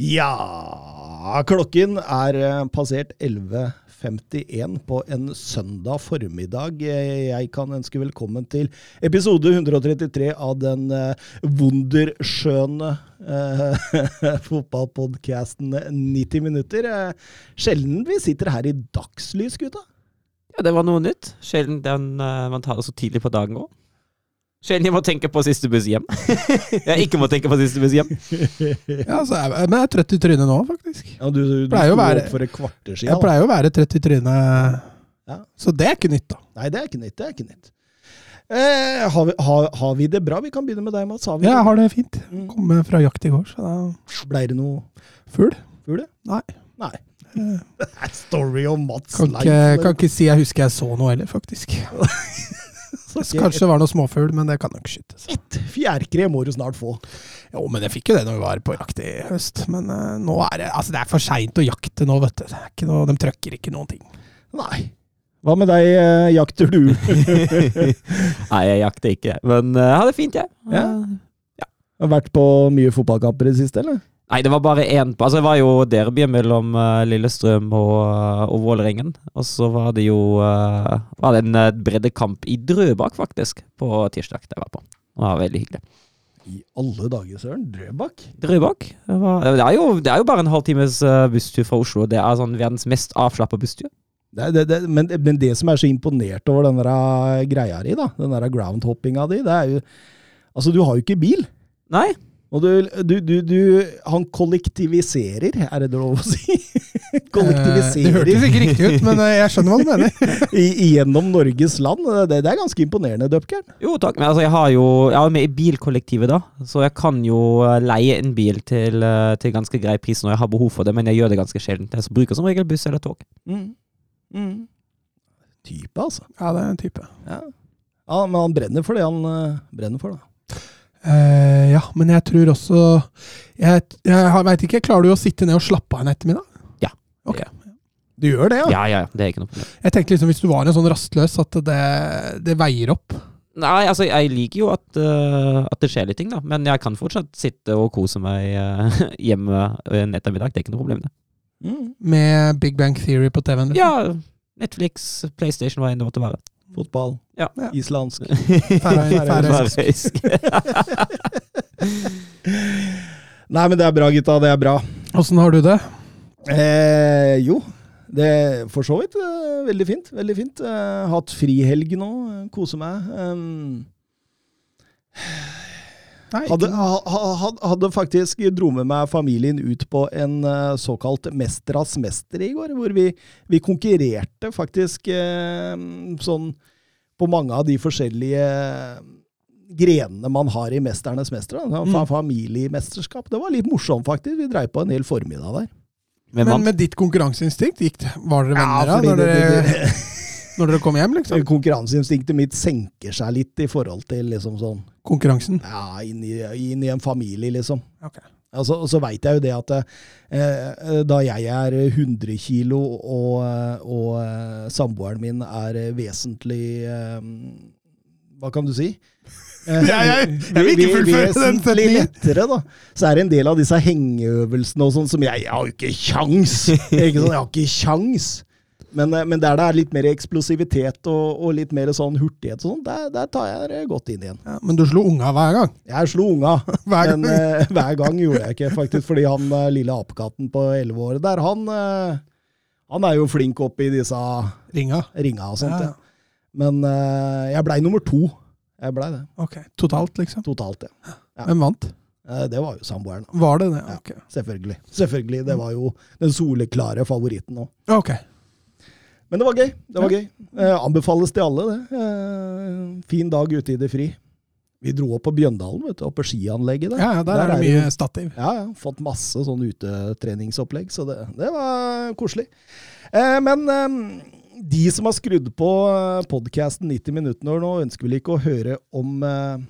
Ja Klokken er eh, passert 11.51 på en søndag formiddag. Eh, Jeg kan ønske velkommen til episode 133 av den wunderskjøne wunderskjønne eh, fotballpodkasten 90 minutter. Eh, Sjelden vi sitter her i dagslys, gutta. Ja, det var noe nytt. Sjelden den, eh, man tar det så tidlig på dagen òg. Sjelden jeg må tenke på siste buss hjem. jeg ikke må tenke på siste buss hjem. Ja, altså, jeg, men jeg er trøtt i trynet nå, faktisk. Ja, du du, du Pleier sto være- opp for et kvarter Jeg siden. da. pleier jo å være trøtt i trynet, Ja. så det er ikke nytt, da. Nei, det er ikke nytt. Det er ikke nytt. Eh, har, vi, har, har vi det bra? Vi kan begynne med deg, Mats. Har vi Ja, jeg har det fint. Mm. Kom fra jakt i går, så da Blei det noe Fugl? fugl? Nei. Nei. Er story om Mats Kan ikke, kan ikke si jeg husker jeg så noe heller, faktisk. Så Kanskje det var noe småfugl, men det kan nok skytes. Et fjærkre må du snart få. Jo, men jeg fikk jo det når vi var på jakt i høst. Men uh, nå er det altså det er for seint å jakte nå, vet du. Det er ikke noe, de trøkker ikke noen ting. Nei. Hva med deg, uh, jakter du? Nei, jeg jakter ikke. Men jeg har det fint, jeg. Ja. Ja. Har vært på mye fotballkamper i det siste, eller? Nei, det var bare én på Altså, det var jo derbyet mellom eh, Lillestrøm og, uh, og Vålerengen. Og så var det jo eh, var det en breddekamp i Drøbak, faktisk, på tirsdag. Det var på. Det var veldig hyggelig. I alle dager, søren. Drøbak? Drøbak? Det, var, det, er jo, det er jo bare en halvtimes busstur fra Oslo. Det er sånn verdens mest avslappa busstur. Det, men, men det som er så imponert over den eh, greia di, da, den groundhoppinga di, det er jo Altså, du har jo ikke bil. Nei? Og du, du, du, du Han kollektiviserer, er det lov å si? kollektiviserer. Det kollektiviserer hørtes ikke riktig ut, men eh, jeg skjønner hva du mener. i, gjennom Norges land. Det, det er ganske imponerende, Dupkern. Jo takk, men altså jeg har jo Jeg er med i bilkollektivet, da. Så jeg kan jo leie en bil til, til ganske grei pris når jeg har behov for det, men jeg gjør det ganske sjelden. Jeg bruker som regel buss eller tog. Mm. Mm. Type, altså. Ja, det er en type. Ja. ja, Men han brenner for det han uh, brenner for, da. Eh, ja, men jeg tror også Jeg, jeg veit ikke, klarer du å sitte ned og slappe av en ettermiddag? Ja. Ok. Du gjør det, ja? Ja, ja, ja. Det er ikke noe problem. Jeg tenkte liksom hvis du var en sånn rastløs, at det, det veier opp. Nei, altså jeg liker jo at, uh, at det skjer litt ting, da. Men jeg kan fortsatt sitte og kose meg uh, hjemme en ettermiddag. Det er ikke noe problem, det. Mm. Med Big Bang Theory på TV-en. liksom. Ja, Netflix, PlayStation, hva enn det måtte være. Fotball. Ja. Islandsk. Færøy- færøysk. Nei, men det er bra, gutta. Det er bra. Åssen har du det? Eh, jo, det er for så vidt eh, veldig fint. Veldig fint. Eh, hatt frihelg nå. Koser Kose meg. Um, Nei, hadde, ikke- ha, ha- hadde faktisk dro med meg familien ut på en eh, såkalt Mesteras mester i går, hvor vi, vi konkurrerte faktisk eh, sånn på mange av de forskjellige grenene man har i Mesternes mestere. Mm. Familiemesterskap. Det var litt morsomt, faktisk. Vi dreiv på en hel formiddag der. Men Men med ditt konkurranseinstinkt, gikk det, var dere venner da, når, det- dere, det- det- når dere kom hjem? liksom? Konkurranseinstinktet mitt senker seg litt i forhold til liksom sånn Konkurransen? Ja, inn i, inn i en familie, liksom. Okay. Altså, og så veit jeg jo det at eh, da jeg er 100 kilo og, og eh, samboeren min er eh, vesentlig eh, Hva kan du si? Eh, Jeg- jeg- jeg vil ikke fullføre den setningen. lettere, da. Så er det en del av disse hengeøvelsene og sånn som jeg, jeg har jo ikke kjangs! Sånn, jeg har ikke kjangs! Men, eh, men der det er litt mer eksplosivitet og, og litt mer sånn hurtighet sånn, der, der tar jeg det godt inn igjen. Ja, men du slo unga hver gang? Jeg slo unga, Hver gang? men eh, hver gang gjorde jeg ikke, faktisk. Fordi han eh, lille apekatten på 11 år der, han, eh, han er jo flink opp i disse Ringa? ringa og sånt. Ja. Ja. Men eh, jeg blei nummer to. Jeg blei det, Ok. Totalt, liksom? totalt. Ja. Ja. Hvem vant? Eh, Det var jo samboeren. Var det det? Ok. Selvfølgelig. Selvfølgelig. Det var jo den soleklare favoritten òg. Ok. Men det var gøy. Det var gøy. Eh, anbefales til alle, det. Eh, fin dag ute i det fri. Vi dro opp på Bjøndalen, vet du, oppe på skianlegget der. Ja, der, der, er det jo- mye stativ. Ja, ja. Fått masse sånn utetreningsopplegg, så det, det var koselig. Eh, men eh, de som har skrudd på podkasten 90 minutter nå, ønsker vel ikke å høre om, eh,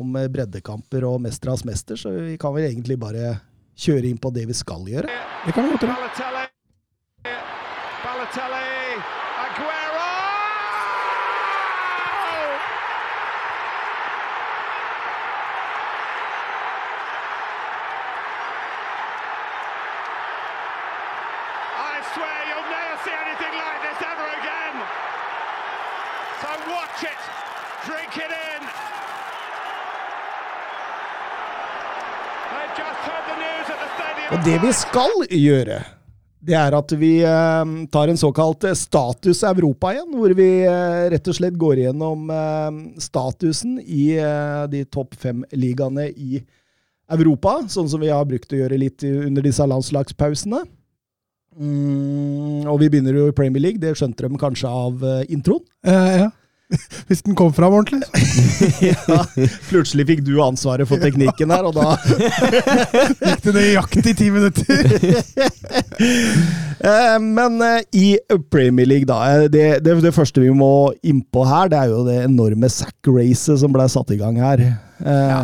om eh, breddekamper og Mestras mester, så vi kan vel egentlig bare kjøre inn på det vi skal gjøre. Det kan vi godt gjøre. Balotelli. Aguero! I swear you'll never see anything like this ever again. So watch it, drink it in. They've just heard the news at the stadium. Og det vi skal gjøre, det er at vi eh, tar en såkalt eh, status Europa igjen, hvor vi eh, rett og slett går igjennom eh, statusen i de topp fem ligaene i Europa, sånn som vi har brukt å gjøre litt under disse landslagspausene. Mm, og vi begynner jo i Premier League, det skjønte de kanskje av introen. Ja, ja. Hvis den kom fram ordentlig. ja, plutselig fikk du ansvaret for teknikken her, og da Gikk det nøyaktig i ti minutter. Eh, Men eh, i Premier League, da eh, det, det, det første vi må innpå her, det er jo det enorme sack-racet som ble satt i gang her. Ja.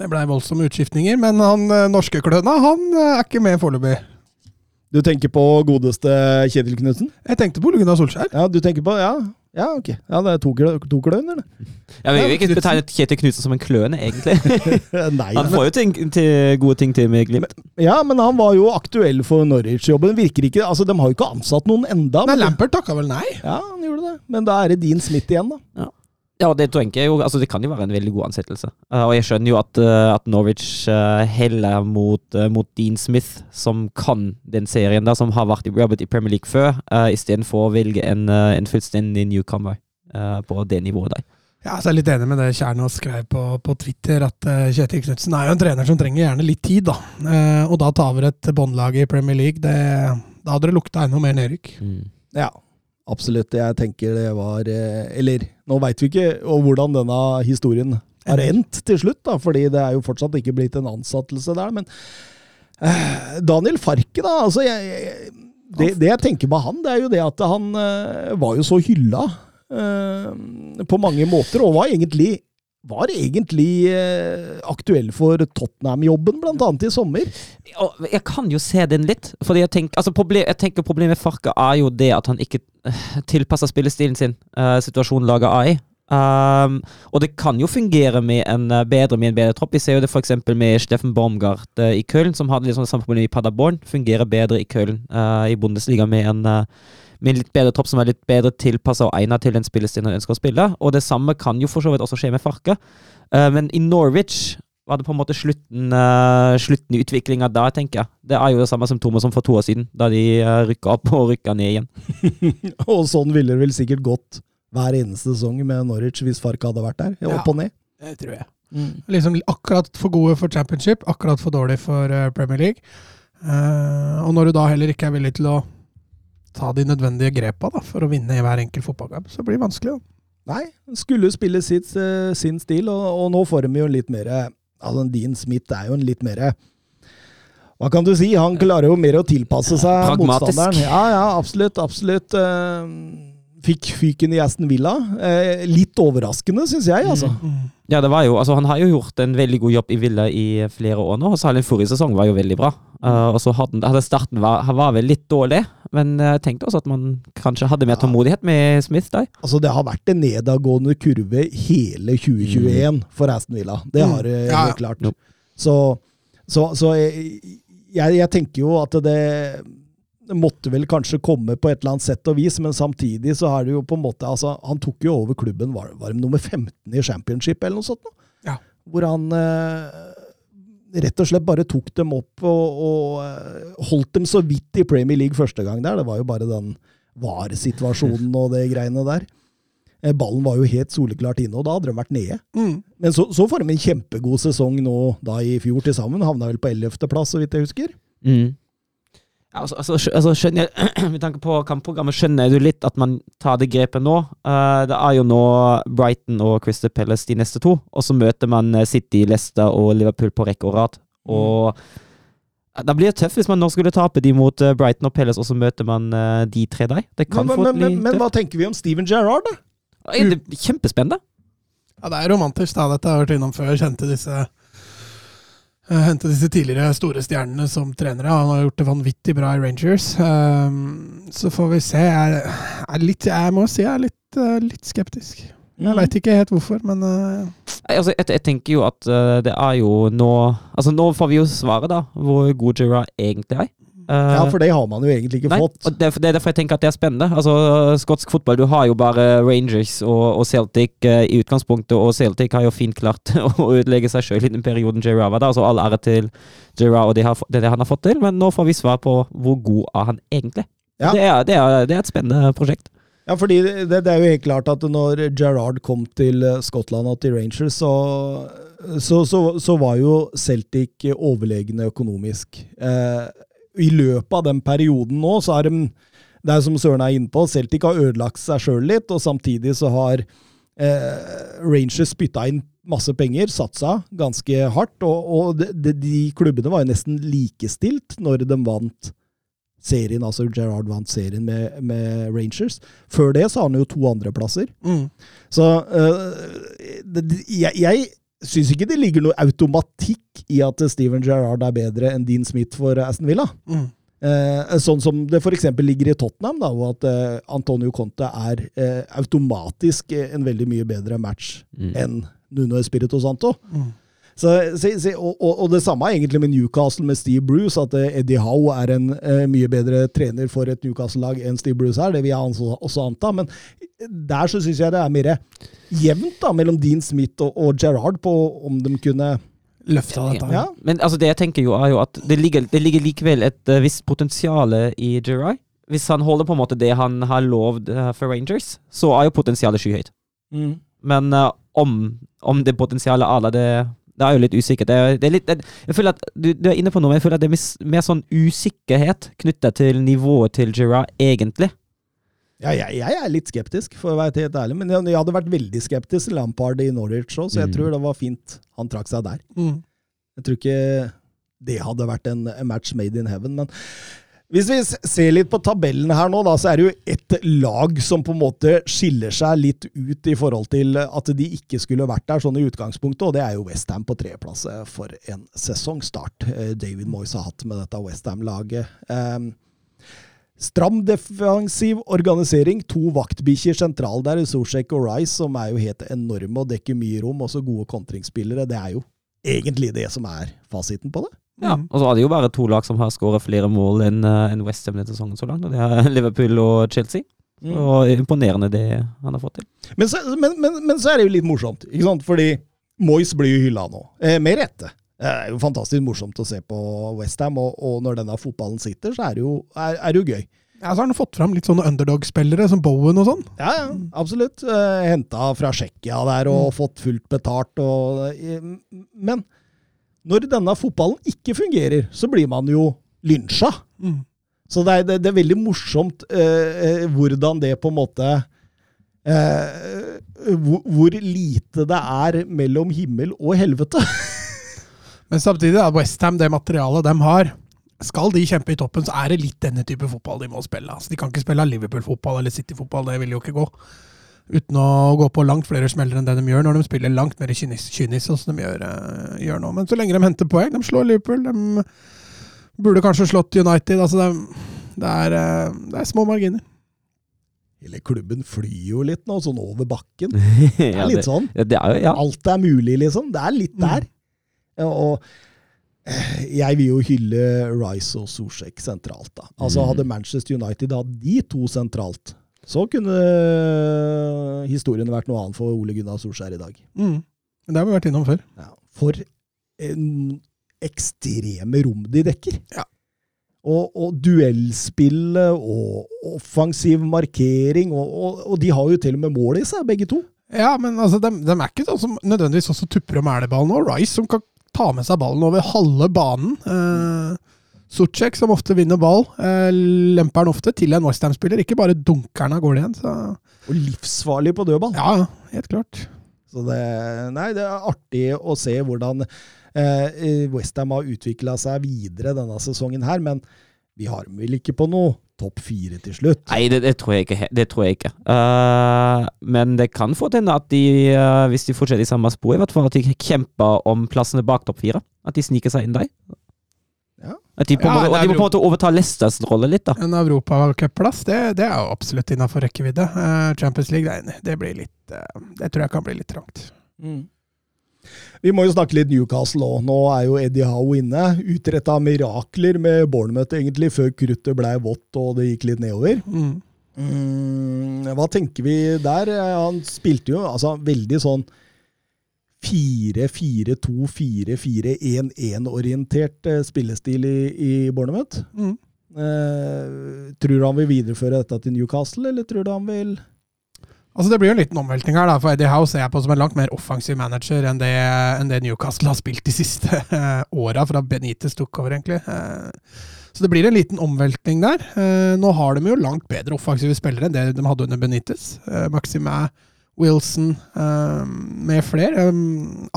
Det blei voldsomme utskiftninger, men han norske kløna han er ikke med foreløpig. Du tenker på godeste Kjetil Knutsen? Jeg tenkte på Ole Gunnar Solskjær. Ja, du tenker på Ja, ja ok. Ja, det er to, klø, to kløn, eller? Jeg vil jo ikke betegne Kjetil Knutsen som en kløne, egentlig. Nei. Han får jo ting, til gode ting til med Glimt. ja, men han var jo aktuell for Norwich-jobben. Virker ikke Altså, de har jo ikke ansatt noen enda. Nei, Lampert takka vel nei. Ja, han gjorde det. Men da er det Dean Smith igjen, da. Ja, det tenker jeg jo, altså det kan jo være en veldig god ansettelse. Uh, og jeg skjønner jo at, uh, at Norwich uh, heller mot, mot Dean Smith, som kan den serien der, som har vært i, jobbet i Premier League før, uh, istedenfor å velge en, en fullstendig newcomer på det nivået der. Ja, så er jeg litt enig med det Kjernås skrev på, på Twitter, at Kjetil Knutsen er jo en trener som trenger gjerne litt tid, da. Eh, og da ta over et båndlag i Premier League, det, da hadde det lukta enda mer nedrykk. Ja, absolutt. Jeg tenker det var eh, Eller, nå veit vi ikke og hvordan denne historien har endt til slutt, da, fordi det er jo fortsatt ikke blitt en ansettelse der. Men eh, Daniel Farke, da. altså jeg, jeg, det, det jeg tenker med han, det er jo det at han eh, var jo så hylla eh, på mange måter, og var egentlig var egentlig eh, aktuell for Tottenham-jobben, annet i sommer. Jeg kan jo se den litt. Fordi jeg tenker, altså problem, jeg tenker Problemet med Farka er jo det at han ikke eh, tilpasser spillestilen sin uh, situasjonen laget er i. Um, og det kan jo fungere med en bedre med en bedre tropp. Vi ser jo det f.eks. med Steffen Baumgart uh, i Köln, som hadde liksom samme problem i Paderborn. Fungerer bedre i Köln uh, i Bundesliga med en, eh, med en litt bedre tropp som er litt bedre tilpassa og egnet til den spillestilen han ønsker å spille. Og det samme kan jo for så vidt også skje med Farke. Eh, men i Norwich var det på en måte slutten, uh, slutten i utviklinga da, tenker jeg. Det er jo det samme symptomet som for to år siden, da de uh, rykka opp og rykka ned igjen. Og sånn ville det vel sikkert gått hver eneste sesong med Norwich hvis Farke hadde vært der. Ja. Opp og ned. Det tror jeg. Liksom akkurat for gode for championship, akkurat for dårlig for eh, Premier League. Uh, og når du da heller ikke er villig til å ta de nødvendige grepa da, for å vinne i hver enkelt fotballkamp, så blir det vanskelig. da. Nei, skulle spille sitt, eh, sin stil, og, og nå får de jo litt mer altså Dean Smith er jo en litt mer Hva kan du si? Han klarer jo mer å tilpasse seg Pragmatisk. motstanderen. Ja, ja, absolutt. Absolutt. Eh, Fikk fyken i Aston Villa. Eh, litt overraskende, syns jeg, altså. Ja, det var jo, altså Han har jo gjort en veldig god jobb i Villa i flere år nå. og Særlig forrige sesong var jo veldig bra. Uh, og så hadde, hadde starten var, han var vel litt dårlig, men jeg tenkte også at man kanskje hadde mer tålmodighet med Smith der. Altså, det har vært en nedadgående kurve hele 2021 for Aston Villa. Det har det Ja, ja. klart. Jo. Så, så, så jeg, jeg, jeg tenker jo at det det måtte vel kanskje komme på et eller annet sett og vis, men samtidig så er det jo på en måte altså, Han tok jo over klubben, var, var det nummer 15 i championship eller noe sånt? nå? Ja. Hvor han eh, rett og slett bare tok dem opp og, og eh, holdt dem så vidt i Premier League første gang der. Det var jo bare den VAR-situasjonen og det greiene der. Eh, Ballen var jo helt soleklart inne, og da hadde de vært nede. Mm. Men så, så får de en kjempegod sesong nå da i fjor til sammen. Havna vel på 11.-plass, så vidt jeg husker. Mm. Altså, altså, altså skjønner Med tanke på kampprogrammet skjønner du litt at man tar det grepet nå. Uh, det er jo nå Brighton og Crystal Palace de neste to, og så møter man eh, City, Leicester og Liverpool på rekke og rad. Og eh, da blir det tøft hvis man nå skulle tape de mot Brighton og Palace, og så møter man de tre der. Det kan Men, men, bli men, men hva tenker vi om Steven Gerrard, da? Det er Kjempespennende. Ja, det er romantisk, da. Dette har jeg vært innom før. Kjente disse Hente disse tidligere store stjernene som trenere. Han har gjort det vanvittig bra i Rangers. Um, så får vi se. Jeg er litt Jeg må si jeg er litt, eh, litt skeptisk. Jeg veit ikke helt hvorfor, men eh, Altså, jeg, jeg tenker jo at eh, det er jo nå Altså, nå får vi jo svaret, da, hvor god Gerard egentlig er. Eh, Ja, for det har man jo egentlig ikke Nei, fått. det, er- det er derfor jeg tenker at det er spennende. Altså, Skotsk fotball, du har jo bare Rangers og, og Celtic uh, i utgangspunktet, og Celtic har jo fint klart å ødelegge seg sjøl i den perioden Gerrard var der. Altså, all ære til Gerrard og det, det han har fått til, men nå får vi svar på hvor god er han egentlig. Ja. Det, er, det, er, det er et spennende prosjekt. Ja, fordi det, det er jo helt klart at når Gerrard kom til eh, Skottland og til Rangers, så, så, så, så var jo Celtic overlegne økonomisk. Eh, I løpet av den perioden nå, så har de Det er som Søren er inne på, Celtic har ødelagt seg sjøl litt, og samtidig så har eh, Rangers spytta inn masse penger, satsa ganske hardt, og, og de, de, de klubbene var jo nesten likestilt når de vant serien, altså Gerard vant serien med, med Rangers. Før det så har han jo to andreplasser. mm. Så det, det- jeg, jeg syns ikke det ligger noe automatikk i at Steven Gerrard er bedre enn Dean Smith for Aston Villa. Mm. Eh, sånn som det f.eks. ligger i Tottenham, da, og at eh, Antonio Conte er eh, automatisk eh, en veldig mye bedre match Mm. enn Nuno Espirito Santo. Mm. Så, så, så, og, og, det samme er egentlig med Newcastle med Steve Bruce, at eh, Eddie Howe er en eh, mye bedre trener for et Newcastle-lag enn Steve Bruce er. Det vil jeg også, også anta. Men der så syns jeg det er mer jevnt da, mellom Dean Smith og, og Gerrard på om de kunne Løfta dette. Ja. Men altså, det jeg tenker jo, er jo at det ligger, det ligger likevel et uh, visst potensial i Gerrard. Hvis han holder på en måte det han har lovd eh, for Rangers, så er jo potensialet skyhøyt. Men uh, om, om det potensialet er der, det, det er jo litt usikkert. Det, er- det er litt, det, jeg føler at du, du er inne på noe, men jeg føler at det er mis- mer sånn usikkerhet knyttet til nivået til Girard egentlig. Ja, jeg, jeg er litt skeptisk, for å være helt ærlig. Men jeg, jeg hadde vært veldig skeptisk til Lampard i Norwich òg, så jeg Mm. tror det var fint han trakk seg der. Mm. Jeg tror ikke det hadde vært en, en match made in heaven, men hvis vi ser litt på tabellen her nå, da, så er det jo ett lag som på en måte skiller seg litt ut i forhold til at de ikke skulle vært der sånn i utgangspunktet, og det er jo Westham på tredjeplass eh, for en sesongstart eh, David Moyes har hatt med dette Westham-laget. Um, Stram defensiv organisering, to vaktbikkjer sentral der, Sosjek og Rice, som er jo helt enorme og dekker mye rom, også gode kontringsspillere. Det er jo egentlig det som er fasiten på det. Ja, Mm. og så er det jo bare to lag som har skåret flere mål enn en West Ham denne sesongen så langt, og det er Liverpool og Chelsea. Og imponerende det han har fått til. Men så, men, men, men så er det jo litt morsomt, ikke sant? fordi Moyes blir jo hylla nå, eh, med rette. Det er jo fantastisk morsomt å se på Westham, og, og når denne fotballen sitter, så er det jo, er, er det jo gøy. Ja, så har han fått fram litt sånne underdog-spillere, som Bowen og sånn. Ja, ja, absolutt. Eh, Henta fra Tsjekkia der og fått fullt betalt. Og, eh, men når denne fotballen ikke fungerer, så blir man jo lynsja. Mm. Så det er, det, det er veldig morsomt eh, eh, hvordan det på en måte eh, hvor, hvor lite det er mellom himmel og helvete. Men samtidig, da, Westham, det materialet de har Skal de kjempe i toppen, så er det litt denne type fotball de må spille. Altså, de kan ikke spille Liverpool-fotball eller City-fotball, det vil jo ikke gå. Uten å gå på langt flere smeller enn det de gjør når de spiller langt mer kynisk, kynisk sånn som de gjør, eh, gjør nå. Men så lenge de henter poeng, de slår Liverpool, de burde kanskje slått United. altså de, det, er, eh, det er små marginer. Hele klubben flyr jo litt nå, sånn over bakken. Det er litt sånn. ja, det er jo, ja. Alt er mulig, liksom. Det er litt der. Ja, Og eh, jeg vil jo hylle Rice og Zuzek sentralt, da. Altså Mm. Hadde Manchester United hatt de to sentralt, så kunne historien vært noe annet for Ole Gunnar Solskjær i dag. Mm. Det har vi vært innom før. Ja. For en ekstreme rom de dekker. Ja. Og, og duellspillet og offensiv markering, og, og, og de har jo til og med mål i seg, begge to. Ja, men altså, de, de er ikke sånn som nødvendigvis også tupper og mæler ballen. Og Rice som kan ta med seg ballen over halve banen. Eh, Sucek, som ofte vinner ball, eh, lemper den ofte til en Westham-spiller. Ikke bare dunker den av gårde igjen. Så Og livsfarlig på dødball. ja, ja, helt klart. Så det, nei, det er artig å se hvordan eh, Westham har utvikla seg videre denne sesongen her, men vi har dem vel ikke på noe topp fire til slutt? Nei, det, det tror jeg ikke. Det tror jeg ikke. Uh, men det kan få til at de, uh, hvis de fortsetter i samme spor, i hvert fall at de kjemper om plassene bak topp fire. At de sniker seg inn der. Ja. At de på, Ja, at de må på en måte overta Leicesters rolle litt, da. En europacupplass, det, det er jo absolutt innafor rekkevidde. Eh, Champions League, det, det blir litt eh, Det tror jeg kan bli litt trangt. Mm. Vi må jo snakke litt Newcastle òg. Nå er jo Eddie Howe inne. Utretta mirakler med Bournemouth, egentlig, før kruttet blei vått og det gikk litt nedover. Mm. Mm, hva tenker vi der? Han spilte jo altså veldig sånn 4-4-2-4-4-1-1-orientert eh, spillestil i, i Bournemouth. Mm. Eh, tror du han vil videreføre dette til Newcastle, eller tror du han vil Altså Det blir jo en liten omveltning her, da, for Eddie Howe ser jeg på som en langt mer offensiv manager enn det, enn det Newcastle har spilt de siste eh, åra, fra Benitez tok over, egentlig. Så det blir en liten omveltning der. Nå har de jo langt bedre offensive spillere enn det de hadde under Benitez. Maxim Maxime Wilson eh, med flere. Eh,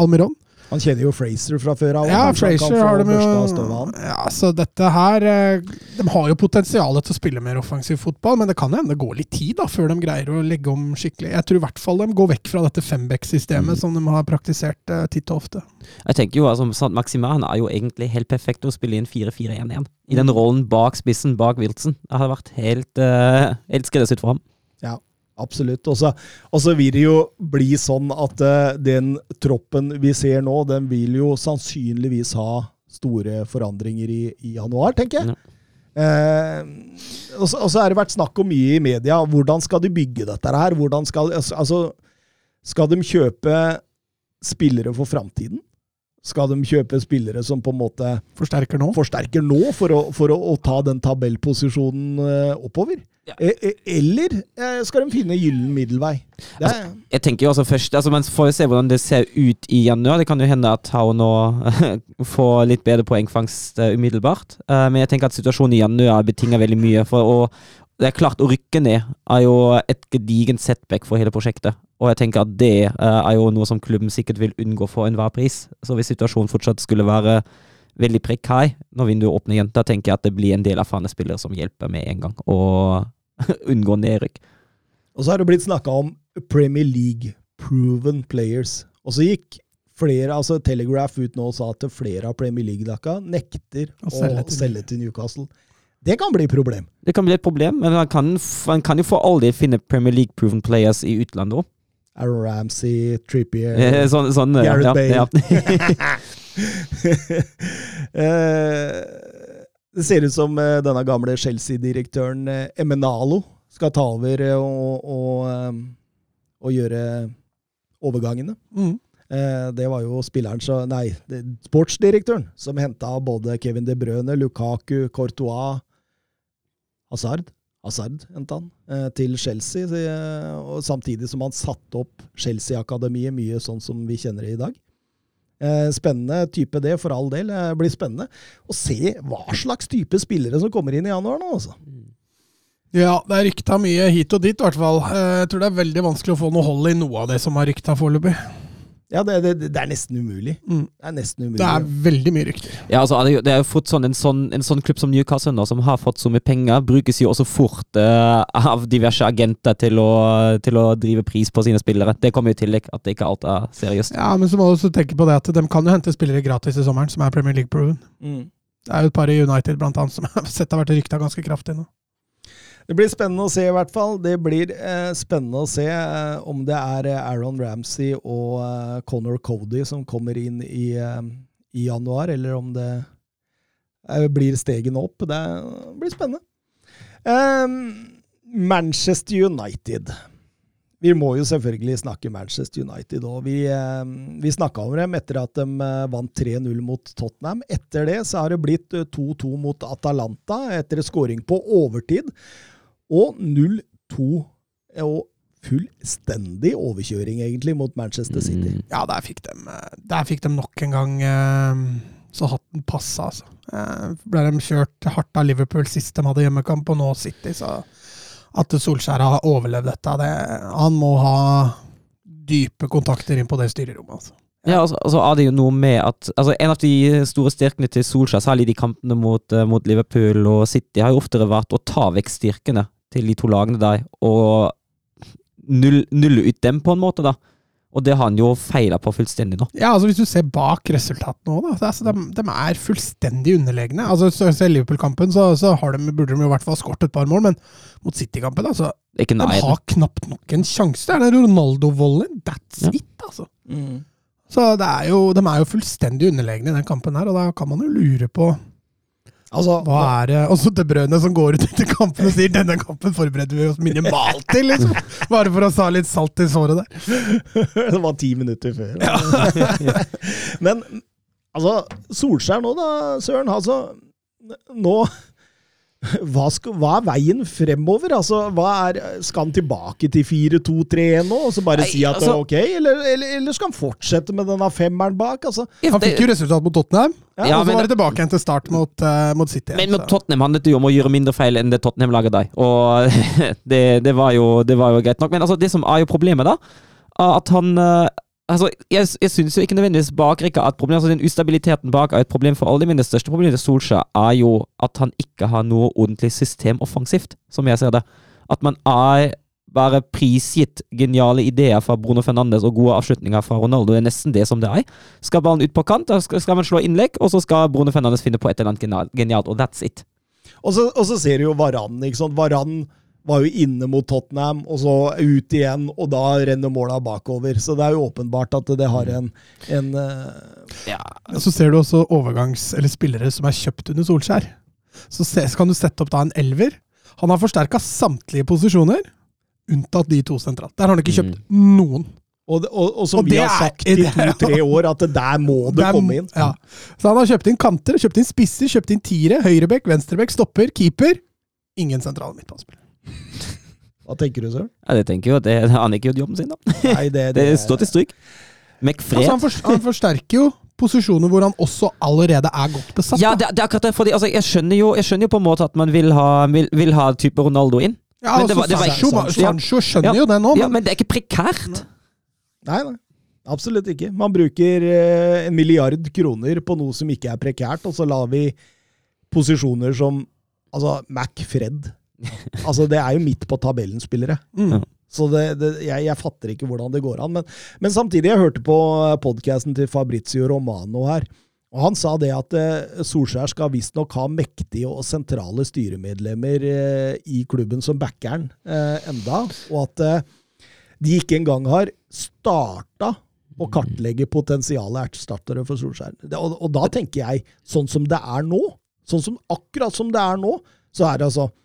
Almiron. Han kjenner jo Fraser fra før av. Ja, få har de jo ja, Så dette her eh, De har jo potensialet til å spille mer offensiv fotball, men det kan hende det går litt tid da før de greier å legge om skikkelig. Jeg tror i hvert fall de går vekk fra dette femback-systemet Mm. som de har praktisert uh, titt og ofte. Jeg tenker jo, altså, Sant Maxima han er jo egentlig helt perfekt å spille inn 4-4-1-1. I den rollen bak spissen, bak Wilson. Det hadde vært helt, uh, helt skreddersydd for ham. Absolutt. Og så vil det jo bli sånn at uh, den troppen vi ser nå, den vil jo sannsynligvis ha store forandringer i, i januar, tenker jeg. Ja. Uh, og, så, har det vært snakk om mye i media. Hvordan skal de bygge dette her? Hvordan skal, altså, skal de kjøpe spillere for framtiden? Skal de kjøpe spillere som på en måte Forsterker nå. forsterker nå for å, for å, å ta den tabellposisjonen eh, oppover? Ja. E, e, eller eh, skal de finne gyllen middelvei? Er, Jeg tenker jo også først, altså Man får jo se hvordan det ser ut i januar. Det kan jo hende at Tau nå får litt bedre poengfangst eh, umiddelbart. Eh, men jeg tenker at situasjonen i januar betinger veldig mye. For å, det er klart Å rykke ned er jo et gedigent setback for hele prosjektet. Og jeg tenker at det er jo noe som klubben sikkert vil unngå for enhver pris. Så hvis situasjonen fortsatt skulle være veldig prekær når vinduet åpner igjen, da tenker jeg at det blir en del erfarne spillere som hjelper med en gang, og unngå nedrykk. og så har det blitt snakka om Premier League-proven players. Og så gikk flere, altså Telegraph ut nå og sa at flere av Premier League-lakka nekter Å å selge selge til- til, Newcastle. Det kan bli et problem. Det kan bli et problem, men man kan, man kan jo for all del finne Premier League-proven players i utlandet òg. Aaron Ramsey, Trippier Eh, Sånn, sånn, eh, Gareth ja, Bale. Ja. Eh, det ser ut som eh, denne gamle Chelsea-direktøren eh, Emenalo skal ta over eh, og, og, og gjøre overgangene. Mm. Det var jo spilleren som Nei, sportsdirektøren som henta både Kevin De Brøne, Lukaku, Courtois Hazard. Hazard henta han til Chelsea, og samtidig som han satte opp Chelsea-akademiet mye sånn som vi kjenner det i dag. Eh, Spennende type det, for all del. Det blir spennende å se hva slags type spillere som kommer inn i januar nå. altså. Ja, det er rykta mye hit og dit, i hvert fall. Eh, Jeg tror det er veldig vanskelig å få noe hold i noe av det som har rykta foreløpig. Ja, det, det, det er nesten umulig. Mm. Det er nesten umulig. Det er veldig mye rykter. Ja, altså, det er jo- fort sånn, en, sånn, en sånn klubb som Newcastle nå, som har fått så mye penger, brukes jo også fort uh, av diverse agenter til å, til å drive pris på sine spillere. Det kommer jo i tillegg, at det ikke alt er seriøst. Ja, men så må du også tenke på det at de kan jo hente spillere gratis i sommeren, som er Premier League-proven. Mm. Det er jo et par i United blant annet som har sett har vært rykta ganske kraftig nå. Det blir spennende å se, i hvert fall. Det blir eh, spennende å se eh, om det er eh, Aaron Ramsey og eh, Connor Cody som kommer inn i, eh, i januar, eller om det eh, blir stegene opp. Det blir spennende. Ehm, Manchester United. Vi må jo selvfølgelig snakke Manchester United òg. Vi, vi snakka om dem etter at de vant 3-0 mot Tottenham. Etter det så har det blitt eh, 2-2 mot Atalanta etter scoring på overtid. Og 0-2 og fullstendig overkjøring, egentlig, mot Manchester City. Mm. Ja, der fikk de, der fikk de nok en gang eh, så hatten passa, altså. Eh, ble de kjørt hardt av Liverpool sist de hadde hjemmekamp, og nå City, så at Solskjær har overlevd dette det, Han må ha dype kontakter inn på det styrerommet, altså. Ja, altså, altså er det jo noe med at altså En av de store styrkene til Solskjær, særlig i de kampene mot, eh, mot Liverpool og City, har jo oftere vært å ta vekk styrkene til de to lagene der, og null, nulle ut dem, på en måte, da. Og det har han jo feila på fullstendig nå. Ja, altså Hvis du ser bak resultatene òg, da. Altså, de, de, er fullstendig underlegne. Altså så ser Liverpool-kampen, så, så de, burde de i hvert fall ha skåret et par mål, men mot City-kampen, altså De har knapt nok en sjanse. Det er den Ronaldo-volden. That's Ja. it, altså. Mm. Så det er jo, de er jo fullstendig underlegne i den kampen her, og da kan man jo lure på Altså, hva er det Også til brødene som går ut etter kampen og sier 'denne kampen forbereder vi oss minimalt til', liksom. Bare for å ta litt salt i såret der. det var ti minutter før. Men altså, Solskjær nå da, Søren. Altså, nå hva, skal, hva er veien fremover? Altså, hva er, skal han tilbake til 4-2-3-1 nå, og så bare Nei, si at altså- ok, eller, eller, eller skal han fortsette med denne femmeren bak? Altså, Han fikk jo resultat mot Tottenham, Ja, og så men var det tilbake igjen til start mot, uh, mot City. Men mot Tottenham handlet det jo om å gjøre mindre feil enn det Tottenham lager deg. Og det, det, var jo, det var jo greit nok. Men altså, det som er jo problemet, da, er at han eh, Altså, jeg, jeg syns jo ikke nødvendigvis bakrekka er et problem. altså Den ustabiliteten bak er et problem for alle, men det største problemet til Solskjær er jo at han ikke har noe ordentlig system offensivt, som jeg ser det. At man er bare prisgitt geniale ideer fra Bruno Fernandes og gode avslutninger fra Ronaldo. Det er nesten det som det er. Skal ballen ut på kant, skal man slå innlegg, og så skal Bruno Fernandes finne på et eller annet genialt, og that's it. og, så, og så ser du jo Varan. ikke sant? Varan var jo inne mot Tottenham, og så ut igjen, og da renner måla bakover. Så det er jo åpenbart at det har en, en eh, Ja, Så ser du også overgangs- eller spillere som er kjøpt under Solskjær. Så se, så kan du sette opp da en elver. Han har forsterka samtlige posisjoner, unntatt de to sentralt. Der har han ikke kjøpt noen. og, og, og som Og vi har er- sagt i to-tre år, at det der må det Der- komme inn. Ja. Så han har kjøpt inn kanter, kjøpt inn spisser, kjøpt inn tiere, høyrebekk, venstrebekk, stopper, keeper. Ingen sentrale midtbanespillere. Hva tenker du, Søren? Ja, det tenker jo at det, han ikke gjort jobben sin, da. Nei, det, Det står til stryk. McFred Altså, han, for, han forsterker jo posisjoner hvor han også allerede er godt besatt. Ja, det, det er akkurat det. Fordi, altså, jeg, skjønner jo, jeg skjønner jo på en måte at man vil ha, vil, vil ha type Ronaldo inn. Ja, Men det altså, var- det var Sancho, sånn. Sancho skjønner Ja. jo det nå, Ja, men, Men det er ikke prekært. Nei, nei. Absolutt ikke. Man bruker eh, en milliard kroner på noe som ikke er prekært, og så lar vi posisjoner som Altså, MacFred. Altså, det er jo midt på tabellen-spillere. mm. Så det, det, jeg, jeg fatter ikke hvordan det går an. Men, men samtidig, jeg hørte på podkasten til Fabrizio Romano her. Og Han sa det at eh, Solskjær skal visstnok ha mektige og sentrale styremedlemmer eh, i klubben som backeren eh, enda, og at eh, de ikke engang har starta å kartlegge potensiale erstattere for Solskjær. Det, og, og da tenker jeg, sånn som det er nå, sånn som akkurat som det er nå, så er det altså eh,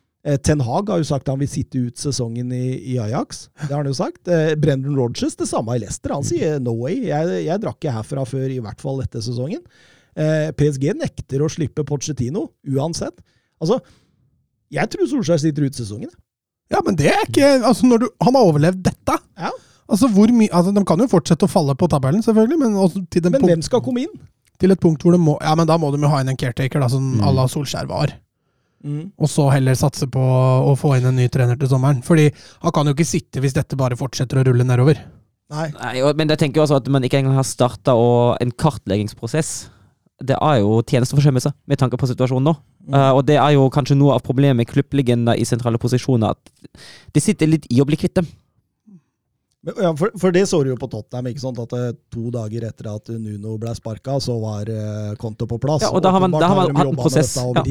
Ten Hag har jo sagt han vil sitte ut sesongen i, i Ajax. Det har han jo sagt. Eh, Brendan Rodgers, det samme i Leicester. Han sier no way, jeg, jeg drakk ikke herfra før i hvert fall etter sesongen. Eh, PSG nekter å slippe Pochettino, uansett. Altså, jeg tror Solskjær sitter ut sesongen. Ja, men det er ikke altså når du, Han har overlevd dette! Ja. Altså hvor mye, altså De kan jo fortsette å falle på tabellen, selvfølgelig, men, også til, den Men punkt, hvem skal komme inn? til et punkt hvor de må Ja, men da må de jo ha inn en caretaker, da, som Mm. à la Solskjær var. Og så heller satse på å få inn en ny trener til sommeren. Fordi han kan jo ikke sitte hvis dette bare fortsetter å rulle nedover. Nei. Nei, men jeg tenker jo også at man ikke engang har starta en kartleggingsprosess. Det er jo tjenesteforsømmelse, med tanke på situasjonen nå. Eh, og det er jo kanskje noe av problemet med klubblegender i sentrale posisjoner, at det sitter litt i å bli kvitt dem. Ja, for, for det så du jo på Tottenham. ikke sant? At eh, To dager etter at Nuno ble sparka, så var uh, konto på plass. Ja, og da har man- da har man hatt en prosess, ja.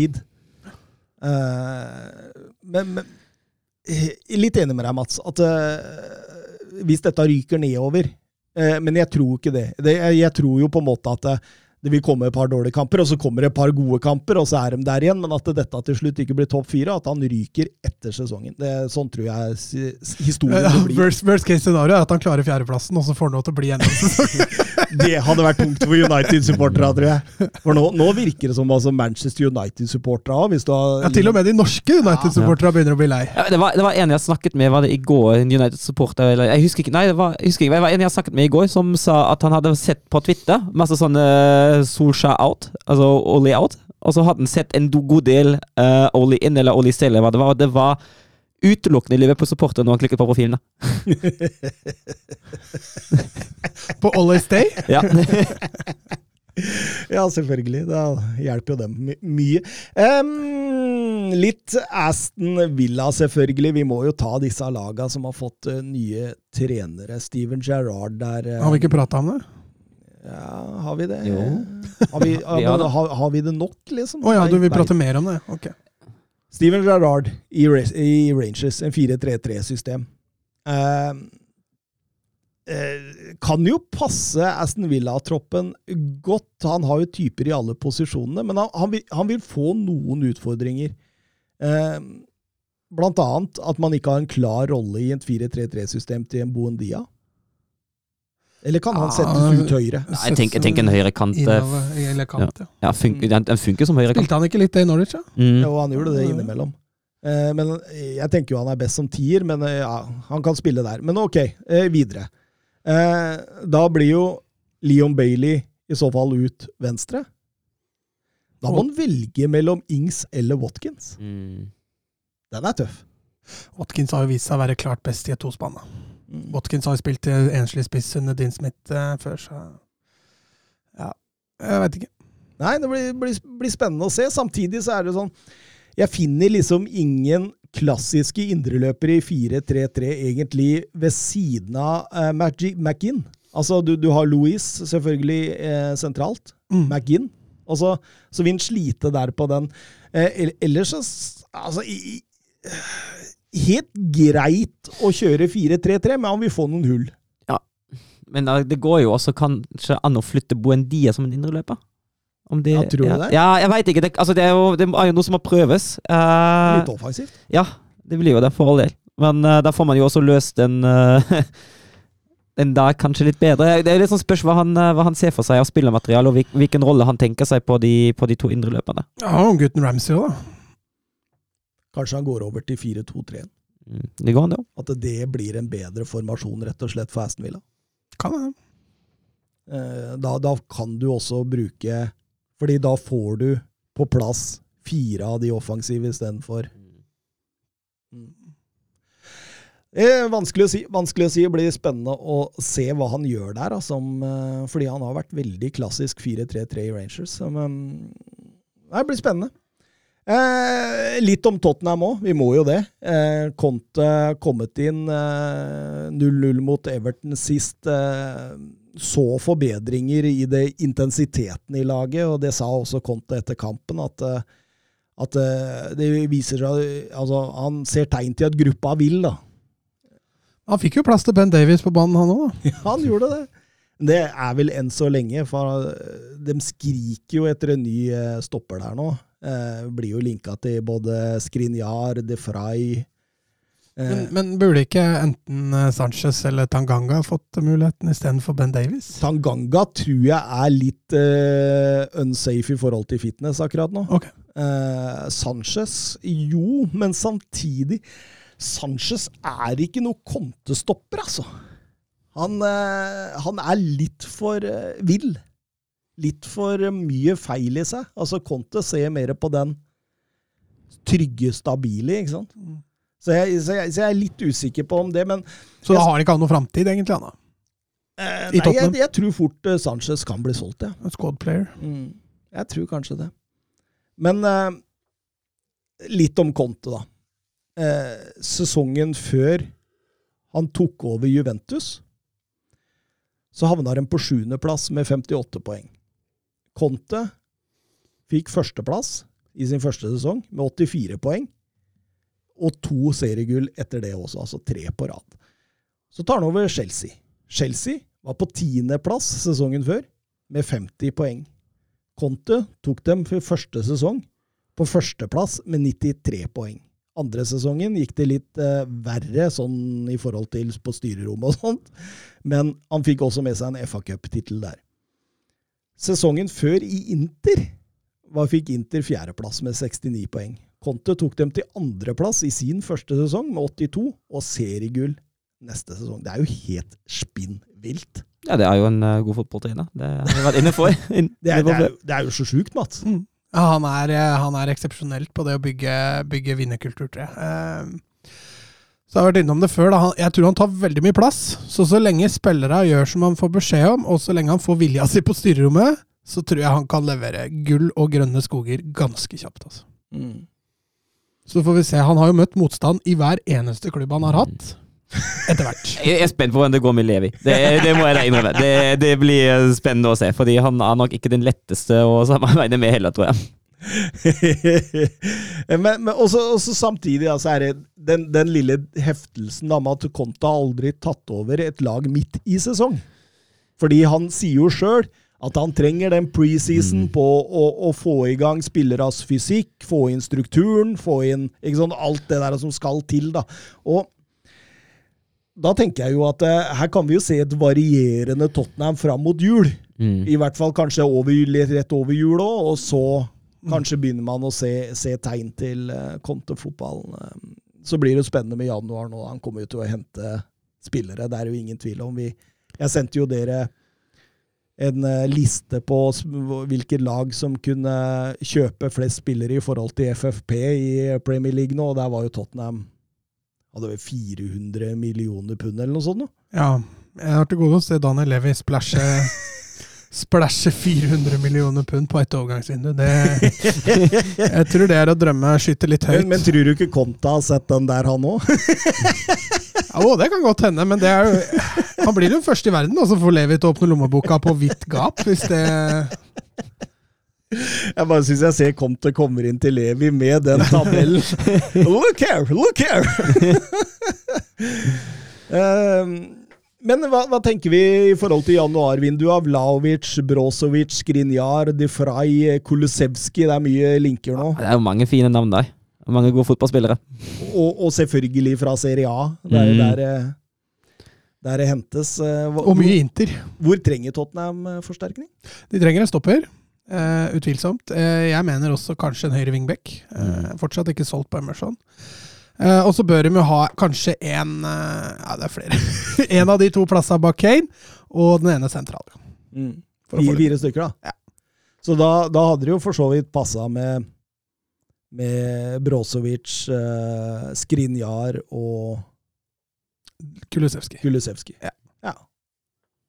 Eh, men, men eh, litt enig med deg, Mats, at eh, hvis dette ryker nedover Men jeg tror ikke det. jeg, tror jo på en måte at det vil komme et par dårlige kamper, og så kommer det et par gode kamper, og så er de der igjen. Men at dette til slutt ikke blir topp fire, at han ryker etter sesongen. Det, sånn tror jeg historien Ja, blir. worst, worst case scenario er at han klarer fjerdeplassen, og så får han lov til å bli enda en sesong. Det hadde vært tungt for United-supportere, tror jeg. For nå, nå virker det som altså Manchester United-supportere òg, hvis du har Ja, til og med de norske United-supporterne begynner å bli lei. Ja, det, var, det var en jeg snakket med var det i går, en United-supporter eller Jeg husker ikke, nei, det var, jeg husker ikke, det var en jeg snakket med i går som sa at han hadde sett på Twitter masse sånne uh, Solskjær out, altså Oli out. Og så hadde han sett en god del uh, Oli inn, eller Oli Stale, eller hva det var. Og det var utelukkende Liverpool-supporter når han klikket på profilen. På Always Day? Ja. Ja, selvfølgelig. Da hjelper jo dem my mye. Um, litt Aston Villa, selvfølgelig. Vi må jo ta disse laga som har fått eh, nye trenere. Steven Gerrard der. eh, Har vi ikke prata om det? Ja, har vi det? Jo. Har vi, ja, men, det. har, har vi det nok, liksom? Å ja, du vil prate mer om det? Ok. Steven Gerrard i, i Rangers, en 4-3-3-system. Eh, eh, kan jo passe Aston Villa-troppen godt. Han har jo typer i alle posisjonene, men han, han, vil, han vil få noen utfordringer. Eh, blant annet at man ikke har en klar rolle i et 4-3-3-system til en Buendia. Eller kan han sette settes ut høyre? Nei, jeg, tenker, jeg tenker en høyrekant eh, eller kant, ja. ja, den, den funker som høyrekant. Spilte han ikke litt det i Norwich, da? Mm. Jo, han gjorde det innimellom. Eh, men jeg tenker jo han er best som tier, men eh, ja, han kan spille der. Men ok, eh, videre. Eh, da blir jo Leon Bailey i så fall ut venstre. Da må han velge mellom Ings eller Watkins. Mm. Den er tøff. Watkins har jo vist seg å være klart best i et tospann. Mm. Watkins har spilt enslig spiss under Dean Smith eh, før, så Ja, jeg veit ikke. Nei, det blir, blir, blir spennende å se. Samtidig så er det sånn Jeg finner liksom ingen klassiske indreløpere i 4-3-3 egentlig ved siden av uh, McGinn. Altså, du, du har Louis selvfølgelig eh, sentralt. Mm. McGinn. Og så, så vil han slite der på den. Eh, ellers så Altså i, Helt greit å kjøre 4-3-3, men han vil få noen hull. Ja, Men eh, det går jo også kanskje an å flytte Buendia som en indreløper? Om det, Ja, tror du ja, det? Ja, jeg veit ikke. Det, altså, det, er jo, det er jo noe som må prøves. Uh, Litt offensivt. ja, det blir jo det, for all del. Men uh, da får man jo også løst den uh, Den der kanskje litt bedre. Det er litt sånn spørs hva han, hva han ser for seg av spillermateriale, og hvilken rolle han tenker seg på de, på de to indreløperne. Ja, og gutten Ramsey òg, da. Kanskje han går over til 4-2-3. Mm, det går an, det òg. At det blir en bedre formasjon, rett og slett, for Aston Villa. Kan det. Eh, Da, da kan du også bruke Fordi da får du på plass fire av de offensive istedenfor mm. Eh, vanskelig å si. Vanskelig å si. Det blir spennende å se hva han gjør der. Altså, eh, fordi han har vært veldig klassisk 4-3-3 i Rangers. Men, det blir spennende. Eh, litt om Tottenham òg. Vi må jo det. Eh, Conte kommet inn eh, 0-0 mot Everton sist. Eh, så forbedringer i det intensiteten i laget, og det sa også Conte etter kampen. At, eh, at eh, det viser seg Altså, han ser tegn til at gruppa vil, da. Han fikk jo plass til Ben Davies på banen, han òg. Ja, han gjorde det. Det er vel enn så lenge, for eh, de skriker jo etter en ny eh, stopper der nå. Eh, blir jo linka til både Skrinjar, De Frey eh, Men, men burde ikke enten eh, Sanchez eller Tanganga fått muligheten istedenfor Ben Davies? Tanganga tror jeg er litt eh, unsafe i forhold til fitness akkurat nå. Okay. Eh, Sanchez, jo, men samtidig Sanchez er ikke noe kontestopper, altså. Han, eh, han er litt for vill. Litt for mye feil i seg. Altså, Conte ser mer på den trygge, stabile, ikke sant. Så jeg, så, jeg, så jeg er litt usikker på om det, men Så da har ikke hatt noen framtid, egentlig? han da? eh, nei, jeg, jeg tror fort eh, Sanchez kan bli solgt, ja. En squad player. Mm. Jeg tror kanskje det. Men eh, litt om Conte, da. Eh, sesongen før han tok over Juventus, så havna de på sjuendeplass med 58 poeng. Conte fikk førsteplass i sin første sesong med 84 poeng, og to seriegull etter det også, altså tre på rad. Så tar han over Chelsea. Chelsea var på tiendeplass sesongen før, med 50 poeng. Conte tok dem for første sesong på førsteplass med 93 poeng. Andre sesongen gikk det litt eh, verre sånn i forhold til på styrerommet og sånt, men han fikk også med seg en FA Cup-tittel der. Sesongen før i Inter var, fikk Inter fjerdeplass med 69 poeng. Conte tok dem til andreplass i sin første sesong med 82, og seriegull neste sesong. Det er jo helt spinn vilt. Ja, det er jo en uh, god fotballtrener. Det har vi vært inne for. Det er, det er, det er jo så sjukt, Mats. Mm. Ja, han er, eh, han er eksepsjonelt på det å bygge, bygge vinnerkultur, tror jeg. Eh, Så jeg har vært innom det før. Da. Jeg tror han tar veldig mye plass. Så så lenge spillere gjør som han får beskjed om, og så lenge han får vilja si på styrerommet, så tror jeg han kan levere gull og grønne skoger ganske kjapt. Altså. Mm. Så får vi se. Han har jo møtt motstand i hver eneste klubb han har hatt. Etter hvert. Jeg er spent på hvordan det går med Levi. Det, det må jeg innrømme. Det, det blir spennende å se, fordi han er nok ikke den letteste å samarbeide med heller, tror jeg. men, men også, også samtidig altså er det den, den lille heftelsen da, med at Conte aldri tatt over et lag midt i sesong. Fordi han sier jo sjøl at han trenger den preseason på å, å få i gang spilleras fysikk, få inn strukturen, få inn sant, alt det der som skal til. da. Og da tenker jeg jo at eh, her kan vi jo se et varierende Tottenham fram mot jul. Mm. I hvert fall kanskje over, rett over jul òg, og så kanskje begynner man å se, se tegn til uh, kontefotballen. eh. Så blir det spennende med januar nå. Han kommer jo til å hente spillere, det er jo ingen tvil om. Vi, jeg sendte jo dere en eh, liste på hvilke lag som kunne kjøpe flest spillere i forhold til FFP i Premier League nå, og der var jo Tottenham hadde vel 400 millioner pund eller noe sånt. nå. Ja, jeg har til gode å se Daniel Levi splæsje Splæsje 400 millioner pund på et overgangsvindu. Det, jeg tror det er å drømme skyte litt høyt. Men, men tror du ikke Konta har sett den der, han òg? Jo, det kan godt hende, men det er jo Han blir den første i verden da, som får Levi til å åpne lommeboka på vidt gap, hvis det Jeg bare syns jeg ser Conte kommer inn til Levi med den tabellen. look here, look here! Ehm, men hva, hva tenker vi i forhold til januarvinduet? Vlaovic, Brozovic, Skrinjar, De Frey, Kulusevski. Det er mye linker nå. Det er jo mange fine navn der. Mange gode fotballspillere. Og, og selvfølgelig fra Serie A. Det er jo Mm. der, det- der det hentes. Eh, hva- Og mye Inter. Hvor trenger Tottenham eh, forsterkning? De trenger en stopper. Uh, utvilsomt. Uh, jeg mener også kanskje en høyre wingback. Eh, fortsatt ikke solgt på Emerson. Eh, og så bør de jo ha kanskje en uh, Ja, det er flere. en av de to plassene bak Kane, og den ene sentral. Mm. Fire, fire stykker, da. Ja. Så da, da hadde det jo for så vidt passa med, med Brozovic, uh, Skrinjar og Kulusevski. Kulusevski. Ja.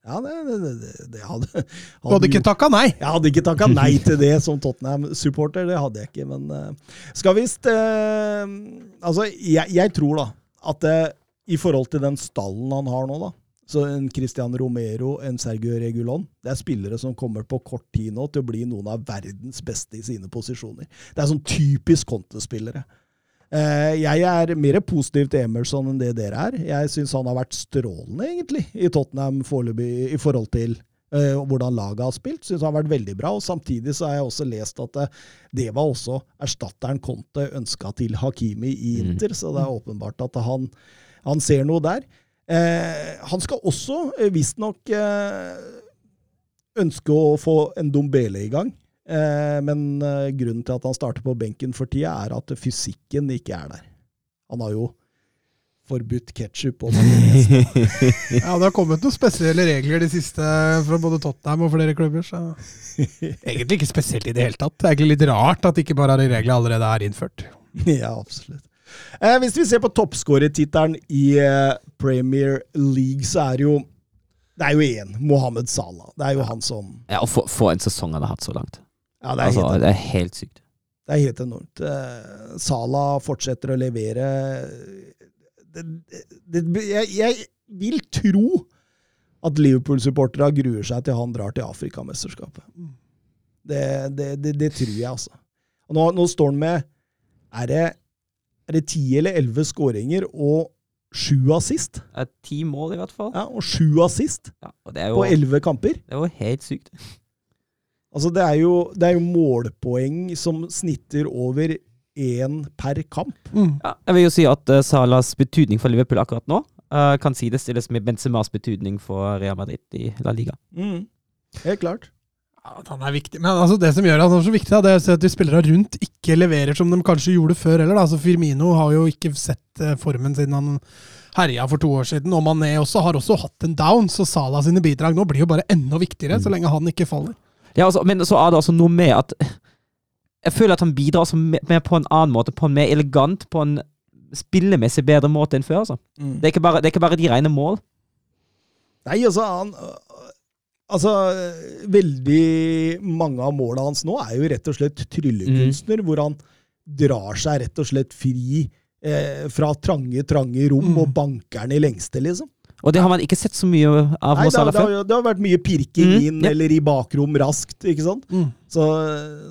Ja. Det, det, det, det hadde, Du hadde ikke takka nei! Jeg hadde ikke takka nei til det som Tottenham-supporter, det hadde jeg ikke. Men eh, skal visst eh, Altså, jeg, jeg tror da at eh, i forhold til den stallen han har nå, da så en Christian Romero, en Sergio Regulon Det er spillere som kommer på kort tid nå til å bli noen av verdens beste i sine posisjoner. Det er sånn typisk kontespillere. Eh, jeg er mer positiv til Emerson enn det dere er. Jeg syns han har vært strålende, egentlig, i Tottenham foreløpig i forhold til eh, hvordan laget har spilt. Syns han har vært veldig bra. og Samtidig så har jeg også lest at eh, det var også erstatteren Conte ønska til Hakimi i Mm. Inter, så det er åpenbart at han, han ser noe der. Eh, han skal også visstnok eh, ønske å få en Dombele i gang. Eh, men eh, grunnen til at han starter på benken for tida, er at fysikken ikke er der. Han har jo forbudt ketsjup og mayonnaise. Ja, det har kommet noen spesielle regler de siste fra både Tottenham og flere klubber. Så. Egentlig ikke spesielt i det hele tatt. Det er egentlig litt rart at ikke bare de reglene allerede er innført. ja, absolutt. Eh, hvis vi ser på toppskårertittelen i eh, Premier League, så er det jo det er jo én, Mohammed Salah. Det er jo han som Ja, og få, få en sesong han har hatt så langt. Ja, det er Altså, helt det er helt sykt. Det er helt enormt. Eh, Salah fortsetter å levere. Det, det, jeg, jeg vil tro at Liverpool-supporterne gruer seg til han drar til Afrikamesterskapet. Det, det, det, det tror jeg, altså. Og nå, nå står han med Er det er det ti eller elleve skåringer og sju assist? Ti mål, i hvert fall. Ja, og sju assist Ja, og det er på jo, elleve kamper? det er jo helt sykt. Altså, det er jo, det er jo målpoeng som snitter over én per kamp. Mm. Ja, jeg vil jo si at uh, Salas betydning for Liverpool akkurat nå uh, kan sidestilles med Benzemas betydning for Real Madrid i La Liga. Helt klart. Ja, at han er viktig. Men altså, det som gjør han så viktig, det er at de spillere rundt ikke leverer som de kanskje gjorde før heller. Altså, Firmino har jo ikke sett eh, formen siden han herja for to år siden. Og Mané også har også hatt en down, så Salas sine bidrag nå blir jo bare enda viktigere, så lenge han ikke faller. Ja, altså, men så er det altså noe med at Jeg føler at han bidrar altså med på en annen måte, på en mer elegant, på en spillemessig bedre måte enn før. Altså. Det, er bare, det er ikke bare de rene mål. Nei, altså han Altså, veldig mange av måla hans nå er jo rett og slett tryllekunstner, hvor han drar seg rett og slett fri eh, fra trange, trange rom Mm. og banker den i lengste, liksom. Og det har man ikke sett så mye av Nei, hos det, har- det, før. det har vært mye pirking Mm, inn ja. eller i bakrom raskt, ikke sant? Mm. Så,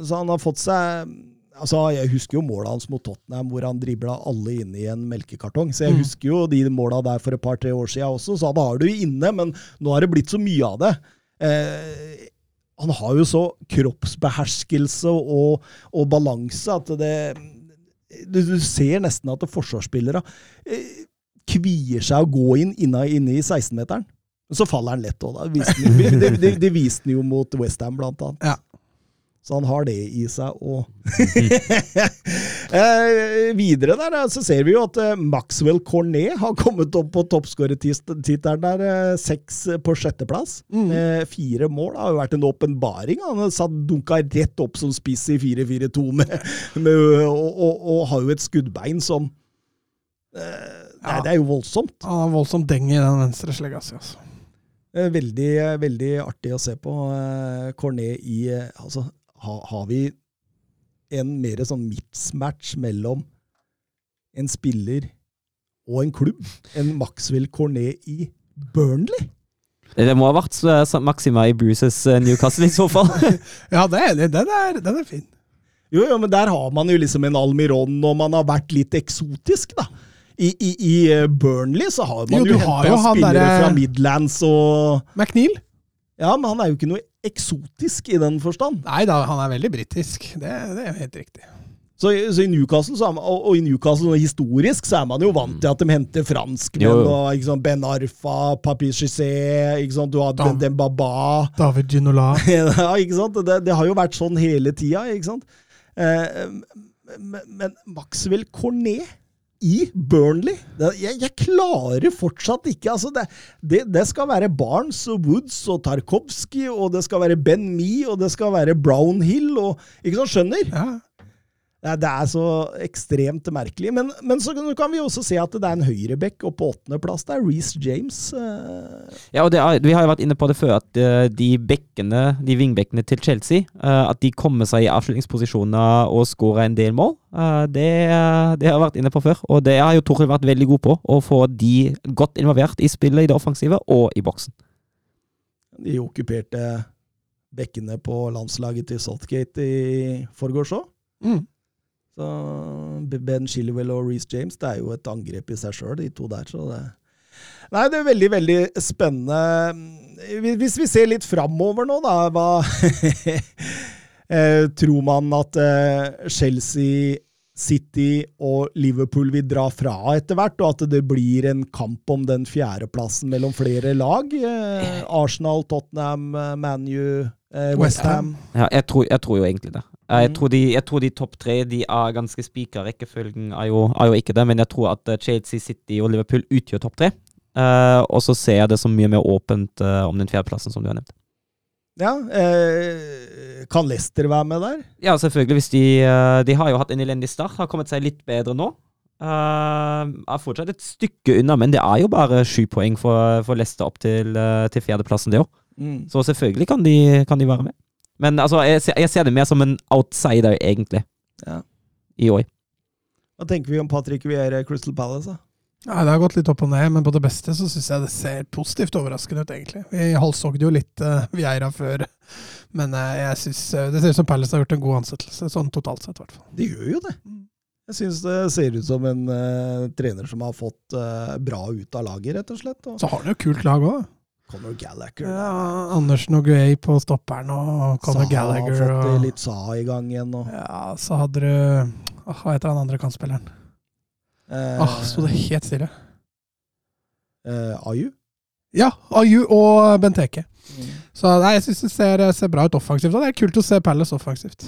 så han har fått seg Altså, Jeg husker jo måla hans mot Tottenham, hvor han dribla alle inn i en melkekartong. Så jeg Mm. husker jo de måla der for et par-tre år siden også, så da har du inne, men nå har det blitt så mye av det. Eh, han har jo så kroppsbeherskelse og, og balanse at det du, du ser nesten at forsvarsspillere eh, kvier seg å gå inn inne, inne i 16-meteren. Men så faller han lett òg, da. Viste det viste han jo mot Westham, blant annet. Ja. Så han har det i seg òg. eh, videre der så ser vi jo at eh, Maxwell Cornet har kommet opp på toppskårertittelen der. Eh, seks på sjetteplass. Mm. Eh, fire mål. Har jo vært en åpenbaring. Han satt dunka rett opp som spiss i 4-4-2 med, med, og, og, og har jo et skuddbein som eh, Nei, Ja. det er jo voldsomt. Ja, voldsomt deng i den venstre slegga si. Altså. Eh, Veldig, veldig artig å se på. eh, Cornet i eh, Altså, ha, har vi en mer sånn mismatch mellom en spiller og en klubb enn Maxwell Cornet i Burnley? Det må ha vært eh, St. Maxima i Bruces eh, Newcastle i så fall. Ja, det er enig. Den er, den er fin. Jo, jo, men der har man jo liksom en Almiron, og man har vært litt eksotisk, da. I, i, i eh, Burnley så har man Jo, jo, henta spillere der, fra Midlands og McNeil? Ja, men han er jo ikke noe eksotisk i den forstand. Nei da, han er veldig britisk. Det, det er helt riktig. Så, i- så i Newcastle, så er man, og, og i Newcastle og historisk, så er man jo vant til at de henter franskmenn. Jo, jo. og ikke sant, Ben Arfa, Papi Chissé, du har Da- Ben Dembaba David Ginola. ja, ikke sant? Det, det har jo vært sånn hele tida, ikke sant? Eh, men, men Maxwell Cornet i Burnley jeg, jeg klarer fortsatt ikke altså det, det, det skal være Barnes og Woods og Tarkovsky, og det skal være Ben Me, og det skal være Brownhill og Ikke sant? Skjønner? Ja. Det er, så ekstremt merkelig. Men, men så kan vi også se at det er en høyrebekk, og på åttendeplass er Reece James. eh, Ja, og det er, Vi har jo vært inne på det før, at eh, de bekkene, de wingbekkene til Chelsea, eh, at de kommer seg i avslutningsposisjoner og skårer en del mål. det, det har jeg vært inne på før, og det har jo Torhild vært veldig god på. Å få de godt involvert i spillet i det offensive og i boksen. De okkuperte bekkene på landslaget til Saltgate i forgårs òg. Mm. Så Ben Chilwell og Reece James, det er jo et angrep i seg sjøl, de to der. Så det Nei, det er veldig, veldig spennende. Hvis vi ser litt framover nå, da, hva eh, Tror man at eh, Chelsea, City og Liverpool vil dra fra etter hvert, og at det blir en kamp om den fjerdeplassen mellom flere lag? Eh, Arsenal, Tottenham, ManU, West Westham. Ja, jeg tror, jeg tror jo egentlig det. Jeg Mm. tror de, jeg tror de topp tre de er ganske spikra. Rekkefølgen er jo, er jo ikke det, men jeg tror at eh, Chelsea, City og Liverpool utgjør topp tre. Uh, og så ser jeg det som mye mer åpent uh, om den fjerdeplassen, som du har nevnt. Ja, eh, kan Leicester være med der? Ja, selvfølgelig. Hvis de, eh, de har jo hatt en elendig start, har kommet seg litt bedre nå. Eh, er fortsatt et stykke unna, men det er jo bare sju poeng for, for Leicester opp til, eh, til fjerdeplassen, det òg. Så selvfølgelig kan de, kan de være med. Men altså, jeg, ser- jeg ser det mer som en outsider, egentlig, Ja. i år. Hva tenker vi om Patrick Vieira Crystal Palace? da? Nei, Det har gått litt opp og ned, men på det beste så syns jeg det ser positivt overraskende ut, egentlig. Vi halshogde jo litt uh, Vieira før, men uh, jeg synes, uh, det ser ut som Palace har gjort en god ansettelse, sånn totalt sett, i hvert fall. De gjør jo det. Jeg syns det ser ut som en uh, trener som har fått bra ut av laget, rett og slett. Og Så har han jo kult lag òg. Conor Gallagher. Ja, Andersen og Guay på stopperen og Conor Saha Gallagher. har fått eh, Og, litt Saha i gang igjen. Og, ja, så hadde du ah, Hva heter han andre kantspilleren? eh, Ah, Sto det helt stille. eh, Ayu. Ja, Ayu og Benteke. Mm. Så nei, jeg syns det ser, ser bra ut offensivt. Og det er kult å se Palace offensivt.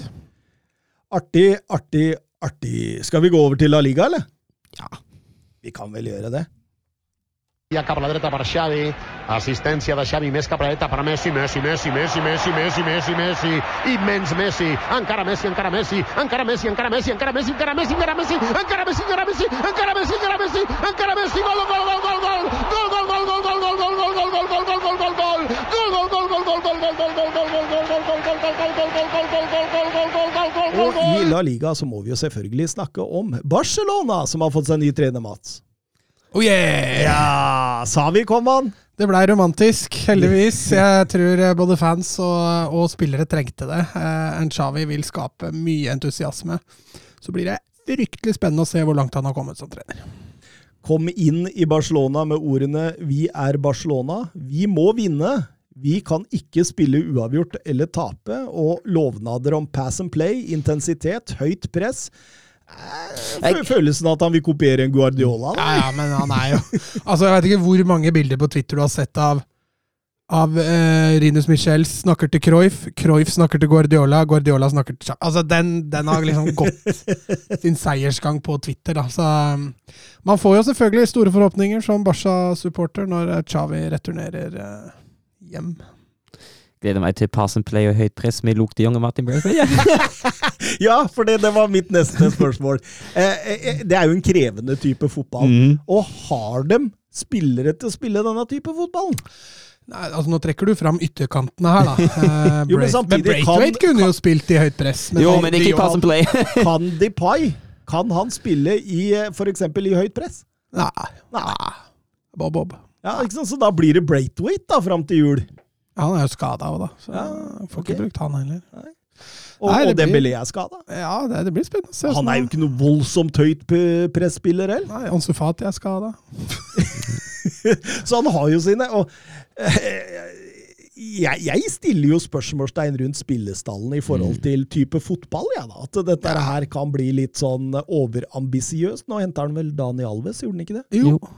Artig, artig, artig. Skal vi gå over til La Liga, eller? Ja. Vi kan vel gjøre det. Cap a la dreta per Xavi, assistència de Xavi més cap a la dreta per Messi, Messi, Messi, Messi, Messi, Messi, Messi, Messi, immens Messi, encara Messi, encara Messi, encara Messi, encara Messi, encara Messi, encara Messi, encara Messi, encara Messi, encara Messi, encara Messi, encara Messi, encara Messi, gol, gol, gol, gol, gol, gol, gol, gol, gol, gol, gol, gol, gol, gol, gol, gol, gol, gol, gol, Og i La Liga så må vi jo selvfølgelig snakke om Barcelona, som har fått seg ny trener, Mats. Oh yeah! Ja, sa vi kom han? Det blei romantisk, heldigvis. Jeg tror eh, både fans og, og spillere trengte det. Eh, en Xavi vil skape mye entusiasme. Så blir det fryktelig spennende å se hvor langt han har kommet som trener. Kom inn i Barcelona med ordene 'Vi er Barcelona'. Vi må vinne. Vi kan ikke spille uavgjort eller tape. Og lovnader om pass and play, intensitet, høyt press. Følelsen av at han vil kopiere en Guardiola? Da. Ja, men han er jo Altså, jeg vet ikke hvor mange bilder på Twitter du har sett av av eh, Rinus Michel snakker til Cruyff, Cruyff snakker til Guardiola, Guardiola snakker til Xavi. Altså, den, den har liksom gått sin seiersgang på Twitter, da. Så um, man får jo selvfølgelig store forhåpninger som Barca-supporter når Chavi returnerer eh, hjem. Gleder meg til pass and play og høyt press med Luke de Jonge og Martin Braithwaite. Ja, for det, det var mitt neste spørsmål. Eh, eh, det er jo en krevende type fotball. Mm. Og har dem spillere til å spille denne type fotball? Nei, altså Nå trekker du fram ytterkantene her, da. Eh, Jo, men samtidig men Braithwaite kan- kunne jo spilt i høyt press. Jo, han- men de ikke pass and play. Kan Depay Kan han spille i f.eks. i høyt press? Nei. Nei. Nei. Bob, Bob. Ja, ikke sant? Så da blir det Braithwaite da, fram til jul. Han er jo skada òg, da. Så Ja, får okay. ikke brukt han heller. Og, Nei, det og blir- Dembélé er skada. Ja, det, det blir spennende se. Han er jo ikke noe voldsomt høyt presspiller heller. Nei, Ansu Fati er skada. Så han har jo sine. Og eh, jeg, jeg stiller jo spørsmålstegn rundt spillestallen i forhold til type fotball. Ja, da. At dette her kan bli litt sånn overambisiøst. Nå henter han vel Dani Alves, gjorde han ikke det? Jo. Fått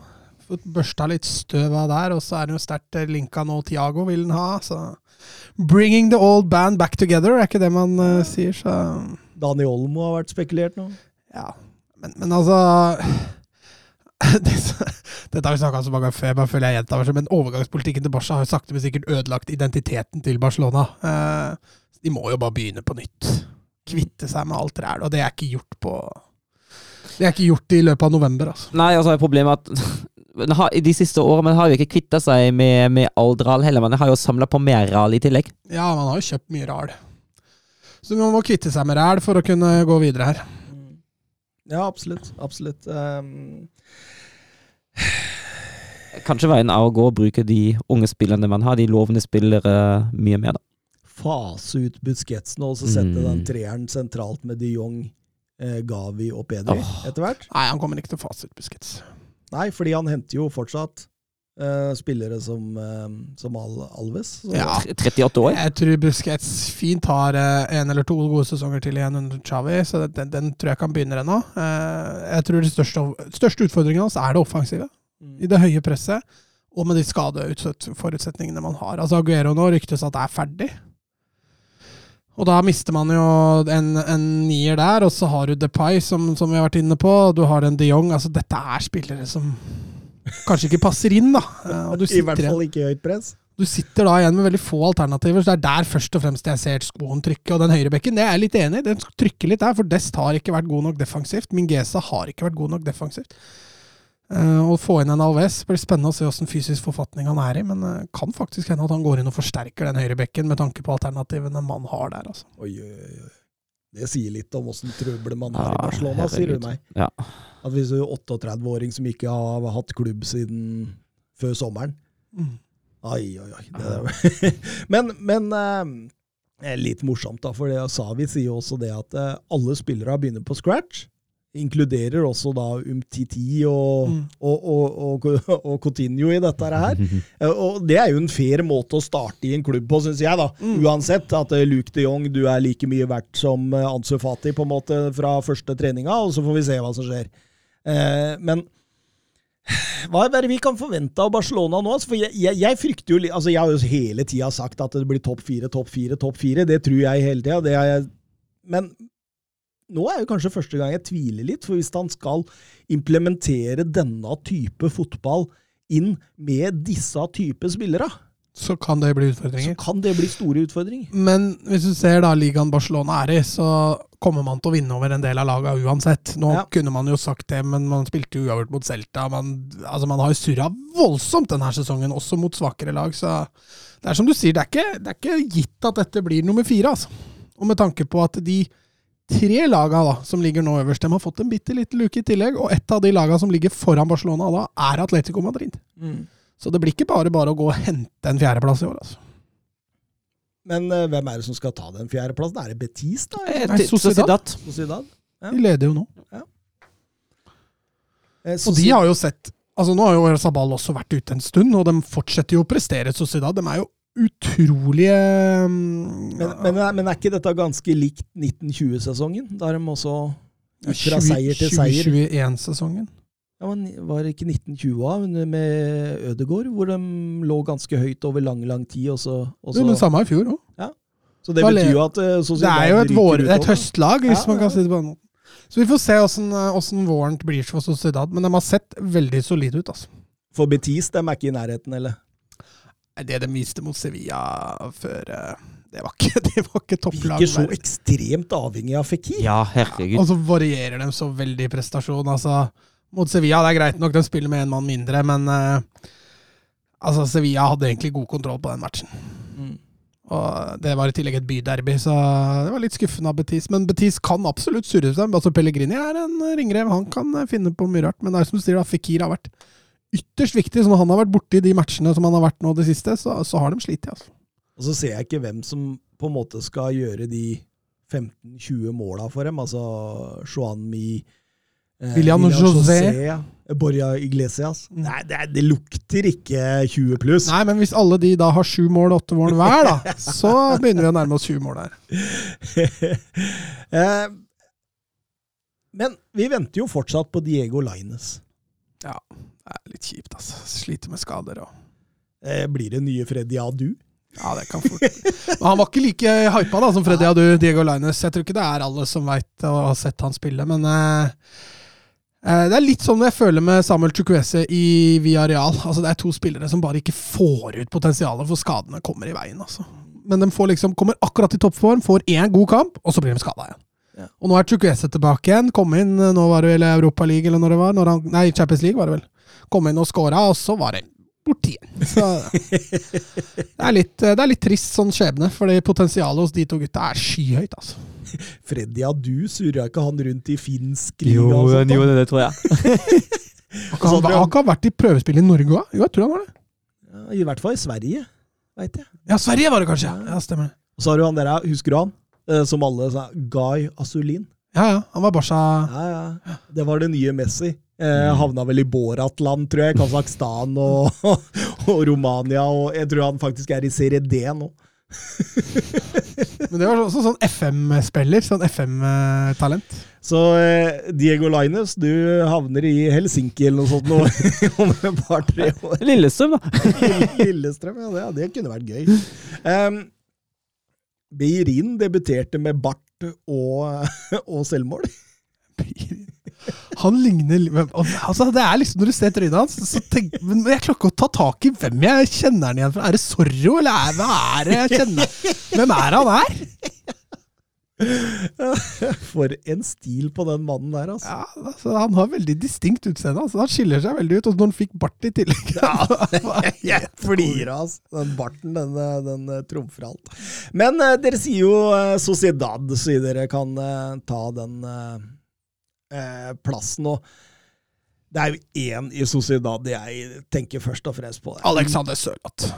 børsta litt støv av der, og så er han jo sterkt eh, linka nå. Tiago vil han ha, så Bringing the old band back together, er ikke det man uh, sier, så Dani Olmo har vært spekulert nå. Ja. Men, men altså Dette har vi snakka om så mange ganger før, jeg bare føler jeg gjentar meg selv, men overgangspolitikken til Barca har jo sakte, men sikkert ødelagt identiteten til Barcelona. Uh, de må jo bare begynne på nytt. Kvitte seg med alt ræl, og det er ikke gjort på Det er ikke gjort i løpet av november, altså. Nei, altså problemet er at har- de siste årene man har jo ikke kvitta seg med, med Aldral heller, man har jo samla på mer ral i tillegg. Ja, man har jo kjøpt mye ral. Så man må kvitte seg med ræl for å kunne gå videre her. Ja, absolutt. Absolutt. Um, Kanskje veien er å gå og bruke de unge spillerne man har, de lovende spillere, mye mer, da. fase ut Busketsen og så sette Mm. den treeren sentralt med de Jong, eh, Gavi og Pedri oh. etter hvert. Nei, han kommer ikke til å fase ut Busquets. Nei, fordi han henter jo fortsatt uh, spillere som, uh, som Al Alves. Så Ja. 38 år. Jeg tror Busquets fint har uh, en eller to gode sesonger til igjen under Xavi, så den, den tror jeg kan begynne ennå. Eh, Jeg tror den største, største utfordringen hans er det offensive. Mm. I det høye presset, og med de skadeforutsetningene man har. Altså Aguero nå ryktes at det er ferdig. Og da mister man jo en, en nier der, og så har du Depay, som, som vi har vært inne på. Du har en de Jong. Altså, dette er spillere som kanskje ikke passer inn, da. Eh, I hvert fall ikke i høyt press. du sitter da igjen med veldig få alternativer, så det er der først og fremst jeg ser skoen trykke. Og den høyrebekken, det er jeg litt enig i, den trykker litt der, for Dest har ikke vært god nok defensivt. Mingesa har ikke vært god nok defensivt. Eh, Å få inn en Alves blir spennende å se åssen fysisk forfatning han er i, men det kan faktisk hende at han går inn og forsterker den høyrebekken med tanke på alternativene man har der. altså. Oi, oi, oi. Det sier litt om åssen trøbbel man har i Barcelona, sier du meg. Ja. At hvis du er 38-åring som ikke har hatt klubb siden før sommeren Mm. Oi, oi. Det er, men men eh, litt morsomt, da, for det Savi sier jo også det at eh, alle spillere begynner på scratch. Inkluderer også da Umtiti og, Mm. og, og, og, Coutinho i dette her. Eh, Og det er jo en fair måte å starte i en klubb på, syns jeg. da. Uansett at eh, Luke de Jong, du er like mye verdt som eh, Ansu Fati på en måte fra første treninga, og så får vi se hva som skjer. Eh, men hva er det vi kan forvente av Barcelona nå? Altså, For jeg, jeg, jeg frykter jo altså Jeg har jo hele tida sagt at det blir topp fire, topp fire, topp fire. Det tror jeg hele tida. Men nå er jo kanskje første gang jeg tviler litt, for hvis han skal implementere denne type fotball inn med disse type spillere, Så kan det bli utfordringer. så kan det bli store utfordringer. Men hvis du ser da ligaen Barcelona er i, så kommer man til å vinne over en del av laga uansett. Nå Ja. kunne man jo sagt det, men man spilte jo uavgjort mot Celta. Man, altså man har jo surra voldsomt denne sesongen, også mot svakere lag. Så det er som du sier, det er ikke, det er ikke gitt at dette blir nummer fire. altså. Og med tanke på at de tre laga da, som ligger nå øverst, de har fått en bitte liten luke i tillegg. Og et av de laga som ligger foran Barcelona da, er Atletico Madrid. Så det blir ikke bare bare å gå og hente en fjerdeplass i år. altså. Men uh, hvem er det som skal ta den fjerdeplassen? Er det Betis, da? Eh, Nei, Sociedad. Sociedad. Ja. De leder jo nå. Eh, Og de har jo sett Altså Nå har jo Sabal også vært ute en stund, og de fortsetter jo å prestere Sociedad. De er jo utrolige men, men, men, men er ikke dette ganske likt 1920-sesongen? Da er de også fra seier til seier. 2021-sesongen. Ja, men Var det ikke 1920 da, med Ødegård, hvor de lå ganske høyt over lang, lang tid? Og så, og Jo, men samme i fjor òg. så det betyr jo at eh, Det er jo et, vår, et høstlag, hvis Ja, man kan ja. si det på den måten. Så vi får se åssen åssen våren blir for Sociedad. Men de har sett veldig solide ut. altså. For Betis, de er ikke i nærheten, eller? Det de viste mot Sevilla før eh, Det var ikke, det var ikke topplag. Virker så ekstremt avhengig av Fikir. Ja, herregud. Og så varierer de så veldig i prestasjon. Altså, mot Sevilla det er greit nok, de spiller med en mann mindre, men uh, altså, Sevilla hadde egentlig god kontroll på den matchen. Mm. Og Det var i tillegg et byderby, så det var litt skuffende av Betis. Men Betis kan absolutt surre seg. Altså, Pellegrini er en ringrev, han kan eh, finne på mye rart. Men det er som du sier, da, Fikir har vært ytterst viktig. Så når han har vært borti de matchene som han har vært nå det siste, så, så har de slitt. Altså. Og så ser jeg ikke hvem som på en måte skal gjøre de 15-20 måla for dem. Altså Juan Mi eh, William José. ja. Borja Iglesias. Mm. Nei, det, det lukter ikke 20 pluss. Nei, men hvis alle de da har sju mål, åtte mål hver, da, så begynner vi å nærme oss 20 mål her. eh, men vi venter jo fortsatt på Diego Lines. Ja, er litt kjipt, altså. Sliter med skader og Eh, blir det nye Freddy Adu? Ja, det kan fort Men Han var ikke like hypa da som Freddy Adu, Diego Lainez. Jeg tror ikke det er alle som veit og har sett han spille, men eh, eh, det er litt sånn jeg føler med Samuel Chukwese i Villarreal. Altså, det er to spillere som bare ikke får ut potensialet, for skadene kommer i veien. Altså. Men de får liksom, kommer akkurat i toppform, får én god kamp, og så blir de skada igjen. Ja. Og nå er Chukwese tilbake igjen. Kom inn, nå var det vel Europa League, eller når det var? Når han, nei, Champions League var det vel. Kom inn og skåra, og så var det borti igjen. Så det er, litt, det er litt trist sånn skjebne, fordi potensialet hos de to gutta er skyhøyt. altså. Freddy Adu surra ikke han rundt i finsk liga? Jo, sånt, jo, det tror jeg. Har ikke han, har ikke han vært i prøvespill i Norge òg? Jo, jeg tror han var det. Ja, I hvert fall i Sverige, veit jeg. Ja, Sverige var det kanskje. Ja, stemmer det. Og så har du han der, husker du han? Eh, Som alle sa, Guy Asulin. Ja, ja. Han var Barca Ja, ja. Det var det nye Messi. Eh, havna vel i Boratland, tror jeg. Kasakhstan og, og Romania. Og jeg tror han faktisk er i serie D nå. Men det var også sånn FM-spiller. Sånn FM-talent. Så eh, Diego Lainez, du havner i Helsinki eller noe sånt nå, om et par-tre år. Lillestrøm, da. Lillestrøm, ja, det, det kunne vært gøy. Um, Beirin debuterte med bart og, og selvmål. Han ligner altså, Det er liksom Når du ser trynet hans, så tenk, men jeg klarer ikke å ta tak i hvem jeg kjenner han igjen fra. Er det Zorro, eller er, hva er det jeg kjenner? Hvem er han er? For en stil på den mannen der, altså. Ja, altså, Han har veldig distinkt utseende. Altså, han skiller seg veldig ut. Og når han fikk bart i tillegg ja, Jeg flirer, altså. Den barten, den, den eh, trumfer alt. Men eh, dere sier jo eh, Sociedad, så dere kan eh, ta den eh, eh, plassen. Og det er jo én i Sociedad jeg tenker først og fremst på. Alexander Sørloth.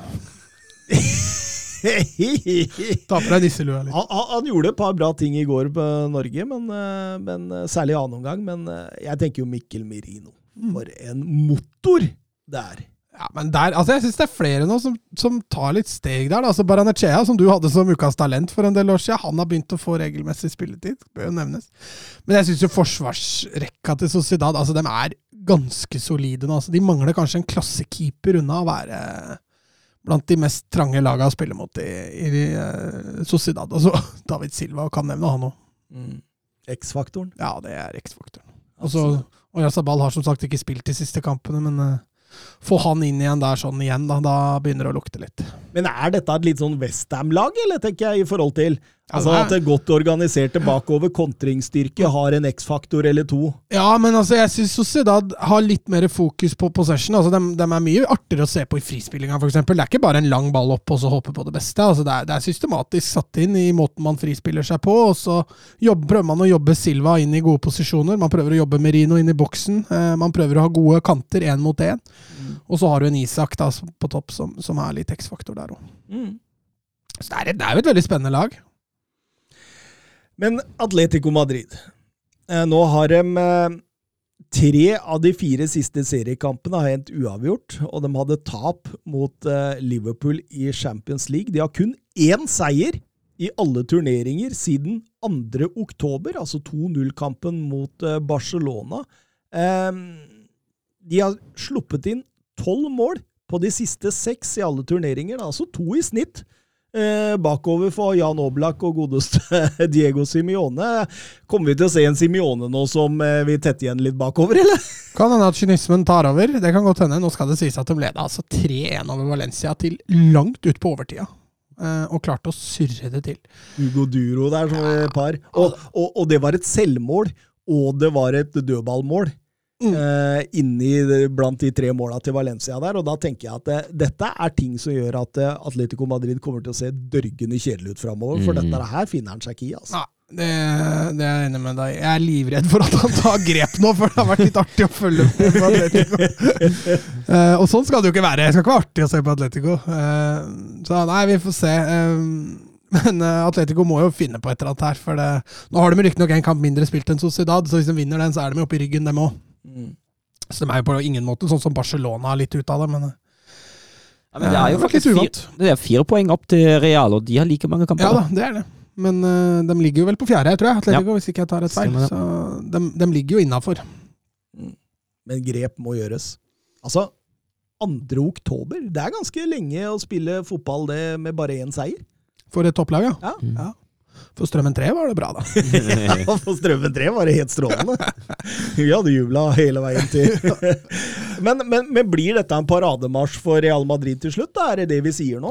Ta på deg nisselua litt. Han, han, gjorde et par bra ting i går på Norge, men, eh, men eh, særlig i annen omgang. Men eh, jeg tenker jo Mikkel Merino. For en motor det er. Ja, men der, altså Jeg syns det er flere nå som, som tar litt steg der. da. Altså Baranechea, som du hadde som ukas talent for en del år siden, han har begynt å få regelmessig spilletid. Bør jo nevnes. Men jeg syns jo forsvarsrekka til Sociedad altså de er ganske solide nå. Altså, de mangler kanskje en klassekeeper unna å være blant de mest trange laga å spille mot i, i uh, Sociedad. Altså, David Silva kan nevne han òg. X-faktoren. Ja, det er X-faktoren. Og Yazabal har som sagt ikke spilt de siste kampene, men eh, få han inn igjen der sånn igjen, da, da begynner det å lukte litt. Men er dette et litt sånn Westham-lag, eller tenker jeg, i forhold til Altså At det godt organiserte bakover, kontringsstyrke, har en X-faktor eller to? Ja, men altså, jeg syns Sociedad har litt mer fokus på possession. Altså, de, de er mye artigere å se på i frispillinga, f.eks. Det er ikke bare en lang ball opp og så håpe på det beste. Altså, det, er, det er systematisk satt inn i måten man frispiller seg på, og så jobber, prøver man å jobbe Silva inn i gode posisjoner. Man prøver å jobbe Merino inn i boksen. Eh, man prøver å ha gode kanter én mot én. Og så har du en Isak da, på topp som, som er litt X-faktor der òg. Så det er, det er jo et veldig spennende lag. Men Atletico Madrid eh, Nå har de eh, tre av de fire siste seriekampene har endt uavgjort, og de hadde tap mot eh, Liverpool i Champions League. De har kun én seier i alle turneringer siden 2. oktober, altså 2-0-kampen mot eh, Barcelona. Eh, de har sluppet inn tolv mål på de siste seks i alle turneringer, altså to i snitt. Eh, bakover for Jan Oblak og godeste Diego Simione. Kommer vi til å se en Simione nå som eh, vil tette igjen litt bakover, eller? Kan hende at kynismen tar over. Det kan godt hende. Nå skal det sies at de leda altså 3-1 over Valencia til langt ut på overtida. Eh, og klarte å surre det til. Hugo Duro der som ja. par. Og, og, og det var et selvmål, og det var et dødballmål. Eh, inni blant de tre måla til Valencia der, og da tenker jeg at det, dette er ting som gjør at eh, Atletico Madrid kommer til å se dørgende kjedelig ut framover, for Mm. dette her finner han seg ikke i. altså. Ja. det, det er jeg enig med deg. Jeg er livredd for at han tar grep nå, for det har vært litt artig å følge med på Atletico. uh, og sånn skal det jo ikke være. Det skal ikke være artig å se på Atletico. Uh, så nei, vi får se. Uh, men eh, Atletico må jo finne på et eller annet her. For det, nå har de riktignok en kamp mindre spilt enn Sociedad, så hvis de vinner den, så er de oppe i ryggen, dem òg. Så de er jo på ingen måte sånn som Barcelona er litt ut av det, men eh, Ja, men det er jo faktisk fire, det er fire poeng opp til Real, og de har like mange kamper. Ja da, det er det. Men uh, de ligger jo vel på fjerde, tror jeg, Atletico, hvis ikke jeg tar et feil. Stemmer. Så de, de ligger jo innafor. Men grep må gjøres. Altså, 2. oktober, det er ganske lenge å spille fotball det med bare én seier. For et topplag, ja. Ja. ja. For Strømmen 3 var det bra, da. Ja, For Strømmen 3 var det helt strålende. Vi hadde jubla hele veien til. Men, men, men blir dette en parademarsj for Real Madrid til slutt? Da? Er det det vi sier nå?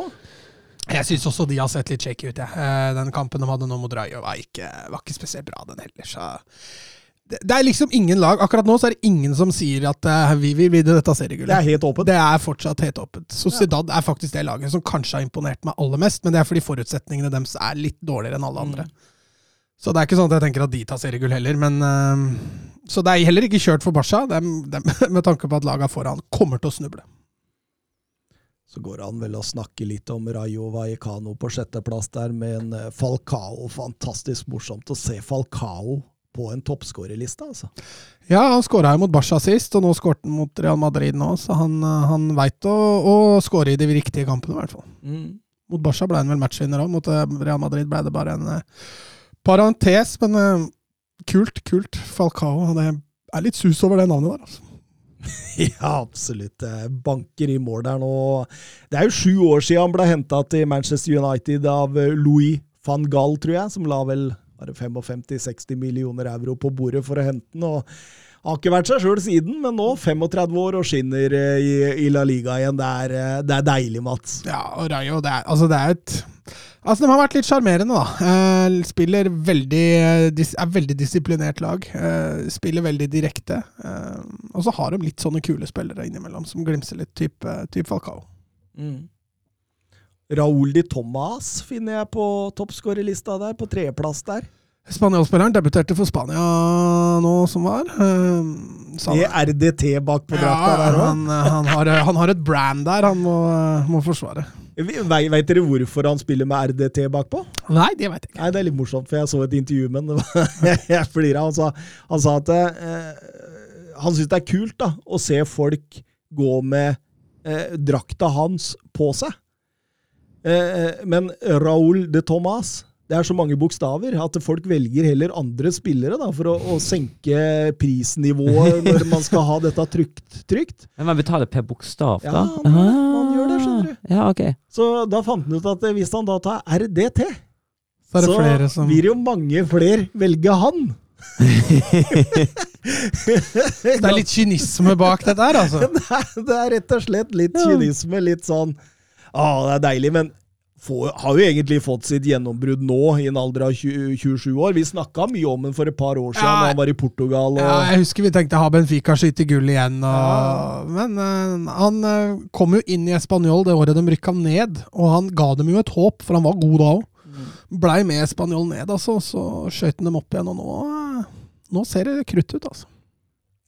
Jeg syns også de har sett litt shaky ut, jeg. Eh, Den kampen de hadde nå mot Rayo, var ikke, var ikke spesielt bra, den heller. Så det, er liksom ingen lag Akkurat nå så er det ingen som sier at uh, vi vil vinne dette Det er helt åpent. Det er fortsatt helt åpent. Sociedad er faktisk det laget som kanskje har imponert meg aller mest, men det er fordi forutsetningene deres er litt dårligere enn alle andre. Så det er ikke sånn at jeg tenker at de tar seriegull heller, men uh, Så det er heller ikke kjørt for Barca, dem, dem, med tanke på at laga foran kommer til å snuble. Så går det an vel å snakke litt om Rayo Vallecano på sjetteplass der, med en eh, Falcao. Fantastisk morsomt å se Falcao på en toppskårerliste, altså. Ja, han skåra jo mot Barca sist, og nå skåret han mot Real Madrid nå, så han, eh, han veit å, å skåre i de riktige kampene, i hvert fall. Mot Barca ble han vel matchvinner òg, mot eh, Real Madrid ble det bare en eh, parentes, men kult, kult. Falcao. Det er litt sus over det navnet der, altså. Ja, absolutt. Banker i mål der nå. Det er jo sju år siden han ble henta til Manchester United av Louis van Gaal, tror jeg, som la vel 55-60 millioner euro på bordet for å hente den. og har ikke vært seg sjøl siden, men nå 35 år og skinner eh, i, i La Liga igjen. Det er, eh, det er deilig, Mats. Ja, og Rayo, det er, altså det er et Altså, de har vært litt sjarmerende, da. Eh, spiller veldig Er veldig disiplinert lag. Spiller veldig direkte. Og så har de litt sånne kule spillere innimellom som glimser litt, type typ Falcao. Raúl de Tomas finner jeg på toppskårerlista der, på tredjeplass der. Spanjolspilleren debuterte for Spania nå som var. Uh, det. RDT bak på drakta ja, der òg. han, eh, han, har, han har et brand der han må, må forsvare. Veit dere hvorfor han spiller med RDT bakpå? Nei, det veit jeg ikke. Nei, det er litt morsomt, for jeg så et intervju med ham. Jeg flira. Han, sa- han sa at eh, han syns det er kult da, å se folk gå med eh, drakta hans på seg. Eh, men Raúl de Tomàs det er så mange bokstaver at folk velger heller andre spillere da, for å, å senke prisnivået når man skal ha dette trygt. trygt. Men man betaler per bokstav, Ja, da? han gjør det. Gjør det, skjønner du. Ja, okay. Så da fant han ut at hvis han da tar RDT, Så så som blir det jo mange flere velge han. Det er litt kynisme bak dette her, altså. det, er, det er rett og slett litt kynisme. Litt sånn Å, det er deilig, men får, har jo egentlig fått sitt gjennombrudd nå, i en alder av 20, 27 år. Vi snakka mye om ham for et par år siden, Ja. da han var i Portugal. Og, Ja, jeg husker vi tenkte ha Benfica skyte gull igjen, og, men uh, han uh, kom jo inn i Español det året de rykka ned, og han ga dem jo et håp, for han var god da òg. Blei med Español ned, altså, så skøyt han dem opp igjen, og nå, eh, nå ser det krutt ut, altså.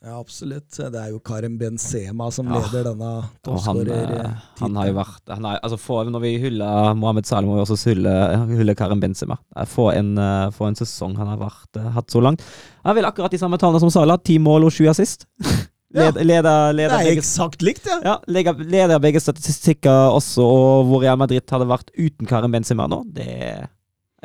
Ja, absolutt. Det er jo Karim Benzema som Ja. leder denne toppskårertittelen. han, eh, han har jo vært har, altså Når vi hyller Mohammed Salim, må vi også hylle, hylle Karim Benzema. Få For en, eh, en sesong han har vært, eh, hatt så langt. Han vil akkurat de samme tallene som Salah. Ti mål og sju assist. Ja. Leder, leder, Det er begge, eksakt likt, ja. ja, leder, leder begge statistikker også, og hvor Real Madrid hadde vært uten Karim Benzema nå, det er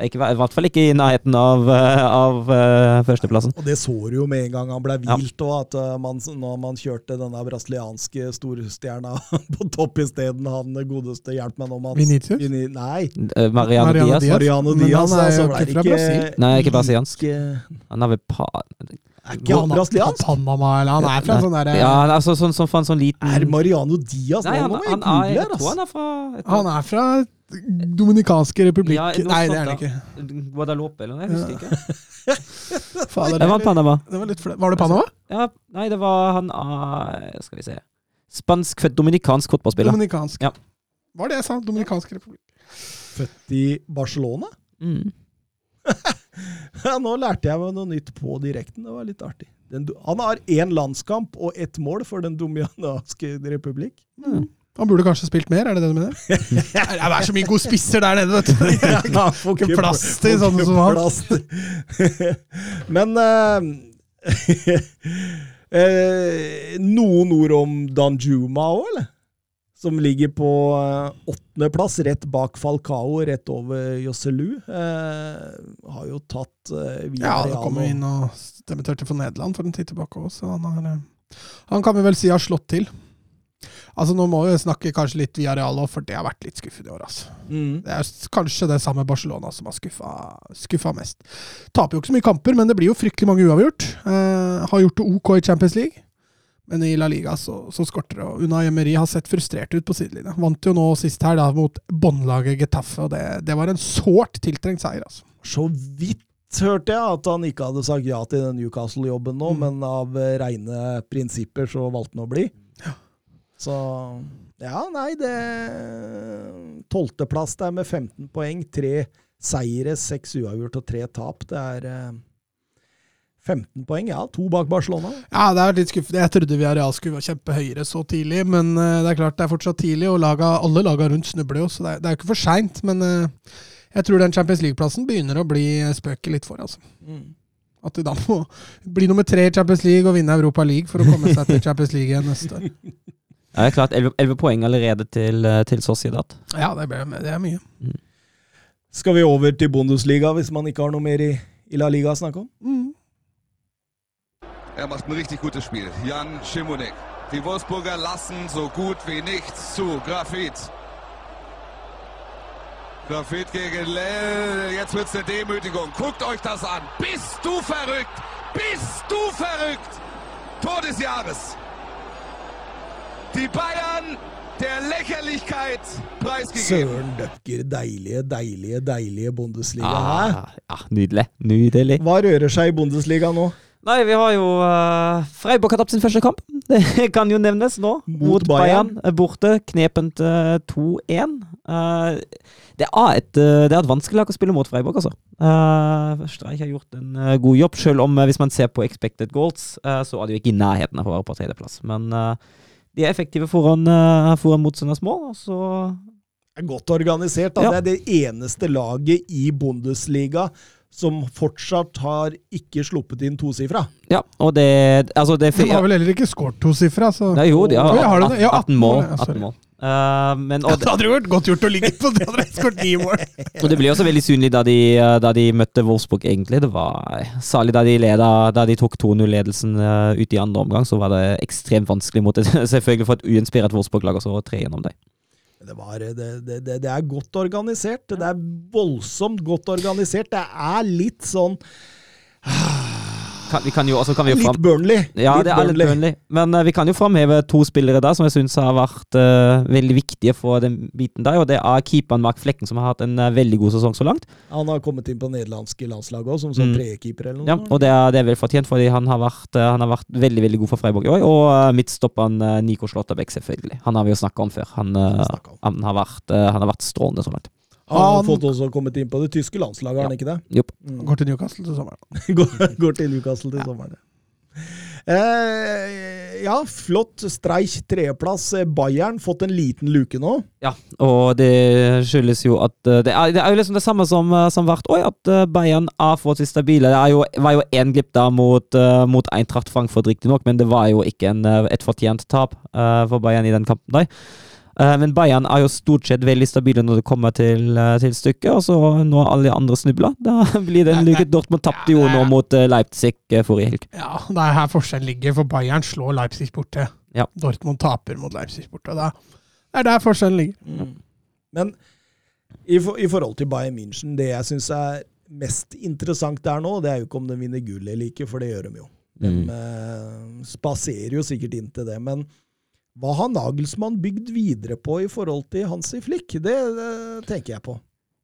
ikke, i hvert fall ikke i nærheten av, eh, av uh, førsteplassen. Og det så du jo med en gang han ble Ja. hvilt, og at uh, man, når man kjørte denne brasilianske storstjerna på topp isteden, han godeste hjelp meg nå Mats. Vinicius? Vini, Nei, Eh, Mariano, Mariano Diaz. Diaz. Mariano Men Diaz. han er jo ikke fra Brasil. Nei, ikke brasiliansk. Han er vel pa... Er ikke han brasiliansk? Panama, eller han er fra en sånn derre Ja, han er altså, sånn, sånn, sånn, sånn liten Er Mariano Diaz Nei, han, han, han er, jeg tror han er fra jeg tror- Han er fra Dominikanske republikk Ja, Nei, det er han ikke. Guadalupe eller noe, jeg husker ikke. Fader, Det var Panama. det var litt. Var det Panama? Ja, nei, det var han ah, Skal vi se Spansk-født dominikansk fotballspiller. Dominikansk. Ja. Var det jeg sa? Dominikansk republikk. Født i Barcelona? Mm. Ja, nå lærte jeg meg noe nytt på direkten. Det var litt artig. Den, han har én landskamp og ett mål for Den dominikanske republikk. Han burde kanskje spilt mer, er det det du mener? Det er så mye gode spisser der nede, vet du. Han får ikke plass til sånne som han. Men uh, uh, Noen ord om Danjuma òg, eller? Som ligger på eh, åttendeplass, rett bak Falcao, rett over Joselu. Eh, har jo tatt eh, via Ja, Real kom jo inn og debuterte for Nederland for en tid tilbake òg, så han har eh, Han kan vi vel si har slått til. Altså Nå må vi snakke kanskje litt via Real òg, for det har vært litt skuffende i år. altså. Mm. Det er kanskje det samme Barcelona som har skuffa, skuffa mest. Taper jo ikke så mye kamper, men det blir jo fryktelig mange uavgjort. Eh, har gjort det OK i Champions League, men i La Liga så, så skorter det. Og Unai Emery har sett frustrert ut på sidelinja. Vant jo nå sist her da mot båndlaget Getafe, og det, det var en sårt tiltrengt seier. altså. Så vidt hørte jeg at han ikke hadde sagt ja til den Newcastle-jobben nå, Mm. men av eh, reine prinsipper så valgte han å bli. Ja. Så ja, nei, det Tolvteplass der med 15 poeng. Tre seire, seks uavgjort og tre tap. Det er eh, 15 poeng, ja. To bak Barcelona. Ja, det er litt skuffende. Jeg trodde Villarreal skulle kjempe høyere så tidlig, men eh, det er klart det er fortsatt tidlig, og laga, alle laga rundt snubler jo, så det er, det er ikke for seint. Men eh, jeg tror den Champions League-plassen begynner å bli spøket litt for, altså. At de da må bli nummer tre i Champions League og vinne Europa League for å komme seg til Champions League igjen neste år. Ja, det er klart, 11, 11 poeng allerede til, eh, til Sociedad. Ja, det, ble, det er mye. Skal vi over til Bundesliga, hvis man ikke har noe mer i, i La Liga å snakke om? Mm. Er macht ein richtig gutes Spiel. Jan Schimonek. Die Wolfsburger lassen so gut wie nichts zu. Grafit. Grafit gegen Lell. Jetzt wird's eine Demütigung. Guckt euch das an. Bist du verrückt? Bist du verrückt? Tor des Jahres. Die Bayern der Lächerlichkeit preisgegeben. Søren Døpker, deilige, deilige, deilige Bundesliga. Ah, ja, nydelig. Nydelig. Hva rører seg i Bundesliga nå? Nei, vi har jo uh, Freiburg har tapt sin første kamp. Det kan jo nevnes nå. Mot Bayern. Bayern. Borte. Knepent uh, 2-1. Uh, det, er et, uh, det er et vanskelig lag å spille mot Freiburg, altså. Uh, Streich har gjort en eh, god jobb, selv om eh, hvis man ser på expected goals, eh, så er de jo ikke i nærheten av å være på tredjeplass. Men eh, de er effektive foran, foran motstanders mål, og så er godt organisert. Da. Ja. Det er det eneste laget i Bundesliga som fortsatt har ikke sluppet inn tosifra. Ja, og det Altså, det De har vel heller ikke skåret tosifra, så Nei, jo, de har, Oi, har 18, 18 mål. 18 mål. Uh, men, og, det hadde jo vært godt gjort å ligge på det, hadde de skåret ni mål. Og det ble også veldig synlig da de, eh, da de møtte Wolfsburg, egentlig. Det var Særlig da de, leda, da de tok 2-0-ledelsen uh, ut i andre omgang, så var det ekstremt vanskelig mot et selvfølgelig for et uinspirert Wolfsburg-lag å tre gjennom dem. Det, var, det, det, det, det er godt organisert. Det er voldsomt godt organisert. Det er litt sånn kan, vi kan jo, kan vi jo Litt. Burnley. Ja, litt det er litt Burnley. Men uh, vi kan jo framheve to spillere der som jeg syns har vært uh, veldig viktige for den biten der. Og det er keeperen Mark Flekken, som har hatt en uh, veldig god sesong så langt. Han har kommet inn på nederlandske landslag òg, som sånn Mm. trekeeper eller noe. Ja, og det er, det er vel fortjent, fordi han har vært, han har vært veldig veldig god for Freiburg i år. Og uh, midtstopperen Niko Nico Slåtterbekk, selvfølgelig. Han har vi jo snakka om før. Han, han, har vært, han har vært strålende så langt. Han har fått også kommet inn på det tyske landslaget, har han ikke det? Yep. Mm. Går til Newcastle til sommeren. går, går til Newcastle til sommeren. Eh, ja, flott streik tredjeplass. Eh, Bayern fått en liten luke nå. Ja, og det skyldes jo at eh, Det er, det er jo liksom det samme som, eh, som hvert år, at Bayern har fått forholdsvis stabile. Det er jo, var jo én glipp der mot, mot Eintracht Frankfurt, riktignok, men det var jo ikke en, et fortjent tap eh, for Bayern i den kampen der. Eh, men Bayern er jo stort sett veldig stabile når det kommer til, eh, til stykket, og så når alle de andre snubler, da blir det en lykke. Dortmund tapte jo nå mot eh, Leipzig forrige helg. Ja, det er her forskjellen ligger, for Bayern slår Leipzig borte. Ja. Dortmund taper mot Leipzig borte. Det er, det er der forskjellen ligger. Men i, for, i forhold til Bayern München, det jeg syns er mest interessant der nå, det er jo ikke om de vinner gull eller ikke, for det gjør de jo. De Mm. spaserer jo sikkert inn til det. Men hva har Nagelsmann bygd videre på i forhold til Hansi Flick? Det, det tenker jeg på.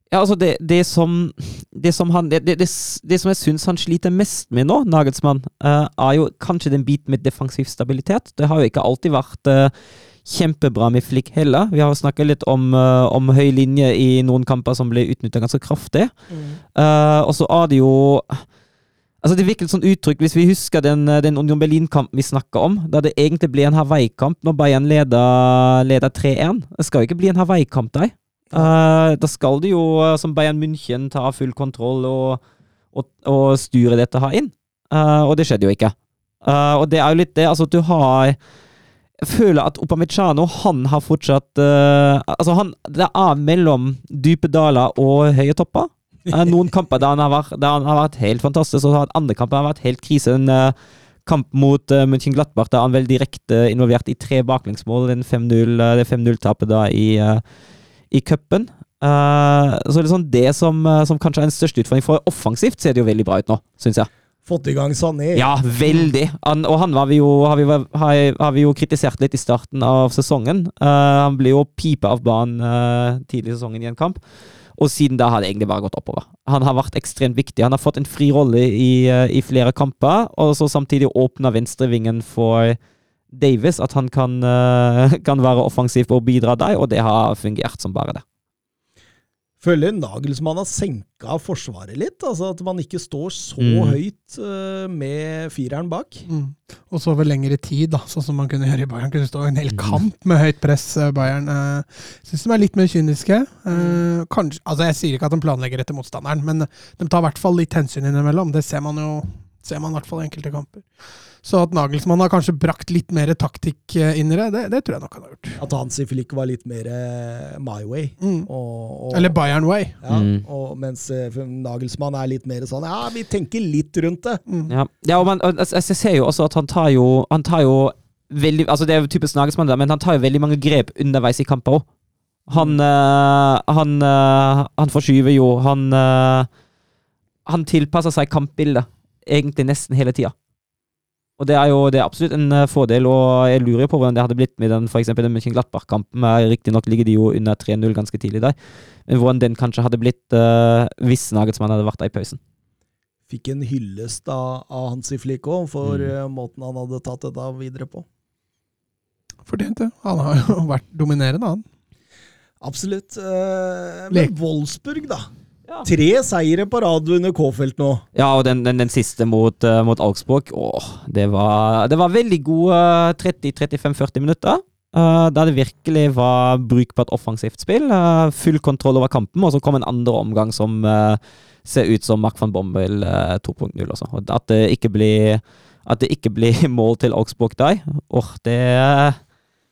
Ja, altså det, det som Det som han Det, det, det, det som jeg syns han sliter mest med nå, Nagelsmann, uh, er jo kanskje den biten med defensiv stabilitet. Det har jo ikke alltid vært uh, kjempebra med Flick heller. Vi har jo snakka litt om, uh, om høy linje i noen kamper som ble utnytta ganske kraftig. Eh, og så er det jo Altså Det virker litt sånn uttrykk, hvis vi husker den, eh, den Union Berlin-kampen vi snakka om, da det egentlig ble en Hawaii-kamp når Bayern leder, leder 3-1. Det skal jo ikke bli en Hawaii-kamp der. Uh, da skal det jo, eh, som Bayern München, ta full kontroll og, og, og styre dette her inn. Uh, og det skjedde jo ikke. Uh, og det er jo litt det, altså at du har Jeg føler at Opamechano han har fortsatt uh, Altså, han Det er mellom dype daler og høye topper. Eh, noen kamper der han, har vært, han har vært helt fantastisk, og så har andre kamper har vært helt krise. En eh, kamp mot uh, München Glattbach der han vel direkte involvert i tre baklengsmål. Den 5-0 eh, det 5-0-tapet da i, i cupen. Eh, så det er sånn det som, eh, som kanskje er den største utfordringen. For offensivt ser det jo veldig bra ut nå, syns jeg. Fått i gang Sané. Ja, veldig. Han, og han var vi jo, har, vi, har, har vi jo kritisert litt i starten av sesongen. Uh, han ble jo pipa av banen uh, tidlig i sesongen i en kamp. Og siden da har det egentlig bare gått oppover. Han har vært ekstremt viktig. Han har fått en fri rolle i, eh, i flere kamper, og så samtidig åpna venstrevingen for Davis, at han kan, eh, kan være offensiv og bidra der, og det har fungert som bare det. Føler Nagelsmann har senka forsvaret litt? Altså At man ikke står så Mm. høyt uh, med fireren bak? Mm. Og så over lengre tid, da, sånn som man kunne gjøre i Bayern. Kunne stå en hel kamp med høyt press, eh, Bayern. Uh, Syns de er litt mer kyniske. Eh, kanskje, altså Jeg sier ikke at de planlegger etter motstanderen, men de tar i hvert fall litt hensyn innimellom. Det ser man jo ser man i hvert fall i enkelte kamper. Så at Nagelsmann har kanskje brakt litt mer taktikk eh, inn i det, det, det tror jeg nok han har gjort. At Hansi Flick var litt mer eh, my way. Mm. Og, og, Eller Bayern Way. Ja, Mm. og mens eh, Nagelsmann er litt mer sånn Ja, vi tenker litt rundt det. Mm. Ja, ja og man, og jeg, ser jo også at han tar jo Han tar jo veldig Altså Det er jo typisk Nagelsmann, der, men han tar jo veldig mange grep underveis i kamper òg. Han, eh, han, han forskyver jo Han, han tilpasser seg kampbildet egentlig nesten hele tida. Og det er jo det er absolutt en eh, fordel, og jeg lurer jo på hvordan det hadde blitt med den for eksempel den München Glattbach-kampen. Riktignok ligger de jo under 3-0 ganske tidlig der, men hvordan den kanskje hadde blitt uh, hvis Nagelsmann hadde vært der i pausen. Fikk en hyllest av, av Hansi Flick òg, for Mm. eh, måten han hadde tatt dette videre på. Fortjent det. Han har jo vært dominerende, han. Absolutt. Eh, Lek. men Wolfsburg, da. Ja. Tre seire på rad under K-felt nå. Ja, og den, den, den siste mot, uh, mot Augsburg, åh, det var, det var veldig gode 30-35-40 minutter. Uh, der det virkelig var brukbart offensivt spill. Uh, full kontroll over kampen, og så kom en andre omgang som uh, ser ut som Mark van Bommel eh, 2.0 også. Og at det ikke blir at det ikke blir mål til Augsburg der, åh, det,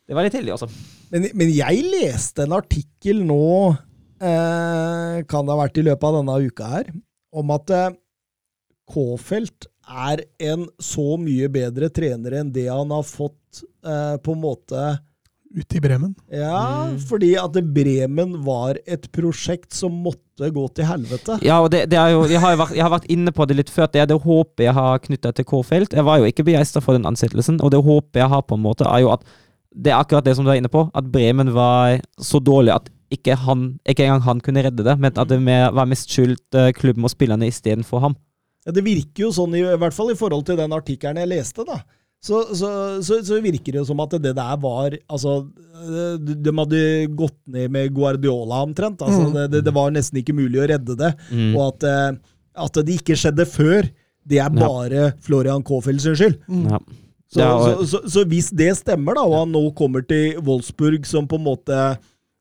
det var litt heldig, altså. Men, men jeg leste en artikkel nå, eh, kan det ha vært i løpet av denne uka her, om at eh, K-felt er en så mye bedre trener enn det han har fått eh, på en måte ute i Bremen. Ja, fordi at Bremen var et prosjekt som måtte gå til helvete. Ja, og det, det er jo, jeg har, jo vært, jeg har vært inne på det litt før. Det er det håpet jeg har knytta til K-felt. Jeg var jo ikke begeistra for den ansettelsen, og det håpet jeg har, på en måte, er jo at det er akkurat det som du er inne på, at Bremen var så dårlig at ikke, han, ikke engang han kunne redde det, men at det med, var mest skyldt eh, klubben og spillerne istedenfor ham. Ja, det virker jo sånn, i, i hvert fall i forhold til den artikkelen jeg leste, da. Så, så, så, så virker det jo som at det der var Altså, de, de hadde gått ned med Guardiola omtrent. Altså, Mm. det, det, var nesten ikke mulig å redde det. Mm. Og at, eh, at det ikke skjedde før, det er Ja. bare Florian Kofeld sin skyld. Ja. Så, Ja, så, så, så hvis det stemmer, da, og han nå kommer til Wolfsburg som på en måte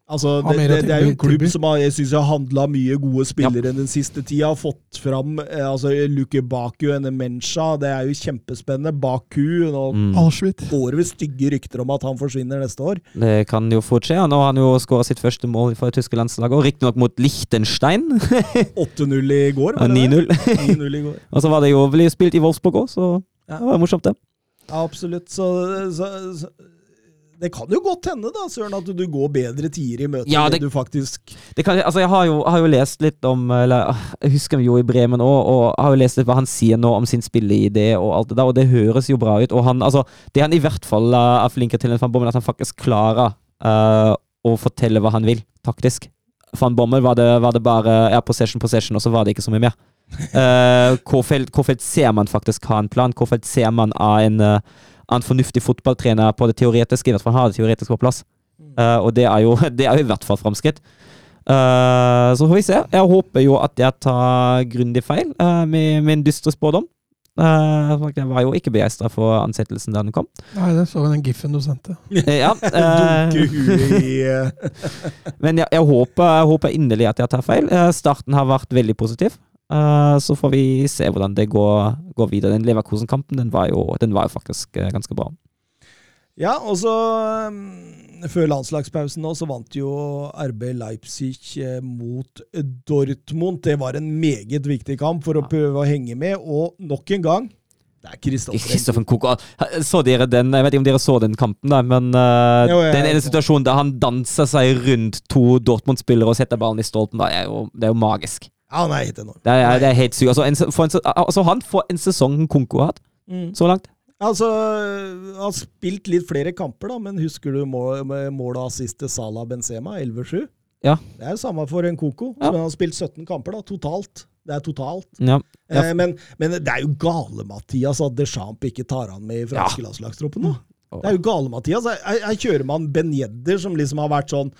Altså, det, det, det er jo en klubb som har, jeg synes har handla mye gode spillere den siste tida. Har fått fram eh, altså, Luke Baku, Enemensha, det er jo kjempespennende. Baku Nå Mm. Går det stygge rykter om at han forsvinner neste år. Det kan jo fort skje. Nå har han jo skåra sitt første mål for det tyske landslaget, og riktignok mot Liechtenstein. 8-0 i går, var det 9-0. 9-0 i går. og så var det jo ble jo spilt i Wolfsburg òg, så Ja. det var morsomt, det. Ja, absolutt. Så, så, så det kan jo godt hende, da, Søren, at du går bedre tider i møte Ja, enn du faktisk det kan, altså jeg har, jo, har jo lest litt om eller, ah, Jeg husker jo i Bremen òg, og har jo lest litt hva han sier nå om sin spilleidé og alt det der, og det høres jo bra ut. Og han, altså, det han i hvert fall uh, er flink til, Van Bommel, at han faktisk klarer uh, å fortelle hva han vil, taktisk. Van Bommel var det, var det bare ja, possession, possession, og så var det ikke så mye mer. Uh, Kofeld ser man faktisk har en plan. Kofeld ser man av en, av en fornuftig fotballtrener på det teoretiske, i hvert fall har det teoretiske på plass. Uh, og det er, jo, det er jo i hvert fall framskritt. Uh, så får vi se. Jeg håper jo at jeg tar grundig feil uh, med min dystre spådom. Jeg var jo ikke begeistra for ansettelsen da den kom. Nei, det så vi den giffen du sendte. Ja, men jeg, jeg, håper, jeg håper inderlig at jeg tar feil. Starten har vært veldig positiv. Eh, så får vi se hvordan det går, går videre. Den Leverkosen-kampen den, var jo- den var jo faktisk uh, ganske bra. Ja, og så um, Før landslagspausen nå, så vant jo RB Leipzig eh, mot Dortmund. Det var en meget viktig kamp for å prøve å henge med, og nok en gang Det er Kristoffer Koko Så dere den? Jeg vet ikke om dere så den kampen, da, men uh, Jo, ja, den ene situasjonen der han danser seg rundt to Dortmund-spillere og setter ballen i stolpen, da, er jo, det er jo magisk. Ja, han er helt enorm. Det er, det er helt sykt. Altså, altså, han får en sesong Konko har hatt, Mm. så langt. Altså, han har spilt litt flere kamper, da, men husker du målet med mål og assist til Salah Benzema? 11-7? Ja. Det er jo samme for en Koko. Ja. Men han har spilt 17 kamper, da, totalt. Det er totalt. Ja. Ja. Eh, men, men det er jo gale-Mathias at Deschamps ikke tar han med i franske landslagstroppen nå. Det er jo gale-Mathias. Her, her kjører man Ben Jedder, som liksom har vært sånn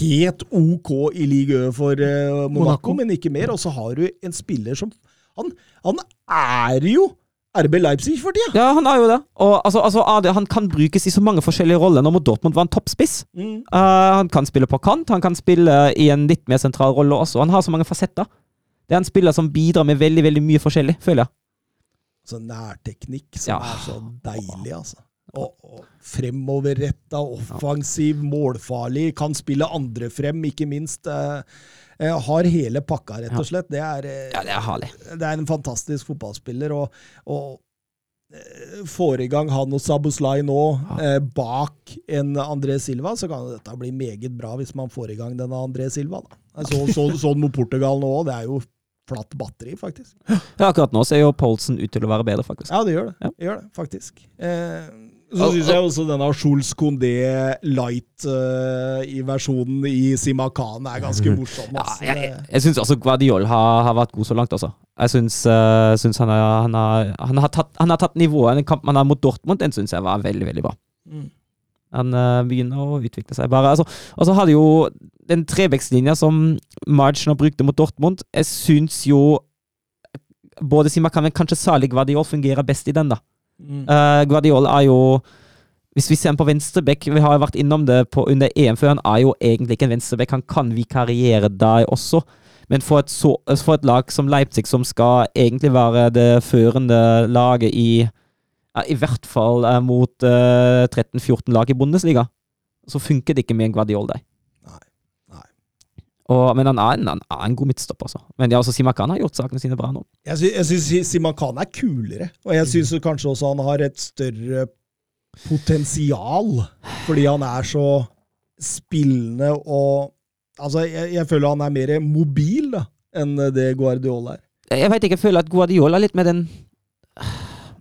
helt OK i ligue for eh, Monaco, Monaco. men ikke mer. Og så har du en spiller som Han, han er jo RB Leipzig for tida! Ja, han er jo det. Og altså, altså, han kan brukes i så mange forskjellige roller. Nå mot Dortmund var en toppspiss. Mm. Uh, han kan spille på kant, han kan spille i en litt mer sentral rolle også. Han har så mange fasetter. Det er en spiller som bidrar med veldig veldig mye forskjellig, føler jeg. Så nærteknikk som Ja. er så deilig, altså. Og, og fremoverretta, offensiv, målfarlig. Kan spille andre frem, ikke minst. Eh, eh, har hele pakka, rett og slett. Det er, eh, Ja, det er herlig. det er en fantastisk fotballspiller. Og, og får i gang han og Sabuslai nå, eh, bak en André Silva, så kan dette bli meget bra hvis man får i gang denne André Silva. Da. Så, så, sånn mot Portugal nå òg. Det er jo flatt batteri, faktisk. Ja, akkurat nå ser jo Poulsen ut til å være bedre, faktisk. Ja, det gjør det. Ja. Det gjør det, faktisk. Eh, så syns jeg også denne Jules Condé light uh, i versjonen i Simakan er ganske morsom. Ja, jeg jeg, jeg syns også Guardiol har, har vært god så langt, altså. Jeg syns, uh, han, er, han, har, han, har tatt, han har tatt nivået. Den kampen han har mot Dortmund, den syns jeg var veldig, veldig bra. Mm. Han uh, begynner å utvikle seg bare. Altså, og så hadde jo den trebekslinja som Marge nå brukte mot Dortmund, jeg syns jo både Simakan, men kanskje Salig Guardiol fungerer best i den, da. Mm. Uh, Guardiol er jo Hvis vi ser på venstrebekk, vi har vært innom det på, under EM før, han er jo egentlig ikke en venstrebekk, han kan vikariere der også. Men for et, så, for et lag som Leipzig, som skal egentlig være det førende laget i I hvert fall eh, mot uh, 13-14 lag i Bundesliga, så funker det ikke med en Guardiol der. Nei. Nei. Og, men han er, en, han er en god midtstopper, altså. Men ja, altså, Simakan har gjort sakene sine bra nå. Jeg, sy jeg syns Simakan er kulere, og jeg syns kanskje også han har et større potensial, fordi han er så spillende og Altså, jeg, jeg føler han er mer mobil da, enn det Guardiola er. Jeg vet ikke, jeg føler at Guardiola er litt med den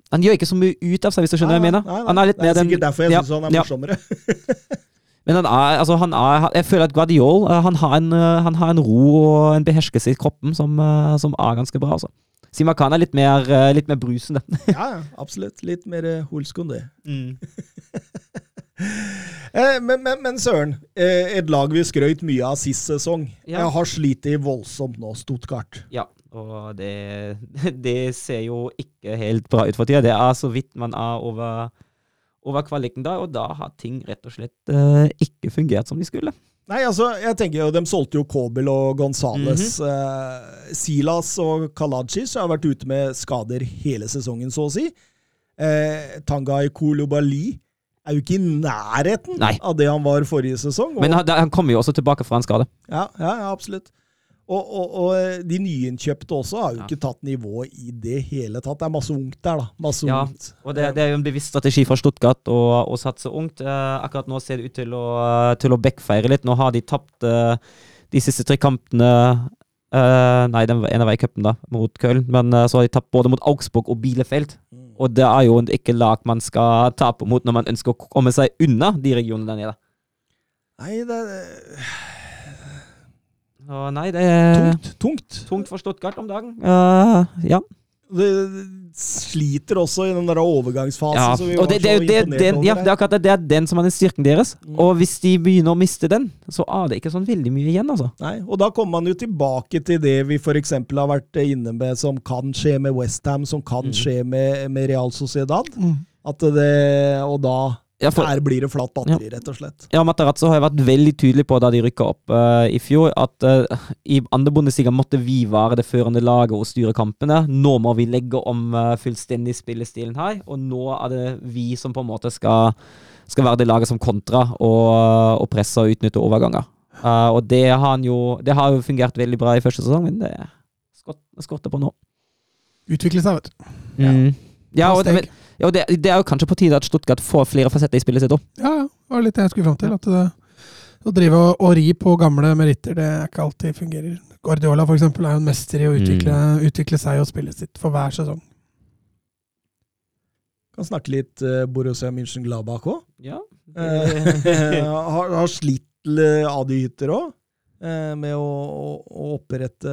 Han gjør ikke så mye ut av seg, hvis du skjønner hva jeg mener. Nei, nei, Han er litt det er sikkert den derfor jeg Ja, syns han er morsommere. Men han er, altså han er, jeg føler at Guardiol eh, han har, en, eh, han har en ro og en beherskelse i kroppen som, eh, som er ganske bra. altså. Simakan er litt mer, litt mer brusende. Ja, ja, absolutt. Litt mer Holskon, det. Eh, men, men, men søren, eh, et lag vi skrøt mye av sist sesong, Ja. Jeg har slitt voldsomt nå, Stuttgart. Ja, og det, det ser jo ikke helt bra ut for tida. Det er så vidt man er over, over kvaliken da, og da har ting rett og slett uh, ikke fungert som de skulle. Nei, altså, jeg tenker jo, De solgte jo Kobel og Gonzales. Mhm. eh, Silas og Kalajic har vært ute med skader hele sesongen, så å si. Eh, Tangai Kolobali er jo ikke i nærheten Nei. av det han var forrige sesong. Og, Men han, han kommer jo også tilbake fra en skade. ja, ja, ja, absolutt. Og, og, og eh, de nyinnkjøpte også har jo Ja. ikke tatt nivået i det hele tatt. Det er masse ungt der, da. Masse Ja, ungt. Og det, det er jo en bevisst strategi fra Stuttgart å, å satse ungt. Eh, akkurat nå ser det ut til å, til å backfire litt. Nå har de tapt eh, de siste tre kampene eh, Nei, den ene var i cupen, da, mot Köln. Men eh, så har de tapt både mot Augsburg og Bielefeld. Og det er jo ikke lag man skal tape mot når man ønsker å komme seg unna de regionene der nede. Nei, det Og nei, det er tungt. Tungt. tungt for Stuttgart om dagen. Uh, ja. Det sliter også i den der overgangsfasen Ja, som vi og var det, det, så det, den, over. ja, det er akkurat det. Det er den som er den styrken deres. Mm. Og hvis de begynner å miste den, så er det ikke sånn veldig mye igjen, altså. Nei, og da kommer man jo tilbake til det vi f.eks. har vært inne med, som kan skje med Westham, som kan Mm. skje med, med Real Sociedad. Mm. At det, og da for, Her blir det flatt batteri, rett og slett. ja, Matarazzo har jeg vært veldig tydelig på da de rykka opp uh, i fjor, at uh, i andre bondesiga måtte vi være det førende laget og styre kampene. Nå må vi legge om uh, fullstendig spillestilen her, og nå er det vi som på en måte skal, skal være det laget som kontra og, og presse og utnytte overganger. Eh, og det har, han jo, det har jo fungert veldig bra i første sesong, men det skorter på nå. Utvikle seg, vet du. Mm. Ja, og, det, men, ja, og det, det er jo kanskje på tide at Stuttgart får flere fasetter i spillet sitt òg. Ja, ja. Det var litt det jeg skulle fram til. At det, å drive og, og ri på gamle meritter, det er ikke alltid fungerer. Guardiola for eksempel, er jo en mester i å utvikle, utvikle seg og spillet sitt for hver sesong. Kan snakke litt uh, Borussia München-Glabach òg. Ja. har, har slitt uh, Adi Hytter òg, med å, å, å opprette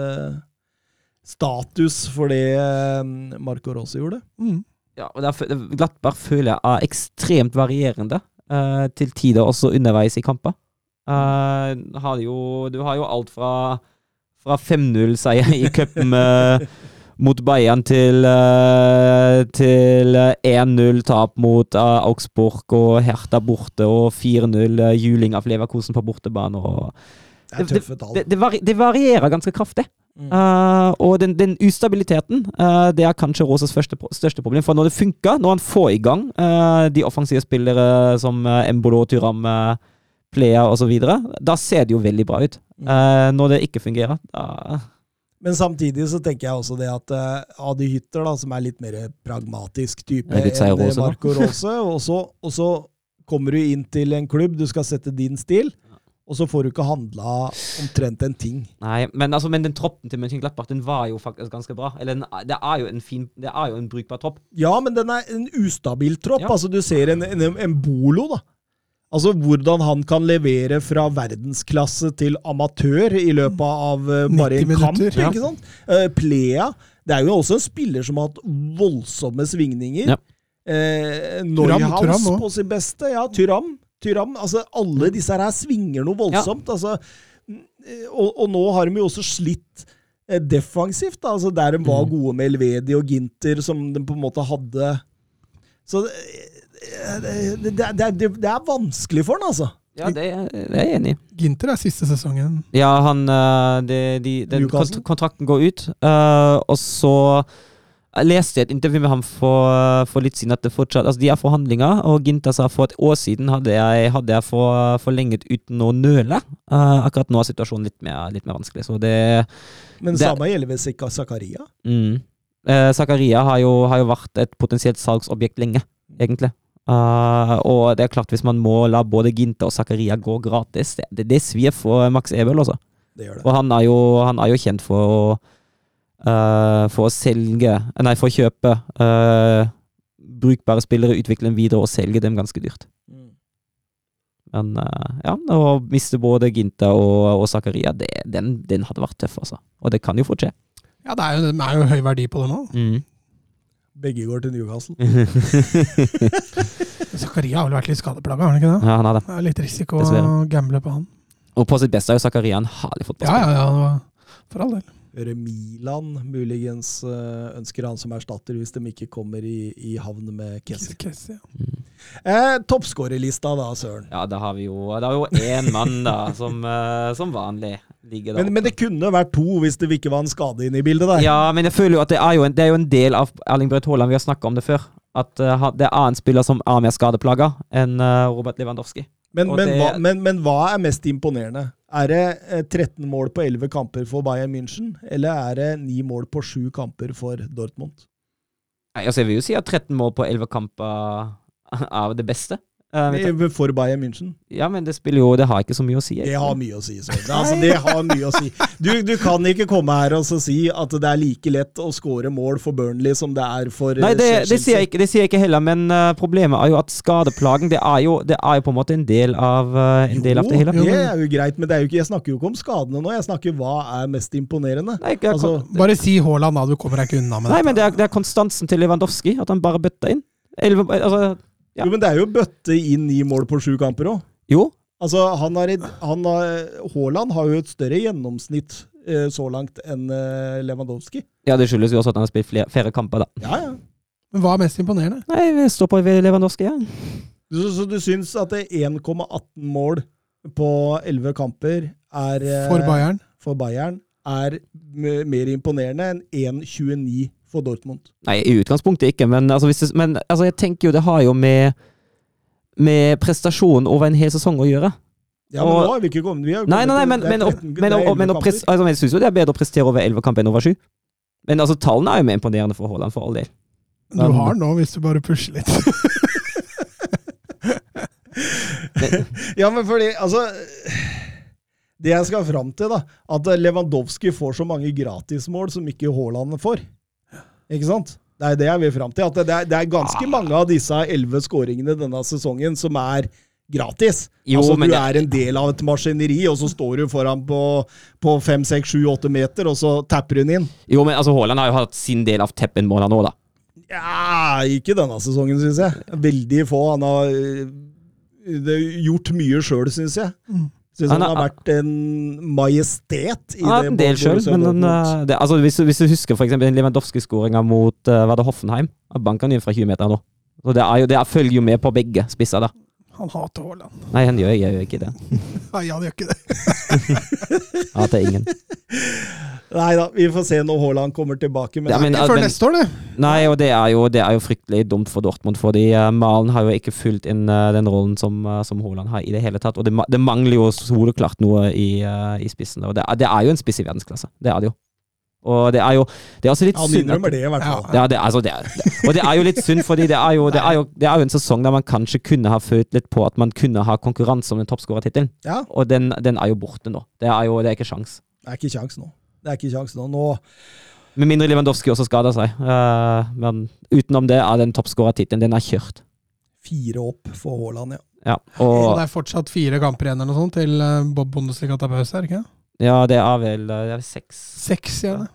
status for det eh, Marco Rossi gjorde. Mm. Ja og derfor, Glattberg føler jeg er ekstremt varierende, uh, til tider også underveis i kamper. Uh, har jo, du har jo alt fra, fra 5-0-seier i cupen eh, mot Bayern til, til 1-0-tap mot Augsburg og Hertha borte og 4-0 eh, juling av Leverkosen på bortebane. og Det det, det, det varierer ganske kraftig. Mm. Eh, og den, den ustabiliteten, uh, det er kanskje Rosas første, pro- største problem. For når det funker, når han får i gang uh, de offensive spillere som uh, Embolo, Tyram, uh, Plea osv., da ser det jo veldig bra ut. Mm. Eh, når det ikke fungerer, da Men samtidig så tenker jeg også det at uh, Adi Hytter, da, som er litt mer pragmatisk type enn. Marco Rose, og så, og så kommer du inn til en klubb, du skal sette din stil, og så får du ikke handla omtrent en ting. Nei, men, altså, men den troppen til Mönchenglappach, den var jo faktisk ganske bra. Eller den, det er jo en fin Det er jo en brukbar tropp. Ja, men den er en ustabil tropp. Ja. Altså, du ser en, en, en Bolo, da. Altså, hvordan han kan levere fra verdensklasse til amatør i løpet av uh, bare 90 en kamp, minutter, ja. ikke sant? Uh, Plea Det er jo også en spiller som har hatt voldsomme svingninger. Ja. Eh, Neuhaus på sitt beste. Ja, Tyram. Tyram. Altså, alle disse her svinger noe voldsomt. Altså, eh, og, og nå har de jo også slitt eh, defensivt, da. Altså, der de var Mm. gode med Elvedi og Ginter, som de på en måte hadde Så det, det, det, det, det, det er vanskelig for han, altså. Ja, det, det er jeg enig i. Ginter er siste sesongen. Ja, han de, de, den Newcastle? kontrakten går ut, eh, og så jeg leste et intervju med ham for, for litt siden at det fortsatt Altså, de er forhandlinger, og Ginta sa for et år siden hadde jeg, hadde jeg for, forlenget uten å nøle. Uh, akkurat nå er situasjonen litt mer, litt mer vanskelig, så det Men Det- samme gjelder vel sikkert Zakaria. mm. Uh, Zakaria har jo, har jo vært et potensielt salgsobjekt lenge, egentlig. Uh, og det er klart, hvis man må la både Ginta og Zakaria gå gratis, det, det, det svir for Max Ebel, altså. Det gjør det. Og han er jo, han er jo kjent for å eh, For å selge Nei, for å kjøpe uh, brukbare spillere, utvikle dem videre og selge dem ganske dyrt. Mm. Men uh, ja, å miste både Ginta og, og Zakaria, det, den, den hadde vært tøff, altså. Og det kan jo fort skje. Ja, det er jo, det er jo høy verdi på det nå. Mm. Begge går til Newcastle. Zakaria har vel vært litt skadeplaga, har han ikke det? ja, han har det. Det er litt risiko å gamble på han. Og på sitt beste er jo Zakaria en herlig Ja, fotballspiller. ja, ja. ja, For all del. Hører Milan muligens eh, ønsker han som erstatter hvis de ikke kommer i, i havn med Kessie. Kessie, ja. Mm. Eh, Toppskårerlista da, Søren. Ja, det har vi jo Det er jo én mann, da, som, eh, som vanlig ligger der. Men, men det kunne vært to hvis det ikke var en skade inne i bildet der. Ja, men jeg føler jo at det er jo en, det er jo en del av Erling Braut Haaland, vi har snakka om det før. At eh, det er en spiller som er mer skadeplaga enn Robert Lewandowski. Men, men, det- hva, men, men hva er mest imponerende? Er det eh, 13 mål på 11 kamper for Bayern München, eller er det 9 mål på 7 kamper for Dortmund? Nei, altså Jeg vil jo si at 13 mål på 11 kamper er det beste. Eh, For Bayern München? ja, men det spiller jo Det har ikke så mye å si. Det har mye å si. Søren. Altså, det har mye å si. Du, du kan ikke komme her og så si at det er like lett å skåre mål for Burnley som det er for eh, Nei, det, det, sier jeg ikke, det sier jeg ikke heller, men uh, problemet er jo at skadeplagen det er jo, det er jo på en måte en del av, uh, en del av det hele. Jo, det er jo greit, men det er jo ikke, jeg snakker jo ikke om skadene nå. Jeg snakker hva er mest imponerende. Nei, jeg, Altså, Bare si Haaland, da. Du kommer deg ikke unna med nei dette. men det er, det er konstansen til Lewandowski, at han bare bøtter inn. Elve, altså, Ja. Jo, men det er jo bøtte inn i mål på sju kamper òg. jo, Altså, han har, han har, Haaland har jo et større gjennomsnitt eh, så langt enn eh, Lewandowski. ja, det skyldes jo også at han har spilt flere, flere kamper, da. Ja, ja. Men hva er mest imponerende? Nei, vi står på ved Lewandowski, ja. Så, så du syns at 1,18 mål på 11 kamper er eh, For Bayern? for Bayern er mer imponerende enn 1,29 for Dortmund? Nei, i utgangspunktet ikke, men, altså, hvis det, men altså, jeg tenker jo det har jo med, med prestasjon over en hel sesong å gjøre. Ja, men Og- nå har vi ikke kommet vi har Nei, nei, nei, men, men, 13 men, det men, 11 å pres, kamper. altså, men jeg syns jo det er bedre å prestere over 11 kamper enn over sju. Men altså, tallene er jo mer imponerende for Haaland, for all del. Du har den nå, hvis du bare pusher litt. Ja, men fordi, altså Det jeg skal fram til, da, at Lewandowski får så mange gratismål som ikke Haaland får. Ikke sant? Det er det jeg vil fram til. At det er, det er ganske Ah. mange av disse elleve skåringene denne sesongen som er gratis. Jo, altså, du det- er en del av et maskineri, og så står du foran på, på 5, 6, 7, 8 meter, og så tapper hun inn. Jo, men altså, Haaland har jo hatt sin del av teppen-måler nå, da. Ja, ikke denne sesongen, syns jeg. Veldig få. Han har det, gjort mye sjøl, syns jeg. Syns han, Han har vært en majestet i Han det en del sjøl, men han, eh, det, altså, hvis, hvis du husker den Lewandowski-skåringa mot uh, var det Hoffenheim, banka han inn fra 20 meter nå. Og det, er jo, det er, følger jo med på begge spisser, da. Han hater Haaland. Nei, han gjør, jeg gjør ikke det. Nei, han gjør ikke det. hater ingen. Nei da, vi får se når Haaland kommer tilbake. Men, Ja, men, Før neste år, det. nei, og det er, jo, det er jo fryktelig dumt for Dortmund, fordi uh, Malen har jo ikke fulgt inn eh, den rollen som, eh, som Haaland har i det hele tatt. Og det, det mangler jo soleklart noe i, eh, i spissen. Og det, er- det er jo en spiss i verdensklasse. Det er det jo. Og det er jo det er også litt han synd at- det, i hvert fall. Ja, det, altså det, det, og det er jo litt synd, fordi det er, jo, det, er jo, det er jo en sesong der man kanskje kunne ha følt litt på at man kunne ha konkurranse om den toppskårertittelen. Ja, Og den, den er jo borte nå. Det er jo det er ikke sjans. det er ikke kjangs nå. Det er ikke kjangs nå. Nå Med mindre Lewandowski også skader seg. Uh, men utenom det er den toppskårertittelen den er kjørt. fire opp for Haaland, ja. Ja, Og og det er fortsatt fire kamper igjen eller noe sånt til eh, Bob Bundesliga tar pause, er det ikke? Ja, det er vel det er seks Seks, ja. ja.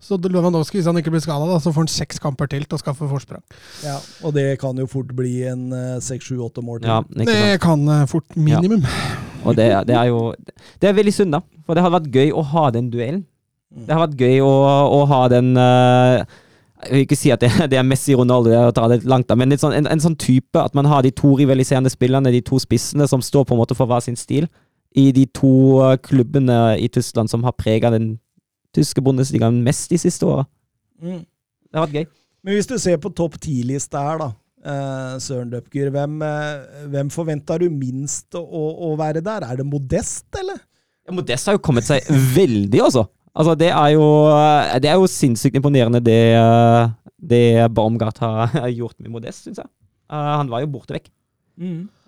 Så Lewandowski, hvis han ikke blir skada, så får han seks kamper til til å skaffe forsprang. ja. Og det kan jo fort bli en eh, seks, sju, åtte mål til. Ja, ikke sant. Det kan eh, fort minimum. Og det, det er jo Det er veldig synd, da. For det hadde vært gøy å ha den duellen. Mm. Det har vært gøy å, å ha den uh, Jeg vil ikke si at det, det er Messi Ronaldo, det er å ta det langt, da, men litt sånn, en, en sånn type at man har de to rivaliserende spillerne, de to spissene, som står på en måte for hver sin stil, i de to eh, klubbene i Tyskland som har prega den tyske bondesligaen mest de siste åra. Mm. Det har vært gøy. Men hvis du ser på topp ti-lista her, da, eh, Søren Døpker, hvem, eh, hvem forventer du minst å, å være der? Er det Modest, eller? Ja, Modest har jo kommet seg veldig, altså. Altså, det er jo, det er jo sinnssykt imponerende det, det Baumgart har gjort med Modest, syns jeg. Han var jo borte vekk.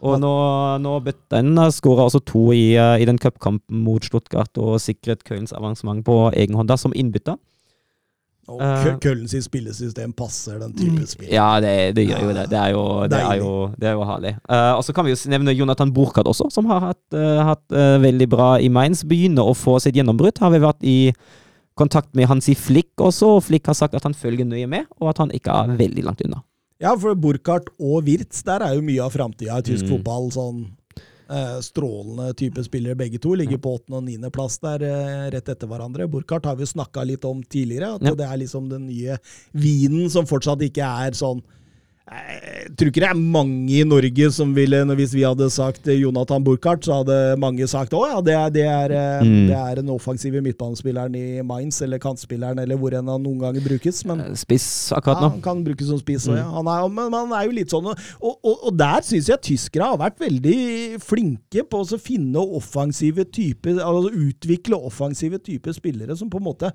Og nå, nå Bøtten skåra også to i, eh, i den cupkampen mot Stuttgart og sikret Kølens avansement på egen hånd som innbytter. Og Eh, Kø- Køllen sitt spillesystem passer den type spill. Ja, det, det gjør jo det. Det er jo, det er jo, det er jo herlig. Uh, og så kan vi jo nevne Jonathan Burkhardt også, som har hatt, uh, hatt eh, veldig bra i Mainz. Begynner å få sitt gjennombrudd. Har vi vært i kontakt med Hansi Flick også, og Flick har sagt at han følger nøye med, og at han ikke er veldig langt unna. Ja, for Burkhardt og Wirtz, der er jo mye av framtida i tysk Mm. fotball. Sånn eh, strålende type spillere begge to. Ligger på åttende- og niendeplass der eh, rett etter hverandre. Burkhardt har vi jo snakka litt om tidligere, at Ja. det er liksom den nye vinen som fortsatt ikke er sånn jeg tror ikke det er mange i Norge som ville når Hvis vi hadde sagt eh, Jonathan Burkhardt, så hadde mange sagt å ja, det er, det er, eh, Mm. det er den offensive midtbanespilleren i Mainz, eller kantspilleren, eller hvor enn han noen ganger brukes. Men Eh, Spiss akkurat nå. ja, han kan brukes som spiss, Mm. ja. han er, men han er jo litt sånn Og, og, og der syns jeg tyskere har vært veldig flinke på å finne offensive typer Altså utvikle offensive typer spillere som på en måte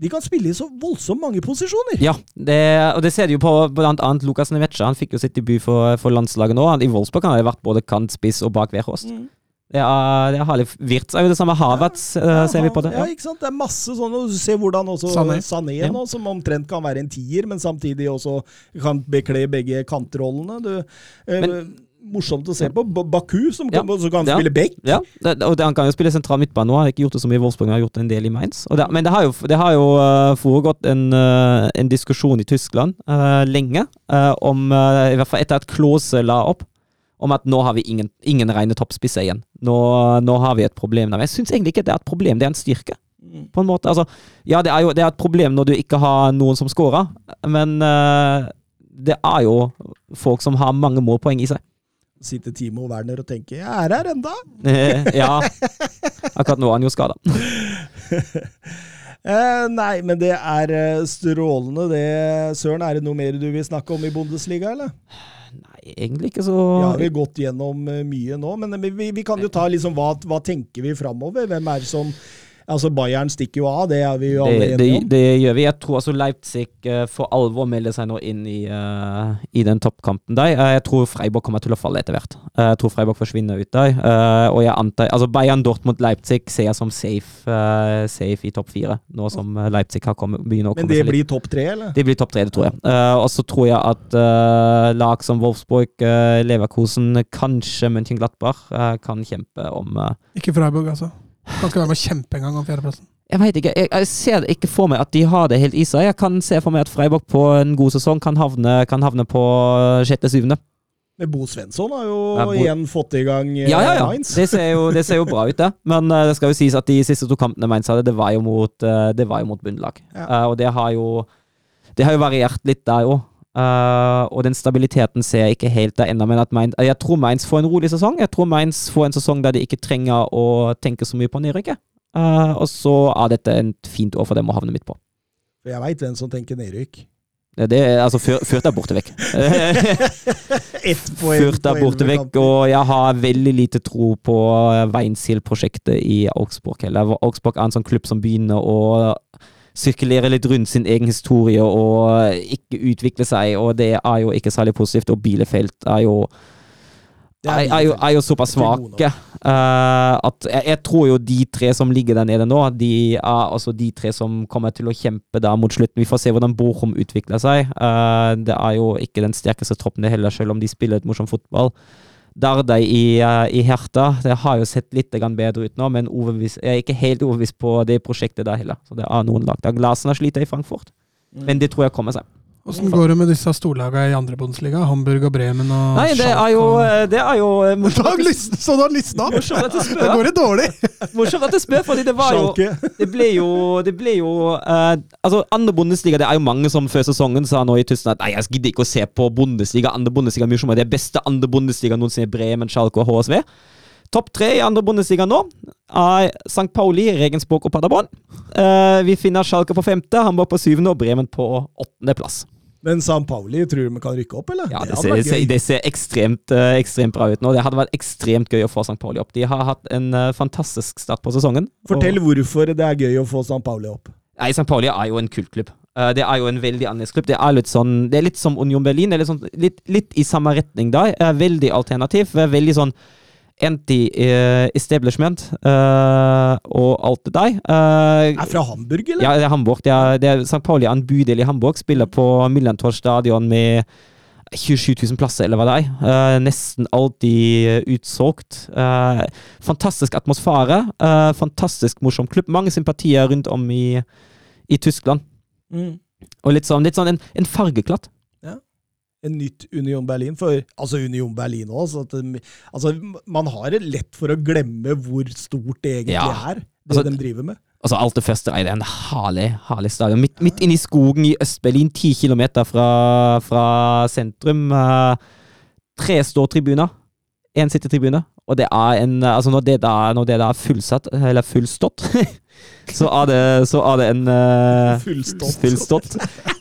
De kan spille i så voldsomt mange posisjoner! Ja, det, og det ser du jo på blant annet Lukas Nevetsja. Han fikk jo sitt debut for, for landslaget nå. Han, I Wolfsburg har han vært både kant, spiss og bak Wehrhost. Mm. Det er, det er herlig. Wirtz er jo det samme. Havertz ja, ser vi på det. Ja, Ja. ikke sant? Det er masse sånne. Du ser hvordan også Sané. Sané, Ja. nå, som omtrent kan være en tier, men samtidig også kan bekle begge kantrollene. Du, eh, Men- morsomt å se på. Baku, som Ja. kan, som kan Ja. spille back. Ja, det, og det, han kan jo spille sentral midtbane nå. Har ikke gjort det så mye i Wolfsburg, men har gjort en del i Mainz. Det, men det har jo, det har jo eh, foregått en, eh, en diskusjon i Tyskland uh, lenge, uh, om I hvert fall etter at Klose la opp, om at nå har vi ingen, ingen rene toppspisser igjen. Nå, nå har vi et problem. Men jeg syns egentlig ikke det er et problem, det er en styrke. På en måte, altså, ja, det er jo det er et problem når du ikke har noen som scorer, men uh, det er jo folk som har mange målpoeng i seg. Sitter Timo Werner og tenker 'jeg er her enda'. Eh, ja. Akkurat nå er han jo skada. Eh, nei, men det er eh, strålende, det. Søren, er det noe mer du vil snakke om i Bundesliga, eller? Nei, egentlig ikke så Vi har gått gjennom eh, mye nå, men vi, vi, vi kan jo ta liksom hva, hva tenker vi framover? Hvem er det som Altså, Bayern stikker jo av, det er vi jo alle det, det, enige om. det gjør vi. Jeg tror altså Leipzig uh, for alvor melder seg nå inn i, uh, i den toppkampen der. Uh, jeg tror Freiburg kommer til å falle etter hvert. Eh, jeg tror Freiburg forsvinner ut der. Eh, og jeg antar Altså Bayern Dortmund Leipzig ser jeg som safe, eh, safe i topp fire, nå som eh, Leipzig har kommet, begynner å Men komme det seg litt blir topp tre, eller? Det blir topp tre, det tror jeg. Eh, og så tror jeg at eh, lag som Wolfsburg, uh, Leverkosen, kanskje Mönchenglattbach uh, kan kjempe om eh, Ikke Freiburg, altså. Kan ikke være med å kjempe en gang om fjerdeplassen. Jeg vet ikke. Jeg, jeg ser ikke for meg at de har det helt i seg. Jeg kan se for meg at Freiburg på en god sesong kan havne, kan havne på sjette-syvende. Bo Svensson har jo Ja, Bo- igjen fått i gang eh, Ja, ja, ja. Mainz. Det ser, jo, det ser jo bra ut, det. Men uh, det skal jo sies at de siste to kampene Mainz hadde, det var jo mot, uh, det var jo mot bunnlag. Ja. Uh, og det har jo Det har jo variert litt der òg. Og den stabiliteten ser jeg ikke helt der ennå. Men at Mainz, jeg tror Mainz får en rolig sesong. Jeg tror Mainz får en sesong der de ikke trenger å tenke så mye på nedrykket. Uh, og så er dette et fint år for dem å havne midt på. Jeg veit hvem som tenker nedrykk. Det, er, altså, Fyr- er borte vekk. Fyrt er borte vekk, og jeg har veldig lite tro på Weinziel-prosjektet i Augsburg heller. Augsburg er en sånn klubb som begynner å sirkulere litt rundt sin egen historie og ikke utvikle seg, og det er jo ikke særlig positivt. Og Bielefeld er jo er, er, jo, er jo såpass svake uh, at jeg, jeg tror jo de tre som ligger der nede nå, de er altså de tre som kommer til å kjempe der mot slutten. Vi får se hvordan Bochum utvikler seg. Uh, det er jo ikke den sterkeste troppen det heller, selv om de spiller et morsomt fotball. Dardai i, uh, i Herta det har jo sett litt bedre ut nå, men overvis, jeg er ikke helt overbevist på det prosjektet der heller. Så det er noen lag der. sliter i Frankfurt, Mm. men det tror jeg kommer seg. Åssen går det med disse storlagene i andre Bundesliga? Hamburg og Bremen og Nei, det er jo, eh, det er jo eh, Så du har at du Da går det dårlig! Morsomt at du spør, fordi det var jo Det ble jo, det ble jo uh, Altså, andre Bundesliga Det er jo mange som før sesongen sa nå i Tyskland at Nei, jeg gidder ikke å se på Bundesliga. Andre Bundesliga mye er Det beste andre Bundesliga noensinne. Bremen, Schalke og HSV. Topp tre i andre Bundesliga nå er St. Pauli, Regensburg og Paderborn. Eh, vi finner Schalke på femte, Hamburg på syvende og Bremen på åttendeplass. Men San Pauli, tror du vi kan rykke opp, eller? Ja, det det, ser, det ser ekstremt, eh, ekstremt bra ut nå. Det hadde vært ekstremt gøy å få St. Pauli opp. De har hatt en eh, fantastisk start på sesongen. Fortell Og- hvorfor det er gøy å få San Pauli opp. Nei, St. Pauli er jo en kultklubb. Eh, det er jo en veldig annerledes klubb. Det er litt sånn Det er litt som Union Berlin. Det er litt, sånn, litt, litt i samme retning da. Er veldig alternativ. Er Veldig sånn anti-establishment uh, og alt det der. Uh, Er fra Hamburg, eller? ja, det er Hamburg. Det er, det er St. Pauli er en bydel i Hamburg. Spiller på Millentor stadion med 27 000 plasser, eller hva det er. Uh, nesten alltid utsolgt. Fantastisk atmosfære. fantastisk morsom klubb. Mange sympatier rundt om i, i Tyskland. Mm. Og litt sånn, litt sånn en, en fargeklatt. En nytt Union Berlin, for altså Union Berlin også, altså, Man har det lett for å glemme hvor stort det egentlig Ja. er, det Altså, de driver med. Altså Alt det første er en herlig, herlig stadion. Midt, midt inne i skogen i Øst-Berlin, ti kilometer fra, fra sentrum. Uh, tre ståtribuner, én sittetribune. Og det er en Altså når det da, når det da er fullsatt, eller fullstått, så er det, så er det en uh, Fullstått. fullstått.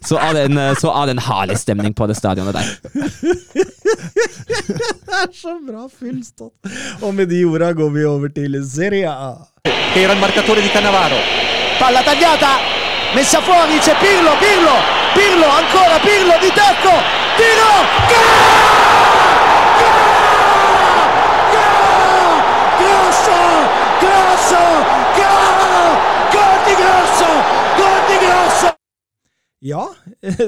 Så er, det en, så er det en herlig stemning på det stadionet der. Det er så bra fullstått! Og med de orda går vi over til Serie A. era il marcatore di Cannavaro. Palla tagliata, messa fuori, c'è Pirlo, Pirlo, Pirlo, ancora Pirlo di tacco, tiro, Grosso, Grosso, gol di Grasso! gol di Grasso! Ja,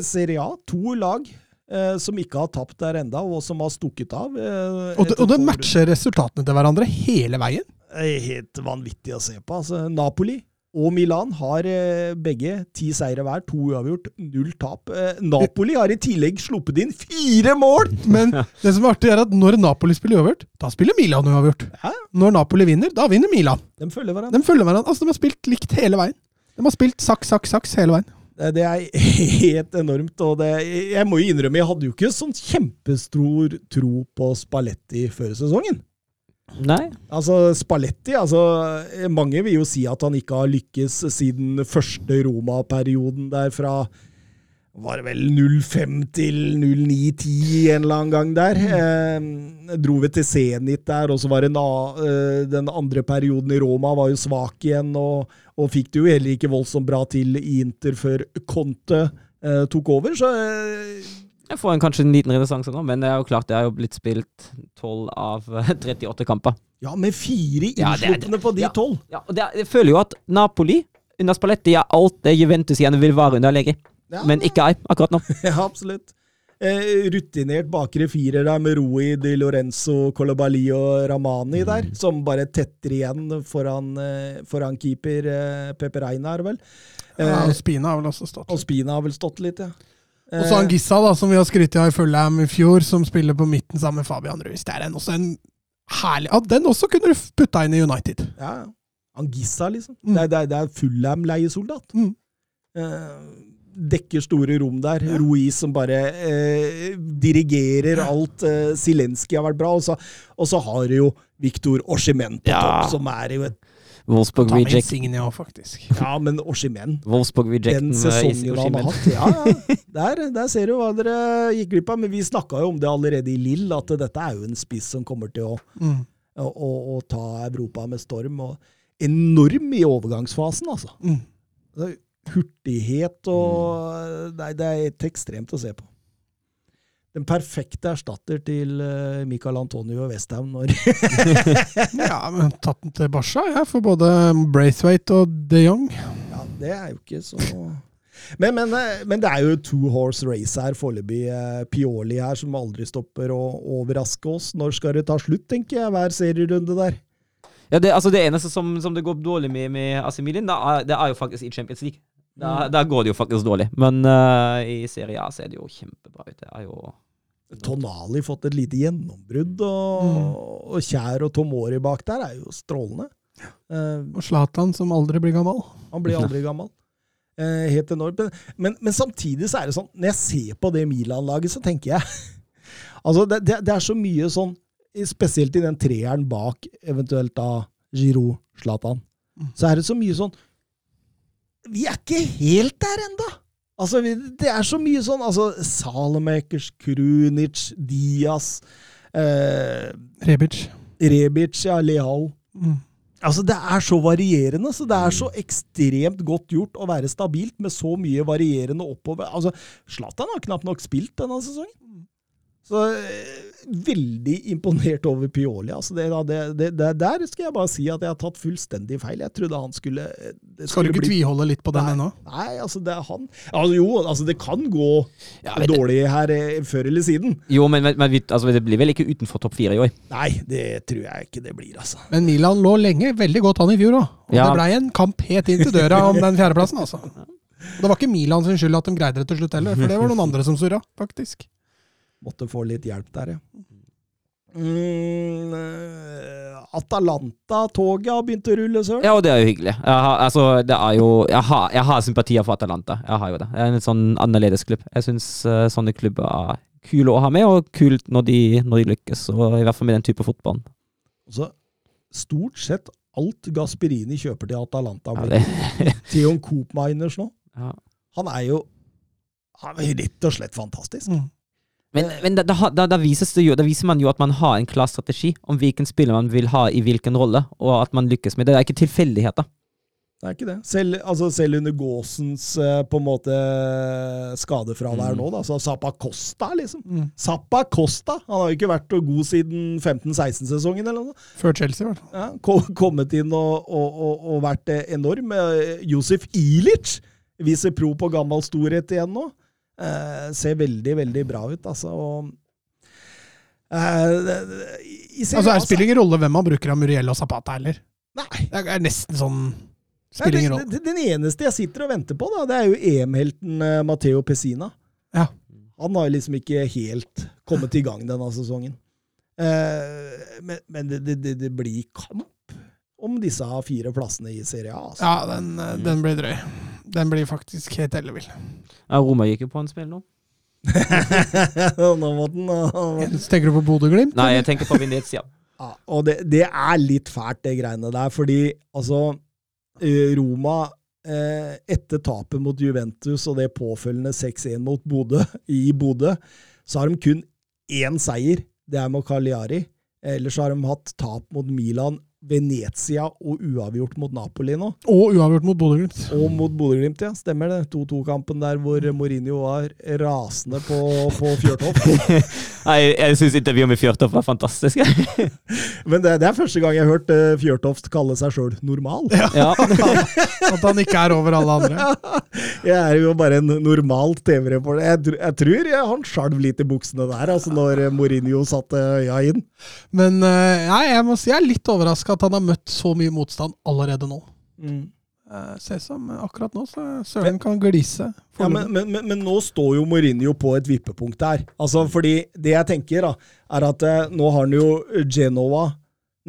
Serie A. To lag eh, som ikke har tapt der enda, og som har stukket av. eh, Og det, og det matcher resultatene til hverandre hele veien. Det er helt vanvittig å se på. Altså, Napoli og Milan har eh, begge ti seire hver, to uavgjort, null tap. Eh, Napoli har i tillegg sluppet inn fire mål! Men det som er artig, er at når Napoli spiller uavgjort, da spiller Milan uavgjort. Hæ? Når Napoli vinner, da vinner Milan. De følger hverandre. De følger hverandre. Altså, de har spilt likt hele veien. De har spilt saks, saks, saks hele veien. Eh, Det er helt enormt. og det, Jeg må jo innrømme, jeg hadde jo ikke sånn kjempestor tro på Spalletti før sesongen. Nei. Altså, Spalletti altså, Mange vil jo si at han ikke har lykkes siden første Roma-perioden der fra var det vel 05 til 09-10 en eller annen gang der. Eh, dro vi til Zenit der, og så var det na, eh, den andre perioden i Roma var jo svak igjen, og, og fikk det jo heller ikke voldsomt bra til i Inter før Conte eh, tok over. Så eh, Jeg får en, kanskje en liten renessanse nå, men det er jo klart det har jo blitt spilt 12 av eh, 38 kamper. ja, med fire Ja, det er- på de ja. tolv. Ja, og det er, jeg føler jo at Napoli under Spalletti er alt det Juventus igjen vil være under Allegri. Ja. Men ikke jeg akkurat nå. Ja, absolutt. Eh, rutinert bakre firer der med Rui Di Lorenzo, Colobali og Ramani der, som bare tetter igjen foran, eh, foran keeper eh, Pepe Reina, er det vel. Eh, Ja, og Spina har vel også stått. og Spina har vel stått litt, ja. Og så han Gissa, da, som vi har skrytt av i Fulham i fjor, som spiller på midten sammen med Fabian Ruiz. Det er en, også en herlig ja, Den også kunne du putta inn i United. ja. Han Angissa, liksom. Mm. Det, er- det, er- det Fulham-leiesoldat. Mm. Eh, dekker store rom der. Ruiz som bare eh, dirigerer alt. Eh, Zelenskyj har vært bra. Og så, og så har du jo Viktor Oshimen på Ja. topp, som er jo et Wolfsburg Ta med reject. Òg, faktisk. Ja, men Oshimen Wolfsburg Rejecten Den sesongen han har hatt. Ja, ja. Der, der ser du hva dere gikk glipp av. Men vi snakka jo om det allerede i Lill, at dette er jo en spiss som kommer til å, Mm. å, å, å ta Europa med storm. Og enorm i overgangsfasen, altså. Mm. Hurtighet og Nei, det er helt ekstremt å se på. Den perfekte erstatter til eh, Michael Antonio Westham når Ja, men tatt den til Barca, jeg, for både Braithwaite og de Jong. Ja, det er jo ikke så men, men, eh, men det er jo two horse race her foreløpig. eh, Pioli her som aldri stopper å overraske oss. Når skal det ta slutt, tenker jeg, hver serierunde der? Ja, det, altså det eneste som, som det går dårlig med med AC Milan, det er, det er jo faktisk i Champions League. Der, da, går det jo faktisk dårlig. Men uh, i Serie A ser det jo kjempebra ut. Det er jo Tonali fått et lite gjennombrudd, og, og Kjær og Tomori bak der er jo strålende. Uh, Og Zlatan, som aldri blir gammel. Han blir aldri gammel. Uh, helt enormt. Men, men, men samtidig så er det sånn, når jeg ser på det Milan-laget, så tenker jeg Altså, det, det, det er så mye sånn, spesielt i den treeren bak eventuelt da Giroud, Zlatan, så er det så mye sånn Vi er ikke helt der enda! Altså, det er så mye sånn altså, Salamakers, Krunic, Diaz, eh, Rebic. Rebic, ja, Leao Mm. Altså, Det er så varierende. så Det er så ekstremt godt gjort å være stabilt med så mye varierende oppover. Altså, Zlatan har knapt nok spilt denne sesongen. Så eh, Veldig imponert over Pioli. altså det, det, det, det, Der skal jeg bare si at jeg har tatt fullstendig feil. Jeg trodde han skulle skulle Skal du ikke bli- tviholde litt på den ennå? Nei, altså det er han. Altså, jo, altså det kan gå Ja, men dårlig her eh, før eller siden. Jo, men, men, men altså, det blir vel ikke utenfor topp fire i år? Nei, det tror jeg ikke det blir, altså. Men Milan lå lenge veldig godt an i fjor òg. Og Ja. det blei en kamp helt inn til døra om den fjerdeplassen, altså. Og det var ikke Milan sin skyld at de greide det til slutt heller, for det var noen andre som surra, faktisk. Måtte få litt hjelp der, ja. Mm, eh, Atalanta-toget har begynt å rulle, søren. Ja, og det er jo hyggelig. Jeg har, altså, det er jo, jeg har, jeg har sympatier for Atalanta. Jeg har jo det. Det er en sånn annerledes klubb. Jeg syns sånne klubber er kule å ha med, og kult når de, når de lykkes. Og I hvert fall med den type fotball. Så stort sett alt Gasperini kjøper til Atalanta, blir ja, Theon Coop-miners nå. ja. Han er jo han er rett og slett fantastisk. Mm. Men, men da, da, da, vises det jo, da viser man jo at man har en klar strategi om hvilken spiller man vil ha i hvilken rolle, og at man lykkes med det. Det er ikke tilfeldigheter. Det er ikke det. Selv, altså selv under Gåsens eh, på en måte skadefravær Mm. nå, da, så Zappa Costa, liksom. Mm. Zappa Costa! Han har jo ikke vært god siden 15-16-sesongen eller noe. Før Chelsea, i hvert fall. Ja, kommet inn og, og, og, og vært eh, enorm. Eh, Josef Ilic viser pro på gammel storhet igjen nå. Eh, ser veldig, veldig bra ut, altså. Og, eh, Serie Altså, Det spiller ingen rolle hvem man bruker av Muriel og Zapata heller. Nei. Det er nesten sånn Spiller ingen rolle. Den eneste jeg sitter og venter på, da, det er jo EM-helten eh, Matteo Pessina. Ja. Han har liksom ikke helt kommet i gang denne sesongen. Eh, men men det, det, det, blir kamp om disse fire plassene i Serie A. Altså. Ja, den, den blir drøy. Den blir faktisk helt ellevill. Ja, Roma gikk jo på en spill nå. Nå må den Så Tenker du på Bodø-Glimt? Nei, jeg tenker på Venezia. ja, Og det, det er litt fælt, det greiene der, fordi altså eh, Roma eh, etter tapet mot Juventus og det påfølgende 6-1 mot Bodø, i Bodø, så har de kun én seier. Det er mot Cagliari. Ellers har de hatt tap mot Milan, Venezia og uavgjort mot Napoli nå. Og uavgjort mot Bodø-Glimt. Og mot Bodø-Glimt, ja. Stemmer det. 2-2-kampen der hvor Mourinho var rasende på, på Fjørtoft. Nei, jeg syns intervjuet med Fjørtoft var fantastisk. Men det, det er første gang jeg har hørt uh, Fjørtoft kalle seg sjøl normal. ja. At han ikke er over alle andre. Jeg er jo bare en normal TV-reporter. Jeg, jeg tror jeg han skjalv litt i buksene der, altså når eh, Mourinho satte øya inn. Men eh, nei, jeg må si jeg er litt overraska at han har møtt så mye motstand allerede nå. Eh, Ser som eh, akkurat nå så Søren kan glise. Ja, men, men, men, men nå står jo Mourinho på et vippepunkt der. Altså, fordi det jeg tenker, da, er at eh, nå har han jo Genova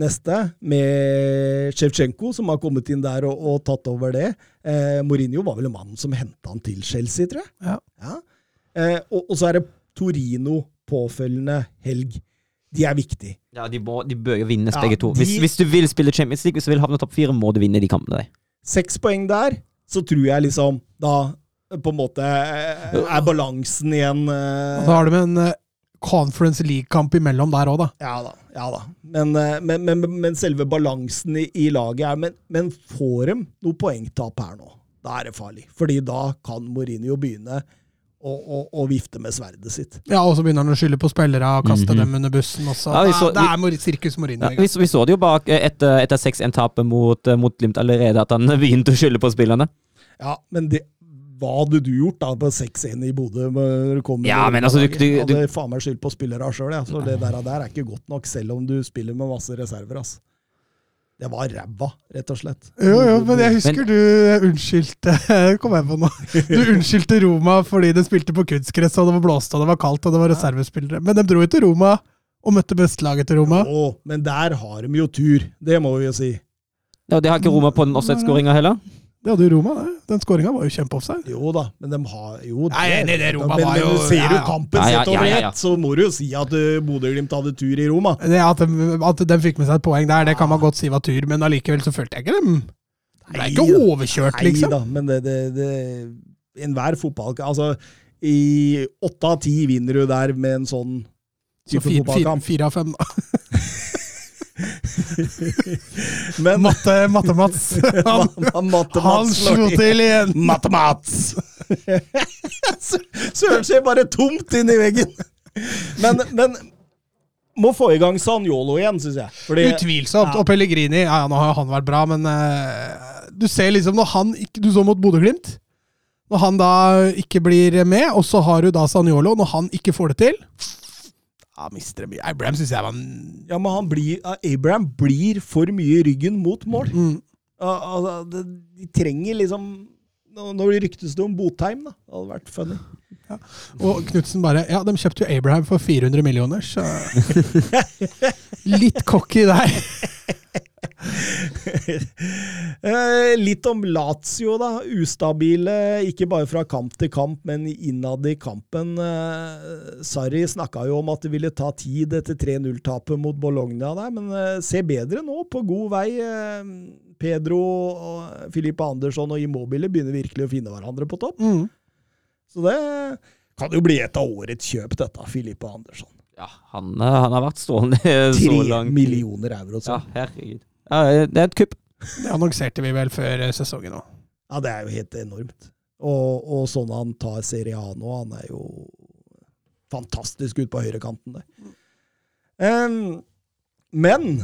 neste, med Sjevtsjenko, som har kommet inn der og, og tatt over det. Eh, Mourinho var vel mannen som henta han til Chelsea, tror jeg. Ja. Eh, og, og så er det Torino påfølgende helg. De er viktige. ja de, må, de bør jo vinnes, Ja, begge to. Hvis, de- hvis du vil spille Champions League, hvis du vil havne topp fire, må du vinne de kampene der. Seks poeng der, så tror jeg liksom da på en måte eh, er balansen igjen Da Og så har de en eh, Conference League-kamp imellom der òg, da. Ja da. ja da. Men, eh, men, men, men selve balansen i, i laget er men, men får de noe poengtap her nå, da er det farlig. Fordi da kan Mourinho begynne å, å, å vifte med sverdet sitt. Ja, Og så begynner han å skylde på spillere og kaste Mhm. dem under bussen også. Ja, så- det er Mor- sirkus Mourinho. Ja, vi, vi så det jo bak eh, etter, etter 6-1-tapet mot, eh, mot Glimt allerede, at han begynte å skylde på spillerne. Ja, men det, hva hadde du gjort da på 6-1 i Bodø? Ja, men altså, du- du- du- Hadde faen meg skyld på spillere sjøl, Ja. Så det der, der er ikke godt nok, selv om du spiller med masse reserver. ass. Det var ræva, rett og slett. Jo, jo, men jeg husker Men- du unnskyldte Kom jeg på nå. Du unnskyldte Roma fordi de spilte på kunstgress, og det var blåst og det var kaldt og det var reservespillere. Men de dro jo til Roma og møtte bestelaget til Roma. Jo, men der har de jo tur, det må vi jo si. Ja, Det har ikke Roma på den offside-skåringa heller. Det hadde jo Roma, det. Den skåringa var jo kjempeoffside. Jo da, men de har jo Nei, nei, det Roma men, var men jo- ser du ja. kampen Ja, ja, sett over ja, ja, ja. ett, så må du jo si at uh, Bodø-Glimt hadde tur i Roma. Det At de, at de fikk med seg et poeng der, det kan man godt si var tur, men allikevel så følte jeg ikke dem Ble ikke Nei, overkjørt, Nei liksom. da, men det, det, det Enhver fotball Altså, i åtte av ti vinner du der med en sånn Så type så fire, fotballkamp. fire av fem, da. Men Matte, Matte han, Han, Matte han slo til igjen! Matte-Mats! Søren ser bare tomt inn i veggen. Men, men må få i gang Sanjolo igjen, syns jeg. Fordi, Utvilsomt. Ja. Og Pellegrini, ja, ja, nå har han vært bra, men uh, du ser liksom når han ikke Du så mot Bodø-Glimt. Når han da ikke blir med, og så har du da Sanjolo, når han ikke får det til Da mister mye. Abraham syns jeg var en ja, men han blir, Abraham blir for mye i ryggen mot mål. mm. Altså, det- De trenger liksom Nå nå ryktes det om Botheim, da. Det hadde vært funny. Og Knutsen bare Ja, de kjøpte jo Abraham for 400 millioner, så Litt cocky der. Eh, litt om Lazio, da. Ustabile, ikke bare fra kamp til kamp, men innad i kampen. Eh, Sarri snakka jo om at det ville ta tid etter 3-0-tapet mot Bologna der, men se ser bedre nå, på god vei. Eh, Pedro, og Filippa Andersson og Immobile begynner virkelig å finne hverandre på topp. Mm. Så det kan jo bli et av årets kjøp, dette, Filippa Andersson. Ja, han, eh, han har vært stående så Tre millioner euro. Ja, herregud. Ja, det er et kupp. Det annonserte vi vel før eh, sesongen òg. Ja, det er jo helt enormt. Og, og sånn han tar Serie A nå, han er jo fantastisk ut på høyrekanten der. Um, men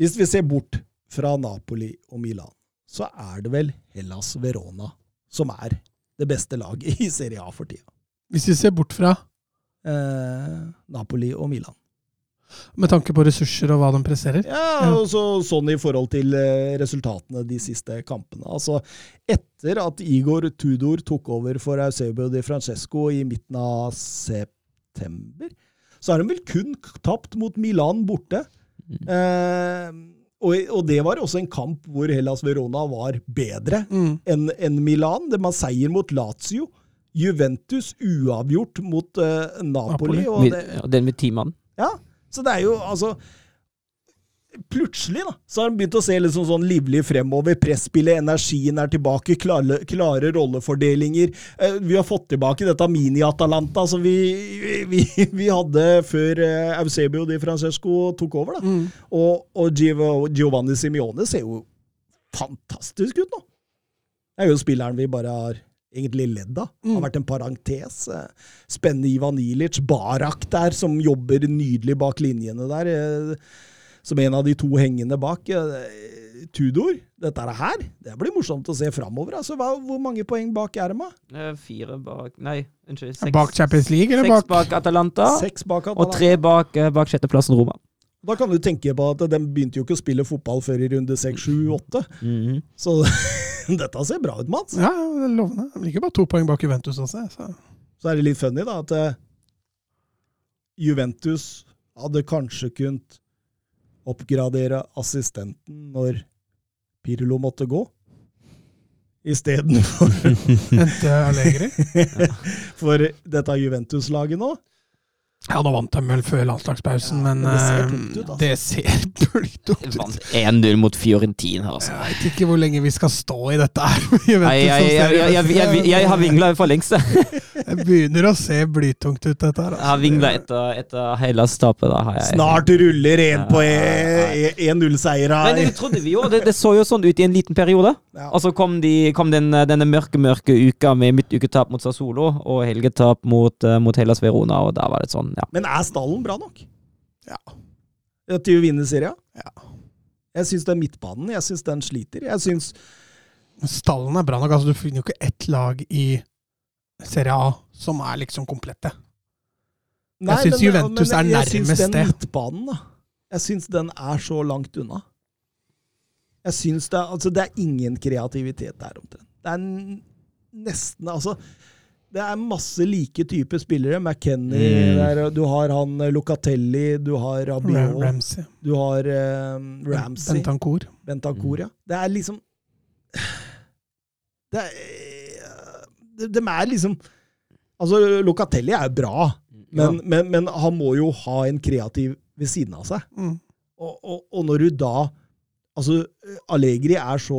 hvis vi ser bort fra Napoli og Milan, så er det vel Hellas Verona som er det beste laget i Serie A for tida. Hvis vi ser bort fra Uh, Napoli og Milan. Med tanke på ressurser og hva de presterer. Ja, og så, sånn i forhold til eh, resultatene de siste kampene. Altså, etter at Igor Tudor tok over for Eusebio di Francesco i midten av september, så har de vel kun tapt mot Milan borte. Eh, og, og det var også en kamp hvor Hellas Verona var bedre Mm. enn en Milan. Det var seier mot Lazio. Juventus uavgjort mot uh, Napoli. Napoli. Og det, ja, Den med ti mann. ja, så det er jo altså Plutselig da, så har han begynt å se liksom sånn livlig fremover. Presspillet, energien er tilbake, klare, klare rollefordelinger. Eh, vi har fått tilbake dette mini-Atalanta som vi, vi, vi hadde før eh, Eusebio di Francesco tok over. da. Mm. Og, og Gio- Giovanni Simione ser jo fantastisk ut nå. Det er jo spilleren vi bare har egentlig ledd av. Har vært en parentes. Eh, Spennende Ivan Ilic. Barak der, som jobber nydelig bak linjene der. eh, Som en av de to hengende bak. Eh, Tudor, dette her, det blir morsomt å se framover. Altså, hva, hvor mange poeng bak er de? Fire bak Nei, unnskyld. Seks Bak Champions League, eller seks bak bak Atalanta. Seks bak Og tre bak, bak sjetteplassen Roma. Da kan du tenke på at de begynte jo ikke å spille fotball før i runde seks, sju, åtte. Mhm. Så dette ser bra ut, Mats. Ja, det er lovende. De ligger bare to poeng bak Juventus også. Så. Så er det litt funny, da, at eh, Juventus hadde kanskje kunnet oppgradere assistenten når Pirlo måtte gå. Istedenfor Hente Allegri. for dette Juventus-laget nå. Ja, nå vant de vel før landslagspausen, men, men det ser eh, ut, altså. det ser ut. Vant 1-0 mot Fiorentina, altså. Jeg vet ikke hvor lenge vi skal stå i dette her. jeg, jeg, jeg, jeg, jeg, jeg har vingla for lengst. jeg. Begynner å se blytungt ut, dette her. Jeg har vingla etter, etter hele stappet. Da har jeg Snart ruller en på e- 1-0-seier Men det trodde vi jo. Det, det så jo sånn ut i en liten periode. Ja. Og så kom, de, kom den, denne mørke, mørke uka med midtuketap mot Sassolo og helgetap mot, eh, mot Hellas Verona, og da var det sånn, ja. Men er stallen bra nok? Ja. Til å vinne serien? Ja. Jeg syns den midtbanen jeg synes den sliter. Jeg syns Stallen er bra nok. altså Du finner jo ikke ett lag i Serie A som er liksom komplette. Nei, synes syns Juventus men er Jeg syns den det. midtbanen, da. Jeg syns den er så langt unna. Jeg syns det, altså, det er ingen kreativitet der, omtrent. Det er nesten Altså, det er masse like typer spillere. McKenny Mm. der, du har han eh, Locatelli, du har Rabiot, Ramsey. du har uh, Ramsey, Bentancour. Bentancur, ja. Det er liksom Det er de, de er liksom Altså, Locatelli er jo bra, men, men, men han må jo ha en kreativ ved siden av seg. Mm. Og, og, og når du da Altså, Allegri er så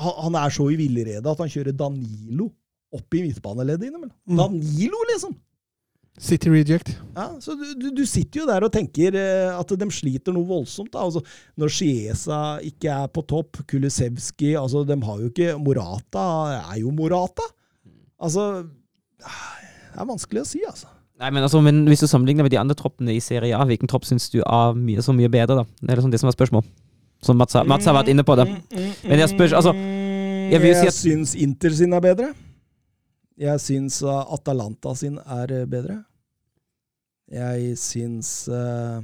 Han, han er så i villrede at han kjører Danilo opp i midtbaneleddet innimellom. Mm. Danilo, liksom! City reject. Ja, så du, du, du sitter jo der og tenker eh, at de sliter noe voldsomt. Da. Altså, når Chiesa ikke er på topp, Kulisevski altså, De har jo ikke Morata er jo Morata. Altså Det er vanskelig å si, altså. Nei, men altså, men hvis du sammenligner med de andre troppene i Serie A, hvilken tropp syns du er mye, så mye bedre, da? Det er liksom det som er spørsmål. Som Mats, har- Mats har vært inne på det. Men jeg spør Altså, jeg vil si at, Jeg syns Inter sin er bedre. Jeg syns uh, Atalanta sin er uh, bedre. Jeg syns uh,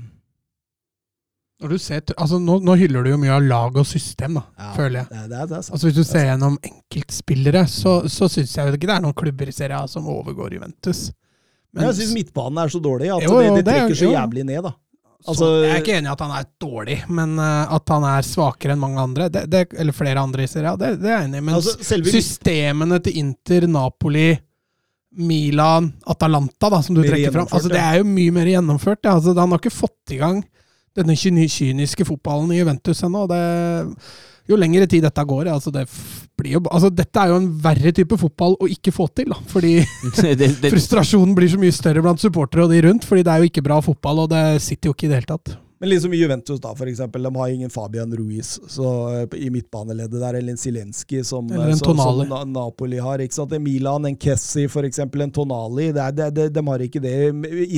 Når du ser, altså nå, nå hyller du jo mye av lag og system, da, ja, føler jeg. Det, det, er- det. Altså Hvis du ser gjennom enkeltspillere, så, så syns jeg ikke det er noen klubber i Serie A som overgår Juventus. Men jeg syns midtbanen er så dårlig at Jo, jo, de, er- trekker så jævlig ned, da. Så, altså- jeg er ikke enig i at han er dårlig, men eh, at han er svakere enn mange andre, det, det, eller flere andre i Serie A, det, det er jeg enig i. Men Altså, selve systemene til Inter, Napoli, Milan, Atalanta, da, som du trekker fram, altså, det er jo mye mer gjennomført. Ja. Altså, han har ikke fått i gang denne kyniske fotballen i Juventus ennå. Det- Jo lengre tid dette går, altså det blir jo, altså dette er jo en verre type fotball å ikke få til. Da, fordi det, det, frustrasjonen blir så mye større blant supportere og de rundt. Fordi det er jo ikke bra fotball, og det sitter jo ikke i det hele tatt. Men liksom i Juventus, da, for eksempel. De har ingen Fabian Ruiz så, eh, i midtbaneleddet der, eller en Zelenskyj som, eh, som, som Napoli har. ikke sant? En Milan, en Kessi, for eksempel, en Tonali. Det er, det, det, de har ikke det.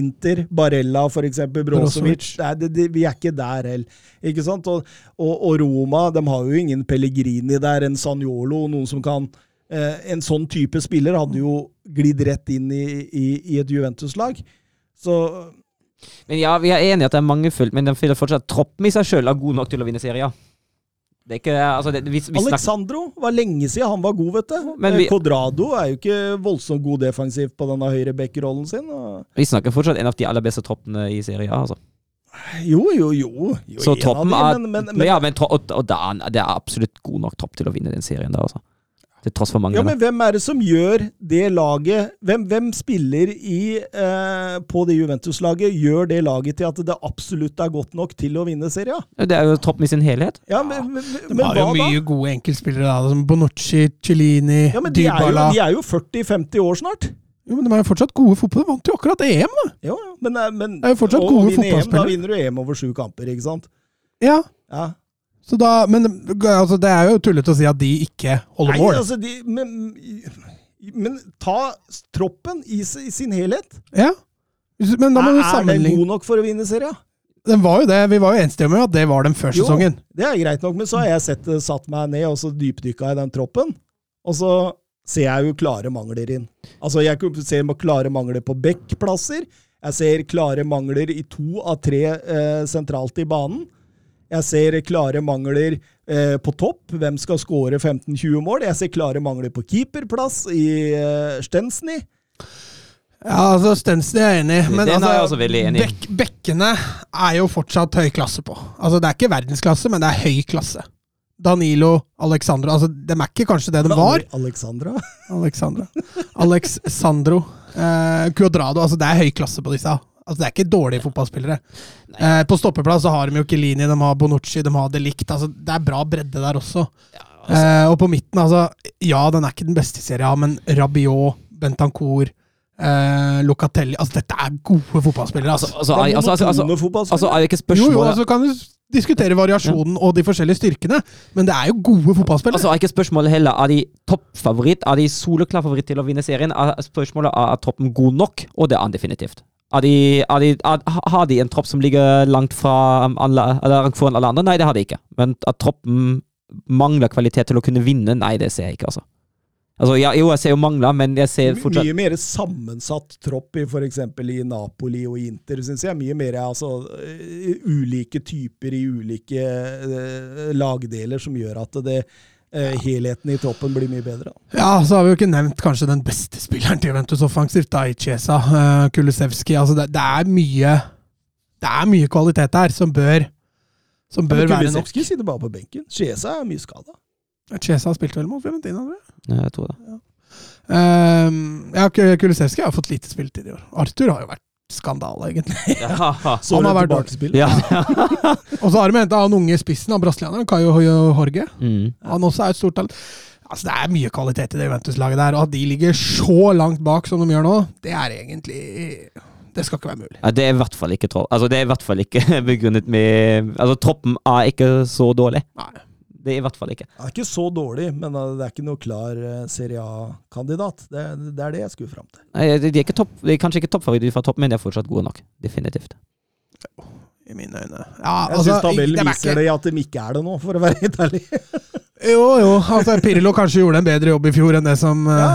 Inter, Barella, for eksempel, Brozovic. Det, vi er ikke der heller. Ikke sant? Og, og, og Roma, de har jo ingen Pellegrini der, en Sanjolo, noen som kan eh, En sånn type spiller hadde jo glidd rett inn i, i, i et Juventus-lag. Så men ja, vi er enige at det er mangelfullt, men de føler fortsatt at troppen i seg sjøl er god nok til å vinne serien. Det er ikke altså det, vi, vi Alexandro var lenge siden han var god, vet du. Men vi- Codrado er jo ikke voldsomt god defensivt på denne høyre back-rollen sin. og- vi snakker fortsatt en av de aller beste troppene i serien. Altså. Jo, jo, jo. jo Så troppen er men, men, men, Ja, men og, og det, er, det er absolutt god nok tropp til å vinne den serien der, altså. Til tross for ja, men hvem er det som gjør det laget Hvem, hvem spiller i, eh, på det Juventus-laget gjør det laget til at det absolutt er godt nok til å vinne serien? Det er jo troppen i sin helhet. Ja, men, men, men har jo hva da? mye gode enkeltspillere, da, som Bonucci, Cellini, Ja, men de er, jo, Dybala. de er jo 40-50 år snart. Jo, men de er jo fortsatt gode fotball. De vant jo akkurat EM, da! Jo, jo, men, eh, men Det er jo fortsatt å gode fotballspillere. Da vinner du EM over sju kamper, ikke sant? Ja, Ja. Så da, Men altså, det er jo tullete å si at de ikke holder Nei, mål. altså, de, men, men ta troppen i, i sin helhet. Ja. Men da må Er, sammenligne. er den god nok for å vinne serien? Den var jo det. Vi var jo enstemmige om at det var den før Jo. sesongen. Det er greit nok, men så har jeg sett, satt meg ned og så dypdykka i den troppen. Og så ser jeg jo klare mangler inn. Altså, jeg ser klare mangler på backplasser. Jeg ser klare mangler i to av tre eh, sentralt i banen. Jeg ser klare mangler eh, på topp. Hvem skal skåre 15-20 mål? Jeg ser klare mangler på keeperplass i eh, Stensny. Ja, altså Stensny er jeg enig i. Men Den er altså, jeg også veldig enig i. Bekk, bekkene er jo fortsatt høy klasse på. Altså Det er ikke verdensklasse, men det er høy klasse. Danilo, Alexandra altså De er ikke kanskje det de var. Alexandra. Alexandra. Alex Sandro. Eh, Cuadrado. Altså det er høy klasse på disse. Altså Det er ikke dårlige fotballspillere. Eh, på stoppeplass så har de jo Kelini, de har Bonucci, de har Delict. Altså, det er bra bredde der også. eh, og på midten, altså Ja, den er ikke den beste i serien, A, men Rabiot, Bentancour, eh, Locatelli Altså, dette er gode fotballspillere. Altså, Altså. altså, er altså, altså, altså, fotballspillere. altså er det ikke spørsmålet jo, jo, altså kan du diskutere variasjonen og de forskjellige styrkene, men det er jo gode fotballspillere. Altså er ikke spørsmålet heller Er de toppfavoritt, er de soleklar favoritt til å vinne serien? Er spørsmålet er, er troppen god nok, og det er han definitivt. Er de, er de, har de en tropp som ligger langt fra um, langt foran alle andre? Nei, det har de ikke. Men at troppen mangler kvalitet til å kunne vinne, nei, det ser jeg ikke, altså. Altså, ja, jo, jeg ser jo mangler, men jeg ser fortsatt Mye mer sammensatt tropp i f.eks. i Napoli og Inter, syns jeg. Mye mer altså, eh, ulike typer i ulike eh, lagdeler som gjør at det, helheten i troppen blir mye bedre. Da. Ja, så har vi jo ikke nevnt kanskje den beste spilleren til Juventus offensivt, da, i Chiesa, uh, Kulusevski. Altså, det, det er mye Det er mye kvalitet der som bør som bør være nok. Kulisevskij sitter bare på benken. Chiesa er mye skada. Chiesa har spilt vel mot Fiorentina, tror jeg. Ja, jeg tror det. Um, ja, Kulisevskij Kulusevski har fått lite spilletid i år. Arthur har jo vært skandale, egentlig. Ja, Så Han har vært tilbakespill. ja. Og så har de henta han unge spissen, han brasilianeren, Caio Jorge. Mm. Han også er et stort talent. Altså, det er mye kvalitet i det Juventus-laget der, og at de ligger så langt bak som de gjør nå, det er egentlig Det skal ikke være mulig. Ja, det er i hvert fall ikke. Altså, det i hvert fall ikke begrunnet med Altså, troppen er ikke så dårlig. Nei. Det er i hvert fall ikke. Det er ikke så dårlig, men uh, det er ikke noe klar uh, Serie A-kandidat. Det, det er det jeg skulle fram til. Nei, de, de, er ikke topp, de er kanskje ikke toppfavoritter fra topp, men de er fortsatt gode nok. Definitivt. I mine øyne. Ja, Jeg altså, syns tabellen det er viser ikke- det at de ikke er det nå, for å være helt ærlig. Jo, jo. Altså, Pirlo kanskje gjorde en bedre jobb i fjor enn det som, ja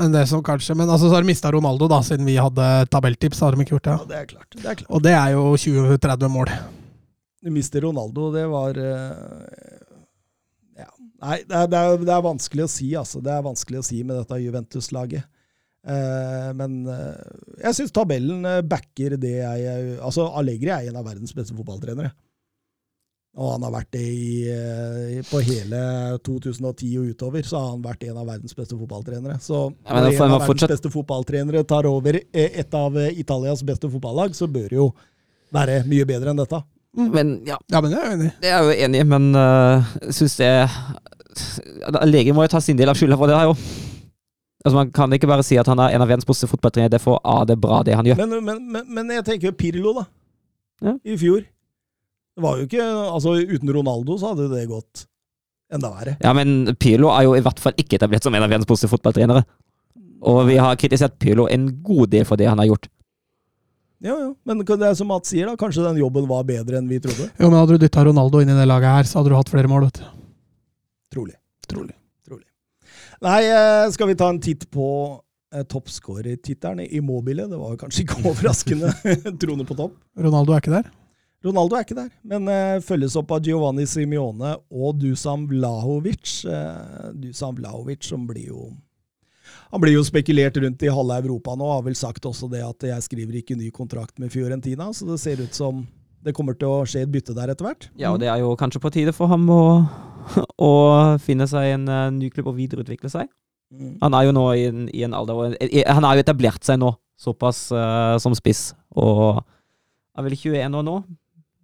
enn det som kanskje Men altså, så har de mista Ronaldo, da, siden vi hadde tabelltips. har de ikke gjort det. Ja, det er klart. Det er klart. Og det er jo 20-30 mål. Du mister Ronaldo, det var. Nei, det er, det, er, det er vanskelig å si, altså. Det er vanskelig å si med dette Juventus-laget. Eh, men eh, jeg syns tabellen eh, backer det jeg Altså, Allegri er en av verdens beste fotballtrenere. Og han har vært det i, eh, på hele 2010 og utover, så har han vært en av verdens beste fotballtrenere. Så Ja, men når da en av verdens fortsatt- beste fotballtrenere tar over eh, et av eh, Italias beste fotballag, så bør det jo være mye bedre enn dette. Men ja, Ja, men det er jeg enig i. det er jeg jo enig i, men uh, jeg syns det Legen må jo ta sin del av skylda for det her, jo. Altså, man kan ikke bare si at han er en av verdens beste fotballtrenere. Det er det bra, det han gjør. Men, men, men, men jeg tenker Pirlo, da. Ja. I fjor. Det var jo ikke Altså, uten Ronaldo så hadde det gått enda verre. Ja, men Pirlo er jo i hvert fall ikke etablert som en av verdens beste fotballtrenere. Og vi har kritisert Pirlo en god del for det han har gjort. Jo, jo. Men det er som Mats sier, da. Kanskje den jobben var bedre enn vi trodde. Jo, men Hadde du dytta Ronaldo inn i det laget her, så hadde du hatt flere mål. vet du. Trolig. Trolig. Trolig. Nei, eh, skal vi ta en titt på eh, toppskårertittelen i Mobile? Det var kanskje ikke overraskende. Trone på topp. Ronaldo er ikke der. Ronaldo er ikke der, men uh, følges opp av Giovanni Simione og Dusan Vlahovic. Uh, Dusan Vlahovic som blir jo Han blir jo spekulert rundt i halve Europa nå, har vel sagt også det at jeg skriver ikke ny kontrakt med Fiorentina, så det ser ut som det kommer til å skje et bytte der etter hvert. Ja, og det er jo kanskje på tide for ham å, å finne seg en uh, ny klubb og videreutvikle seg. Mm. Han er jo nå i en, i en alder hvor i- Han har jo etablert seg nå, såpass uh, som spiss, og er vel 21 år nå.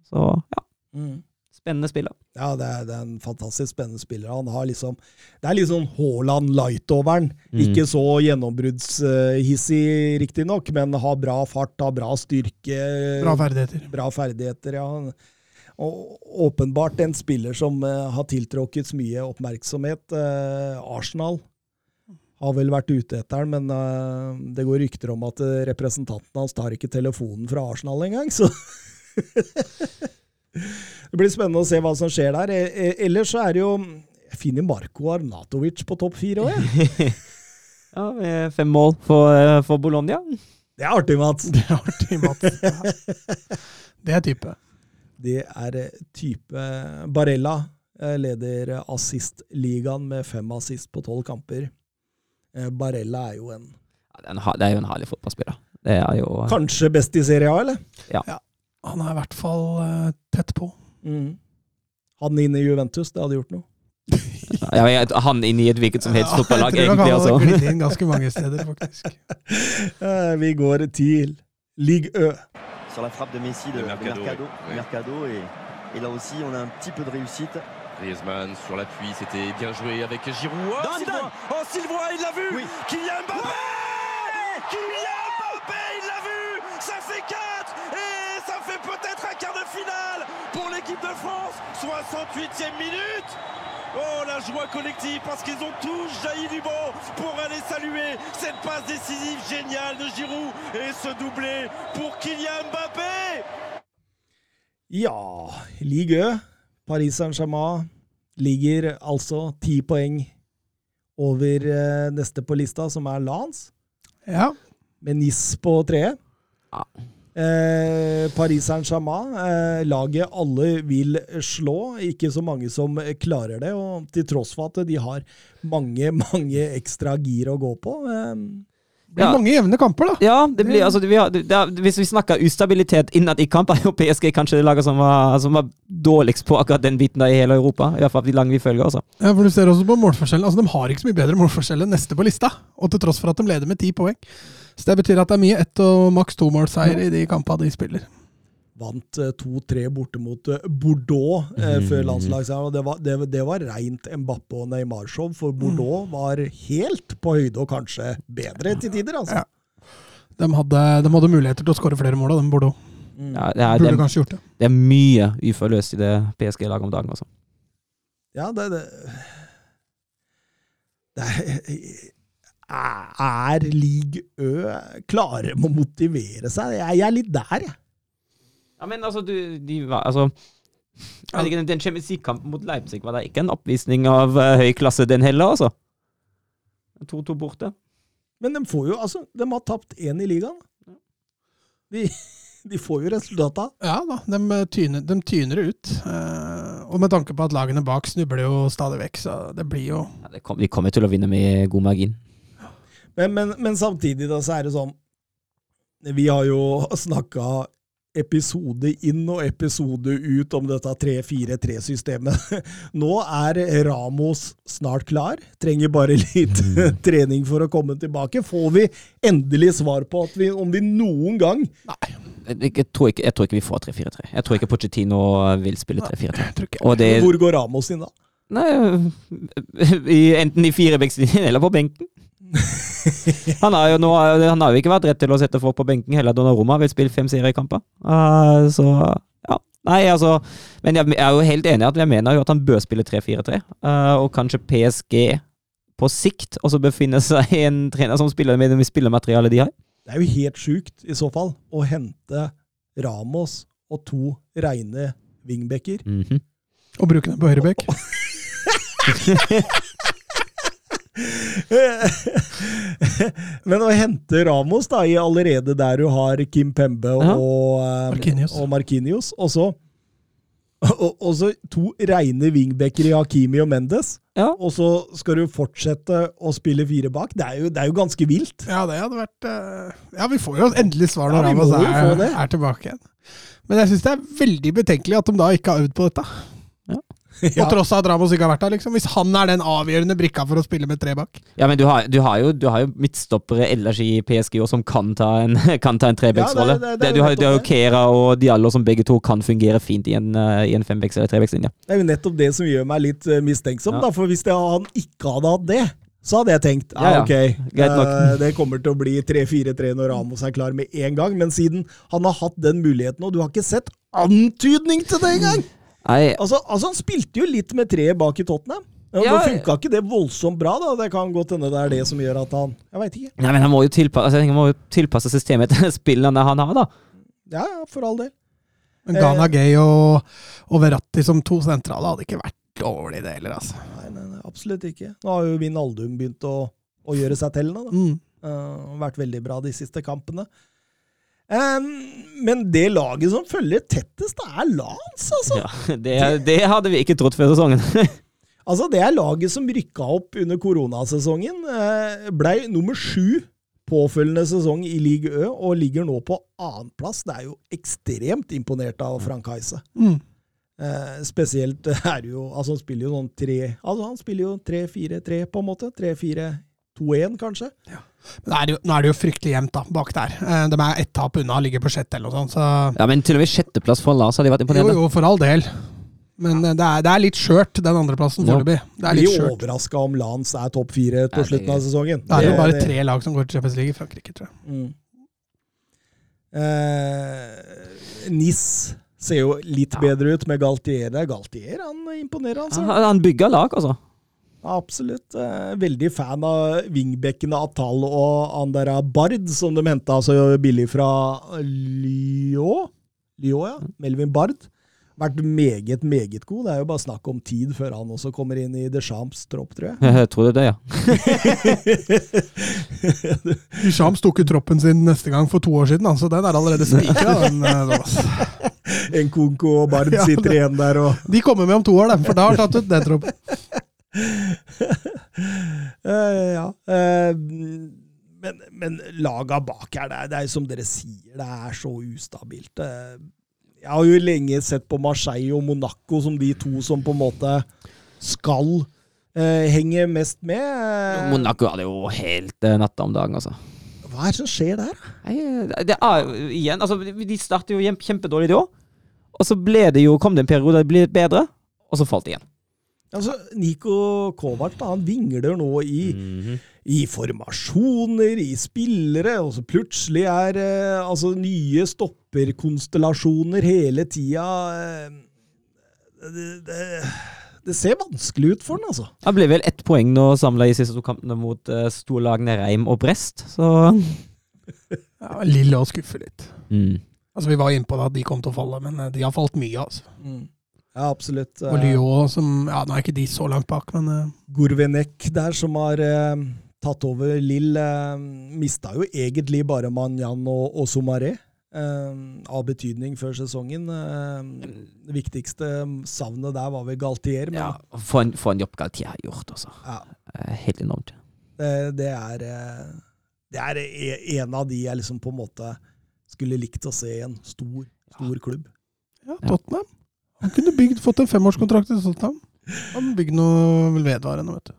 Så ja, Mm. Spennende spiller. Ja, det er, det er en fantastisk spennende spiller. Han har liksom Det er sånn Haaland light over. Mm. Ikke så gjennombruddshissig, riktignok, men har bra fart, har bra styrke. Bra ferdigheter. bra ferdigheter, ja. Og åpenbart en spiller som uh, har tiltråkket mye oppmerksomhet. Uh, Arsenal har vel vært ute etter han, men uh, det går rykter om at representanten hans tar ikke telefonen fra Arsenal engang, så Det blir spennende å se hva som skjer der. Eh, eh, Ellers så er det jo Jeg finner Marko Arnatovic på topp fire òg, jeg. Ja, med fem mål for, eh, for Bologna. Det er artig, Mats. Det er artig, Mats. Ja. Det er type. Det er eh, type Barella eh, leder assistligaen med fem assist på tolv kamper. Barella er jo en Ja, det, er jo en herlig fotballspiller. Det er jo kanskje best i Serie A, eller? Han er i hvert fall eh, tett på. Mm. Han inn i Juventus, det hadde gjort noe. ja, jeg- Han inn i et hvilket som helst fotballag, jeg tror egentlig. han har Altså. glidd inn ganske mange steder, faktisk. Vi går til Ligue Ø. sur la frappe de Messi de, De de Mercado, Mercado, oui. Mercado, et, et là aussi on a un petit peu de réussite. Griezmann sur l'appui, c'était bien joué avec Giroud. Oh, Dan. Oh, il l'a vu Oui. Kylian Mbappé l'équipe de France 68e minute Oh, la joie collective parce qu'ils ont tous jailli du banc pour aller saluer cette passe décisive géniale de Giroud et ce doublé pour Kylian Mbappé Ja, Ligue Ø. Paris Saint-Germain ligger altså ti poeng over eh, neste på lista, som er Lans. Ja. med NIS på treet. Ja. Eh, Paris Saint-Germain, eh, laget alle vil slå. Ikke så mange som klarer det, og til tross for at de har mange, mange ekstra gir å gå på. Eh, Det blir Ja. mange jevne kamper, da. Ja, det blir, altså, vi har, er, hvis vi snakker ustabilitet innad i kamp, er PSG kanskje det laget som var, som var dårligst på akkurat den biten der i hele Europa. I hvert fall de lange vi følger. Også. Ja, for du ser også på målforskjellen. Altså, De har ikke så mye bedre målforskjell enn neste på lista, og til tross for at de leder med ti poeng. Så det betyr at det er mye ett og maks to målseier i de kampene de spiller. vant eh, 2-3 borte mot eh, Bordeaux eh, før landslagssamlingen. Og det var, det, det var rent Mbappé og Neymar-show, for Bordeaux var helt på høyde, og kanskje bedre til tider. altså. Ja. De hadde, de hadde muligheter til å skåre flere mål, da, de Bordeaux. Ja, det, er, Burde kanskje gjort det. det er mye uforløst i det PSG-laget om dagen. Altså. Ja, det, det, det er, er League Ø klare med å motivere seg? Jeg, jeg er litt der, jeg. Ja, men altså, du, de Altså ikke, Den Champions League-kampen mot Leipzig var da ikke en oppvisning av uh, høy klasse, den heller, altså. 2-2 borte. Men de får jo, altså, de har tapt én i ligaen. De, de får jo resultata. Ja da, de tyner, de tyner ut. Uh, og med tanke på at lagene bak snubler jo stadig vekk, så det blir jo Ja, det kom, de kommer til å vinne med god margin. Men, men, men samtidig da, så er det sånn Vi har jo snakka episode inn og episode ut om dette 3-4-3-systemet. Nå er Ramos snart klar. Trenger bare litt trening for å komme tilbake. Får vi endelig svar på vi, om vi noen gang Nei, Jeg, tror ikke, jeg tror ikke vi får 3-4-3. Jeg tror ikke Pochettino vil spille 3-4-3. jeg tror ikke Og det Hvor går Ramos inn da? Nei, enten i firebekslinjen eller på benken. Han har jo nå, han har jo ikke vært rett til å sette folk på benken heller. Donnarumma vil spille fem seriekamper. Uh, så ja. Nei, altså Men jeg, jeg er jo helt enig i at jeg mener jo at han bør spille 3-4-3. Uh, og kanskje PSG på sikt også befinner seg i en trener som spiller med det spillermaterialet de har. Det er jo helt sjukt i så fall å hente Ramos og to reine wingbacker. Mhm. Og bruke den på høyrebekk. Men å hente Ramos da, i allerede der du har Kim Pembe og, eh, Marquinhos. og Marquinhos, og så og, og så to reine wingbacker i Hakimi og Mendes, Ja. og så skal du fortsette å spille fire bak. Det er jo, det er jo ganske vilt. Ja, det hadde vært eh, Ja, vi får jo endelig svar når ja, Ramos er, er tilbake igjen. Men jeg syns det er veldig betenkelig at de da ikke har øvd på dette. Ja. På tross av at Ramos ikke har vært der, liksom. Hvis han er den avgjørende brikka for å spille med tre bak. Ja, men du har, du har, jo, du har jo midtstoppere ellers i PSG også som kan ta en, kan ta en trebeksrolle. Ja, det- det- det er du, har, jo Kera og Diallo som begge to kan fungere fint i en, eh, i en fembeks- eller trebekslinje. Det er jo nettopp det som gjør meg litt eh, mistenksom, Ja. da, for hvis det, han ikke hadde hatt det, så hadde jeg tenkt Ja, ja, ja. ok, eh, det kommer til å bli 3-4-3 når Ramos er klar med en gang, men siden han har hatt den muligheten, og du har ikke sett antydning til det engang! Nei, Altså, altså Han spilte jo litt med treet bak i Tottenham. Ja, Ja, Nå funka ikke det voldsomt bra, da. Det kan godt hende det er det som gjør at han Jeg veit ikke. nei, men han må jo tilpasse, altså, han må jo tilpasse systemet til spillene han har, da. Ja, ja, for all del. Men Eh. Gay og, og Verratti som to sentrale hadde ikke vært dårlig, det heller, altså. Nei, nei, nei, absolutt ikke. Nå har jo Vinaldum begynt å, å gjøre seg tellende. da. Mm. Uh, vært veldig bra de siste kampene. Em, men det laget som følger tettest, det er Lance, altså. Ja, det, det hadde vi ikke trodd før sesongen. Altså, Det er laget som rykka opp under koronasesongen. Uh, Blei nummer sju påfølgende sesong i Ligue Ø, og ligger nå på annenplass. Det er jo ekstremt imponert av Frank Heise. Mm. Eh, spesielt er jo Altså, han spiller jo sånn tre Altså, han spiller jo 3-4-3, på en måte. 3-4-2-1, kanskje. Nå er, det jo, nå er det jo fryktelig jevnt da, bak der. Eh, De er ett tap unna, ligger på sjette eller noe sånt. Så Ja, Men til og med sjetteplass for Lars hadde vært jo, imponerende. jo, for all del. Men eh, det er, det er litt skjørt, den andreplassen Ja. foreløpig. Det litt Blir overraska om Lans er topp fire på det- slutten av sesongen. Det er jo bare tre lag som går til Champions League i Frankrike, tror jeg. Mm. Eh, Nis ser jo litt Ja. bedre ut med Galtier. Galtier han imponerer, altså. Han, han bygger lag, altså. Absolutt. Eh, veldig fan av wingbackene Atal og han der Bard, som de henta så billig fra Lyon. Lyon, ja. Melvin Bard. Vært meget, meget god. Det er jo bare snakk om tid før han også kommer inn i Deschamps tropp, tror jeg. Jeg tror det er det, ja. Deschamps tok ut troppen sin neste gang for to år siden, altså den er allerede spikra. en Konko og Bard Ja, sitter det- igjen der og De kommer med om to år, dem, for da har de tatt ut den troppen. Eh, ja. Uh, men, men laga bak her, det er, det er som dere sier, det er så ustabilt. Eh, jeg har jo lenge sett på Marseille og Monaco som de to som på en måte skal uh, henge mest med. Monaco hadde jo helt natta om dagen, altså. Hva er det som skjer der? Nei, det er igjen Altså, de startet jo kjempedårlig, kjempedårlig òg. Og så ble det jo, kom det en periode der det ble bedre, og så falt det igjen. Altså, Niko Kovac da, han vingler nå i, i formasjoner, i spillere, og så plutselig er eh, altså nye stopperkonstellasjoner hele tida. Eh, det, det, det ser vanskelig ut for han, altså. Det ble vel ett poeng nå samla i siste to kampene mot eh, storlagene Reim og Brest, så Ja, Lille å skuffe litt. mm. Altså, Vi var inne på det at de kom til å falle, men eh, de har falt mye. altså. Ja, absolutt. Og Lyon, som ja, Nå er ikke de så langt bak, men uh. Gorvenek der, som har uh, tatt over Lill, uh, mista jo egentlig bare Manjan og, og Somaré. Uh, av betydning før sesongen. Eh, det viktigste savnet der var vel Galtier, men Ja, for en, for en jobb Galtier har gjort, altså. Ja. Eh, Helt enormt. det, det er eh, Det er e- en av de jeg liksom på en måte skulle likt å se i en stor, stor klubb. ja, Tottenham. Han kunne bygd, fått en femårskontrakt i Tottenham. Han bygd noe vedvarende, vet du.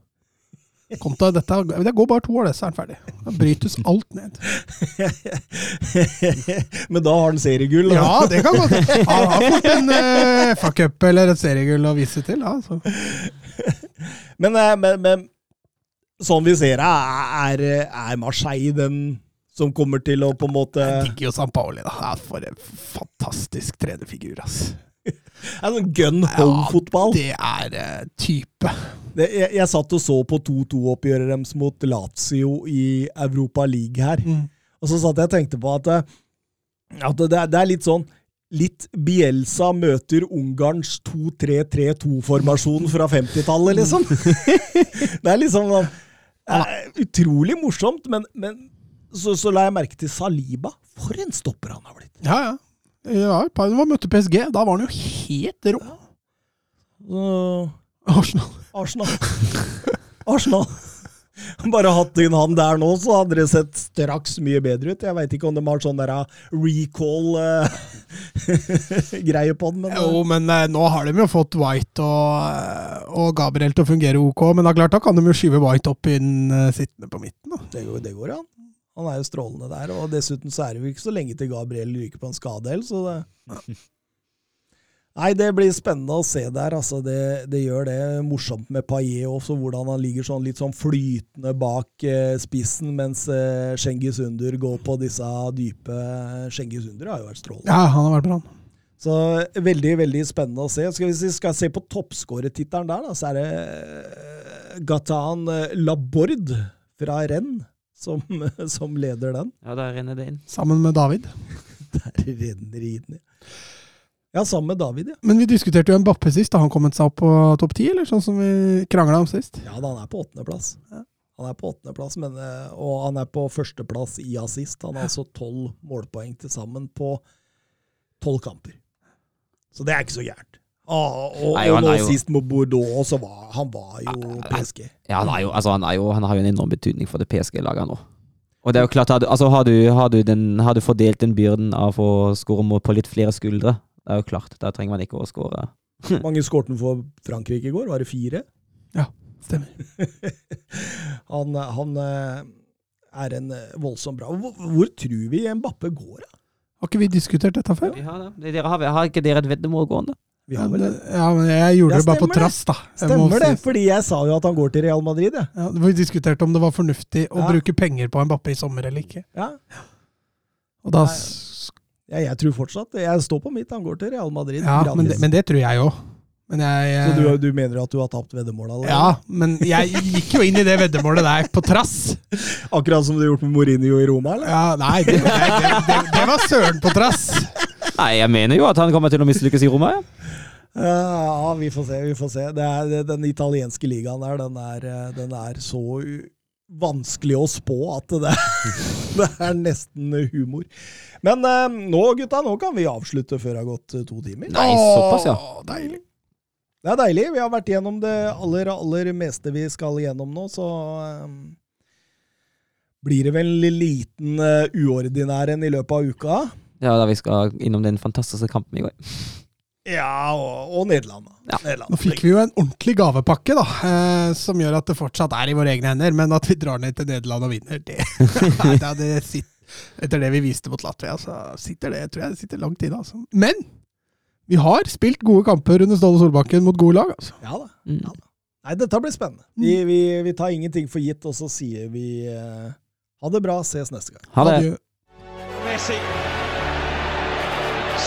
Konta, dette, Det går bare to år, det, så er han ferdig. Da brytes alt ned. men da har han seriegull. da. Ja, det kan godt hende. Han har fått en uh, FA-cup eller et seriegull å vise til. da. så. Men, eh, men, men sånn vi ser det, er, er Marseille den som kommer til å på en måte Jeg digger jo San Paoli, da. For en fantastisk trenerfigur, ass. Er sånn gun home-fotball. Ja, Det er eh, type. Det, jeg, jeg satt og så på 2-2-oppgjøret deres mot Lazio i Europa League her. Mm. Og så satt jeg og tenkte på at, eh, at det, det er litt sånn Litt Bielsa møter Ungarns 2-3-3-2-formasjon fra 50-tallet, liksom. det er liksom sånn eh, Utrolig morsomt, men, men så, så la jeg merke til Saliba. For en stopper han har blitt! Ja, ja. Ja, et par møtte PSG. Da var han jo helt rå. Uh, Arsenal. Arsenal. Arsenal. Bare hatt inn han der nå, så hadde det sett straks mye bedre ut. Jeg veit ikke om de har sånn der recall-greie på den, men Jo, men uh, nå har de jo fått White og, eh, og Gabriel til å fungere ok. Men det er klart, da kan de jo skyve White opp inn eh, sittende på midten. da. det, går, det går an. Han er jo strålende der, og dessuten så er det jo ikke så lenge til Gabriel ryker på en skadehell, så det Nei, det blir spennende å se der. altså Det, det gjør det morsomt med Paillet også, hvordan han ligger sånn litt sånn flytende bak eh, spissen, mens eh, Schengis Under går på disse dype Schengis Under har jo vært strålende. Ja, han har vært bra. Så veldig, veldig spennende å se. Skal vi si, skal se på toppskårertittelen der, da, så er det eh, Gatan eh, Laborde fra Rennes som, som leder den. Ja, der renner det inn. Sammen med David. Der renner det inn. ja. Ja, sammen med David, ja. Men vi diskuterte jo Mbappé sist. Har han kommet seg opp på topp ti, eller sånn som vi krangla om sist? Ja, da, han er på åttendeplass. Han er på åttendeplass, eh, og han er på førsteplass i assist. Han har altså tolv målpoeng til sammen på tolv kamper. Så det er ikke så gærent. Ah, og, Nei, og nå jo- sist med Bordeaux, så var han var jo PSG. Ja, han, er jo, altså, han, er jo, han har jo en enorm betydning for det PSG-laget nå. Og det er jo klart, har du- altså, har, du, har, du den, har du fordelt den byrden av å skåre mål på litt flere skuldre, det er jo klart, da trenger man ikke å skåre mange skårte han for Frankrike i går? Var det fire? Ja, Stemmer. han, han eh, er en voldsom voldsomt bra hvor, hvor tror vi Mbappe går, da? Har ikke vi diskutert dette før? Vi har det. Dere har, har ikke dere et veddemål gående? Vi Ja, har vel men, det. ja, men jeg gjorde Ja, det bare på trass, da. Jeg Stemmer det, fordi jeg sa jo at han går til Real Madrid, Ja. Ja, vi diskuterte om det var fornuftig å bruke penger på en bappe i sommer eller ikke. Ja. Og da, Ja, jeg tror fortsatt Jeg står på mitt, han går til Real Madrid. ja, men, det, men det tror jeg òg. Så du, du mener at du har tapt veddemålet? Ja, men jeg gikk jo inn i det veddemålet der på trass. Akkurat som du har gjort med Mourinho i Roma, eller? Ja, nei, det, det, det var søren på trass. Nei, jeg mener jo at han kommer til å mislykkes i Roma, ja. Ja, vi får se, vi får se. Det er, det, den italienske ligaen der, den er, eh, den er så vanskelig å spå at det, det er nesten humor. Men eh, nå, gutta, nå kan vi avslutte før det har gått eh, to timer. Nei, såpass, ja. Deilig. Det er deilig. Vi har vært gjennom det aller, aller meste vi skal gjennom nå, så eh, blir det vel en liten uh, uordinær en i løpet av uka. Ja, da vi skal innom den fantastiske kampen i går. Ja, og, og Nederland. Ja. Nederland. Nå fikk vi jo en ordentlig gavepakke, da, eh, som gjør at det fortsatt er i våre egne hender. Men at vi drar ned til Nederland og vinner, det, det, det sitter, Etter det vi viste mot Latvia, så sitter det tror jeg det sitter langt inne. Altså. Men vi har spilt gode kamper under Ståle Solbakken mot gode lag. altså. Ja da. Mm. Ja, da. Nei, dette blir spennende. Vi, vi, vi tar ingenting for gitt, og så sier vi eh, ha det bra, ses neste gang. Ha det. Adjø.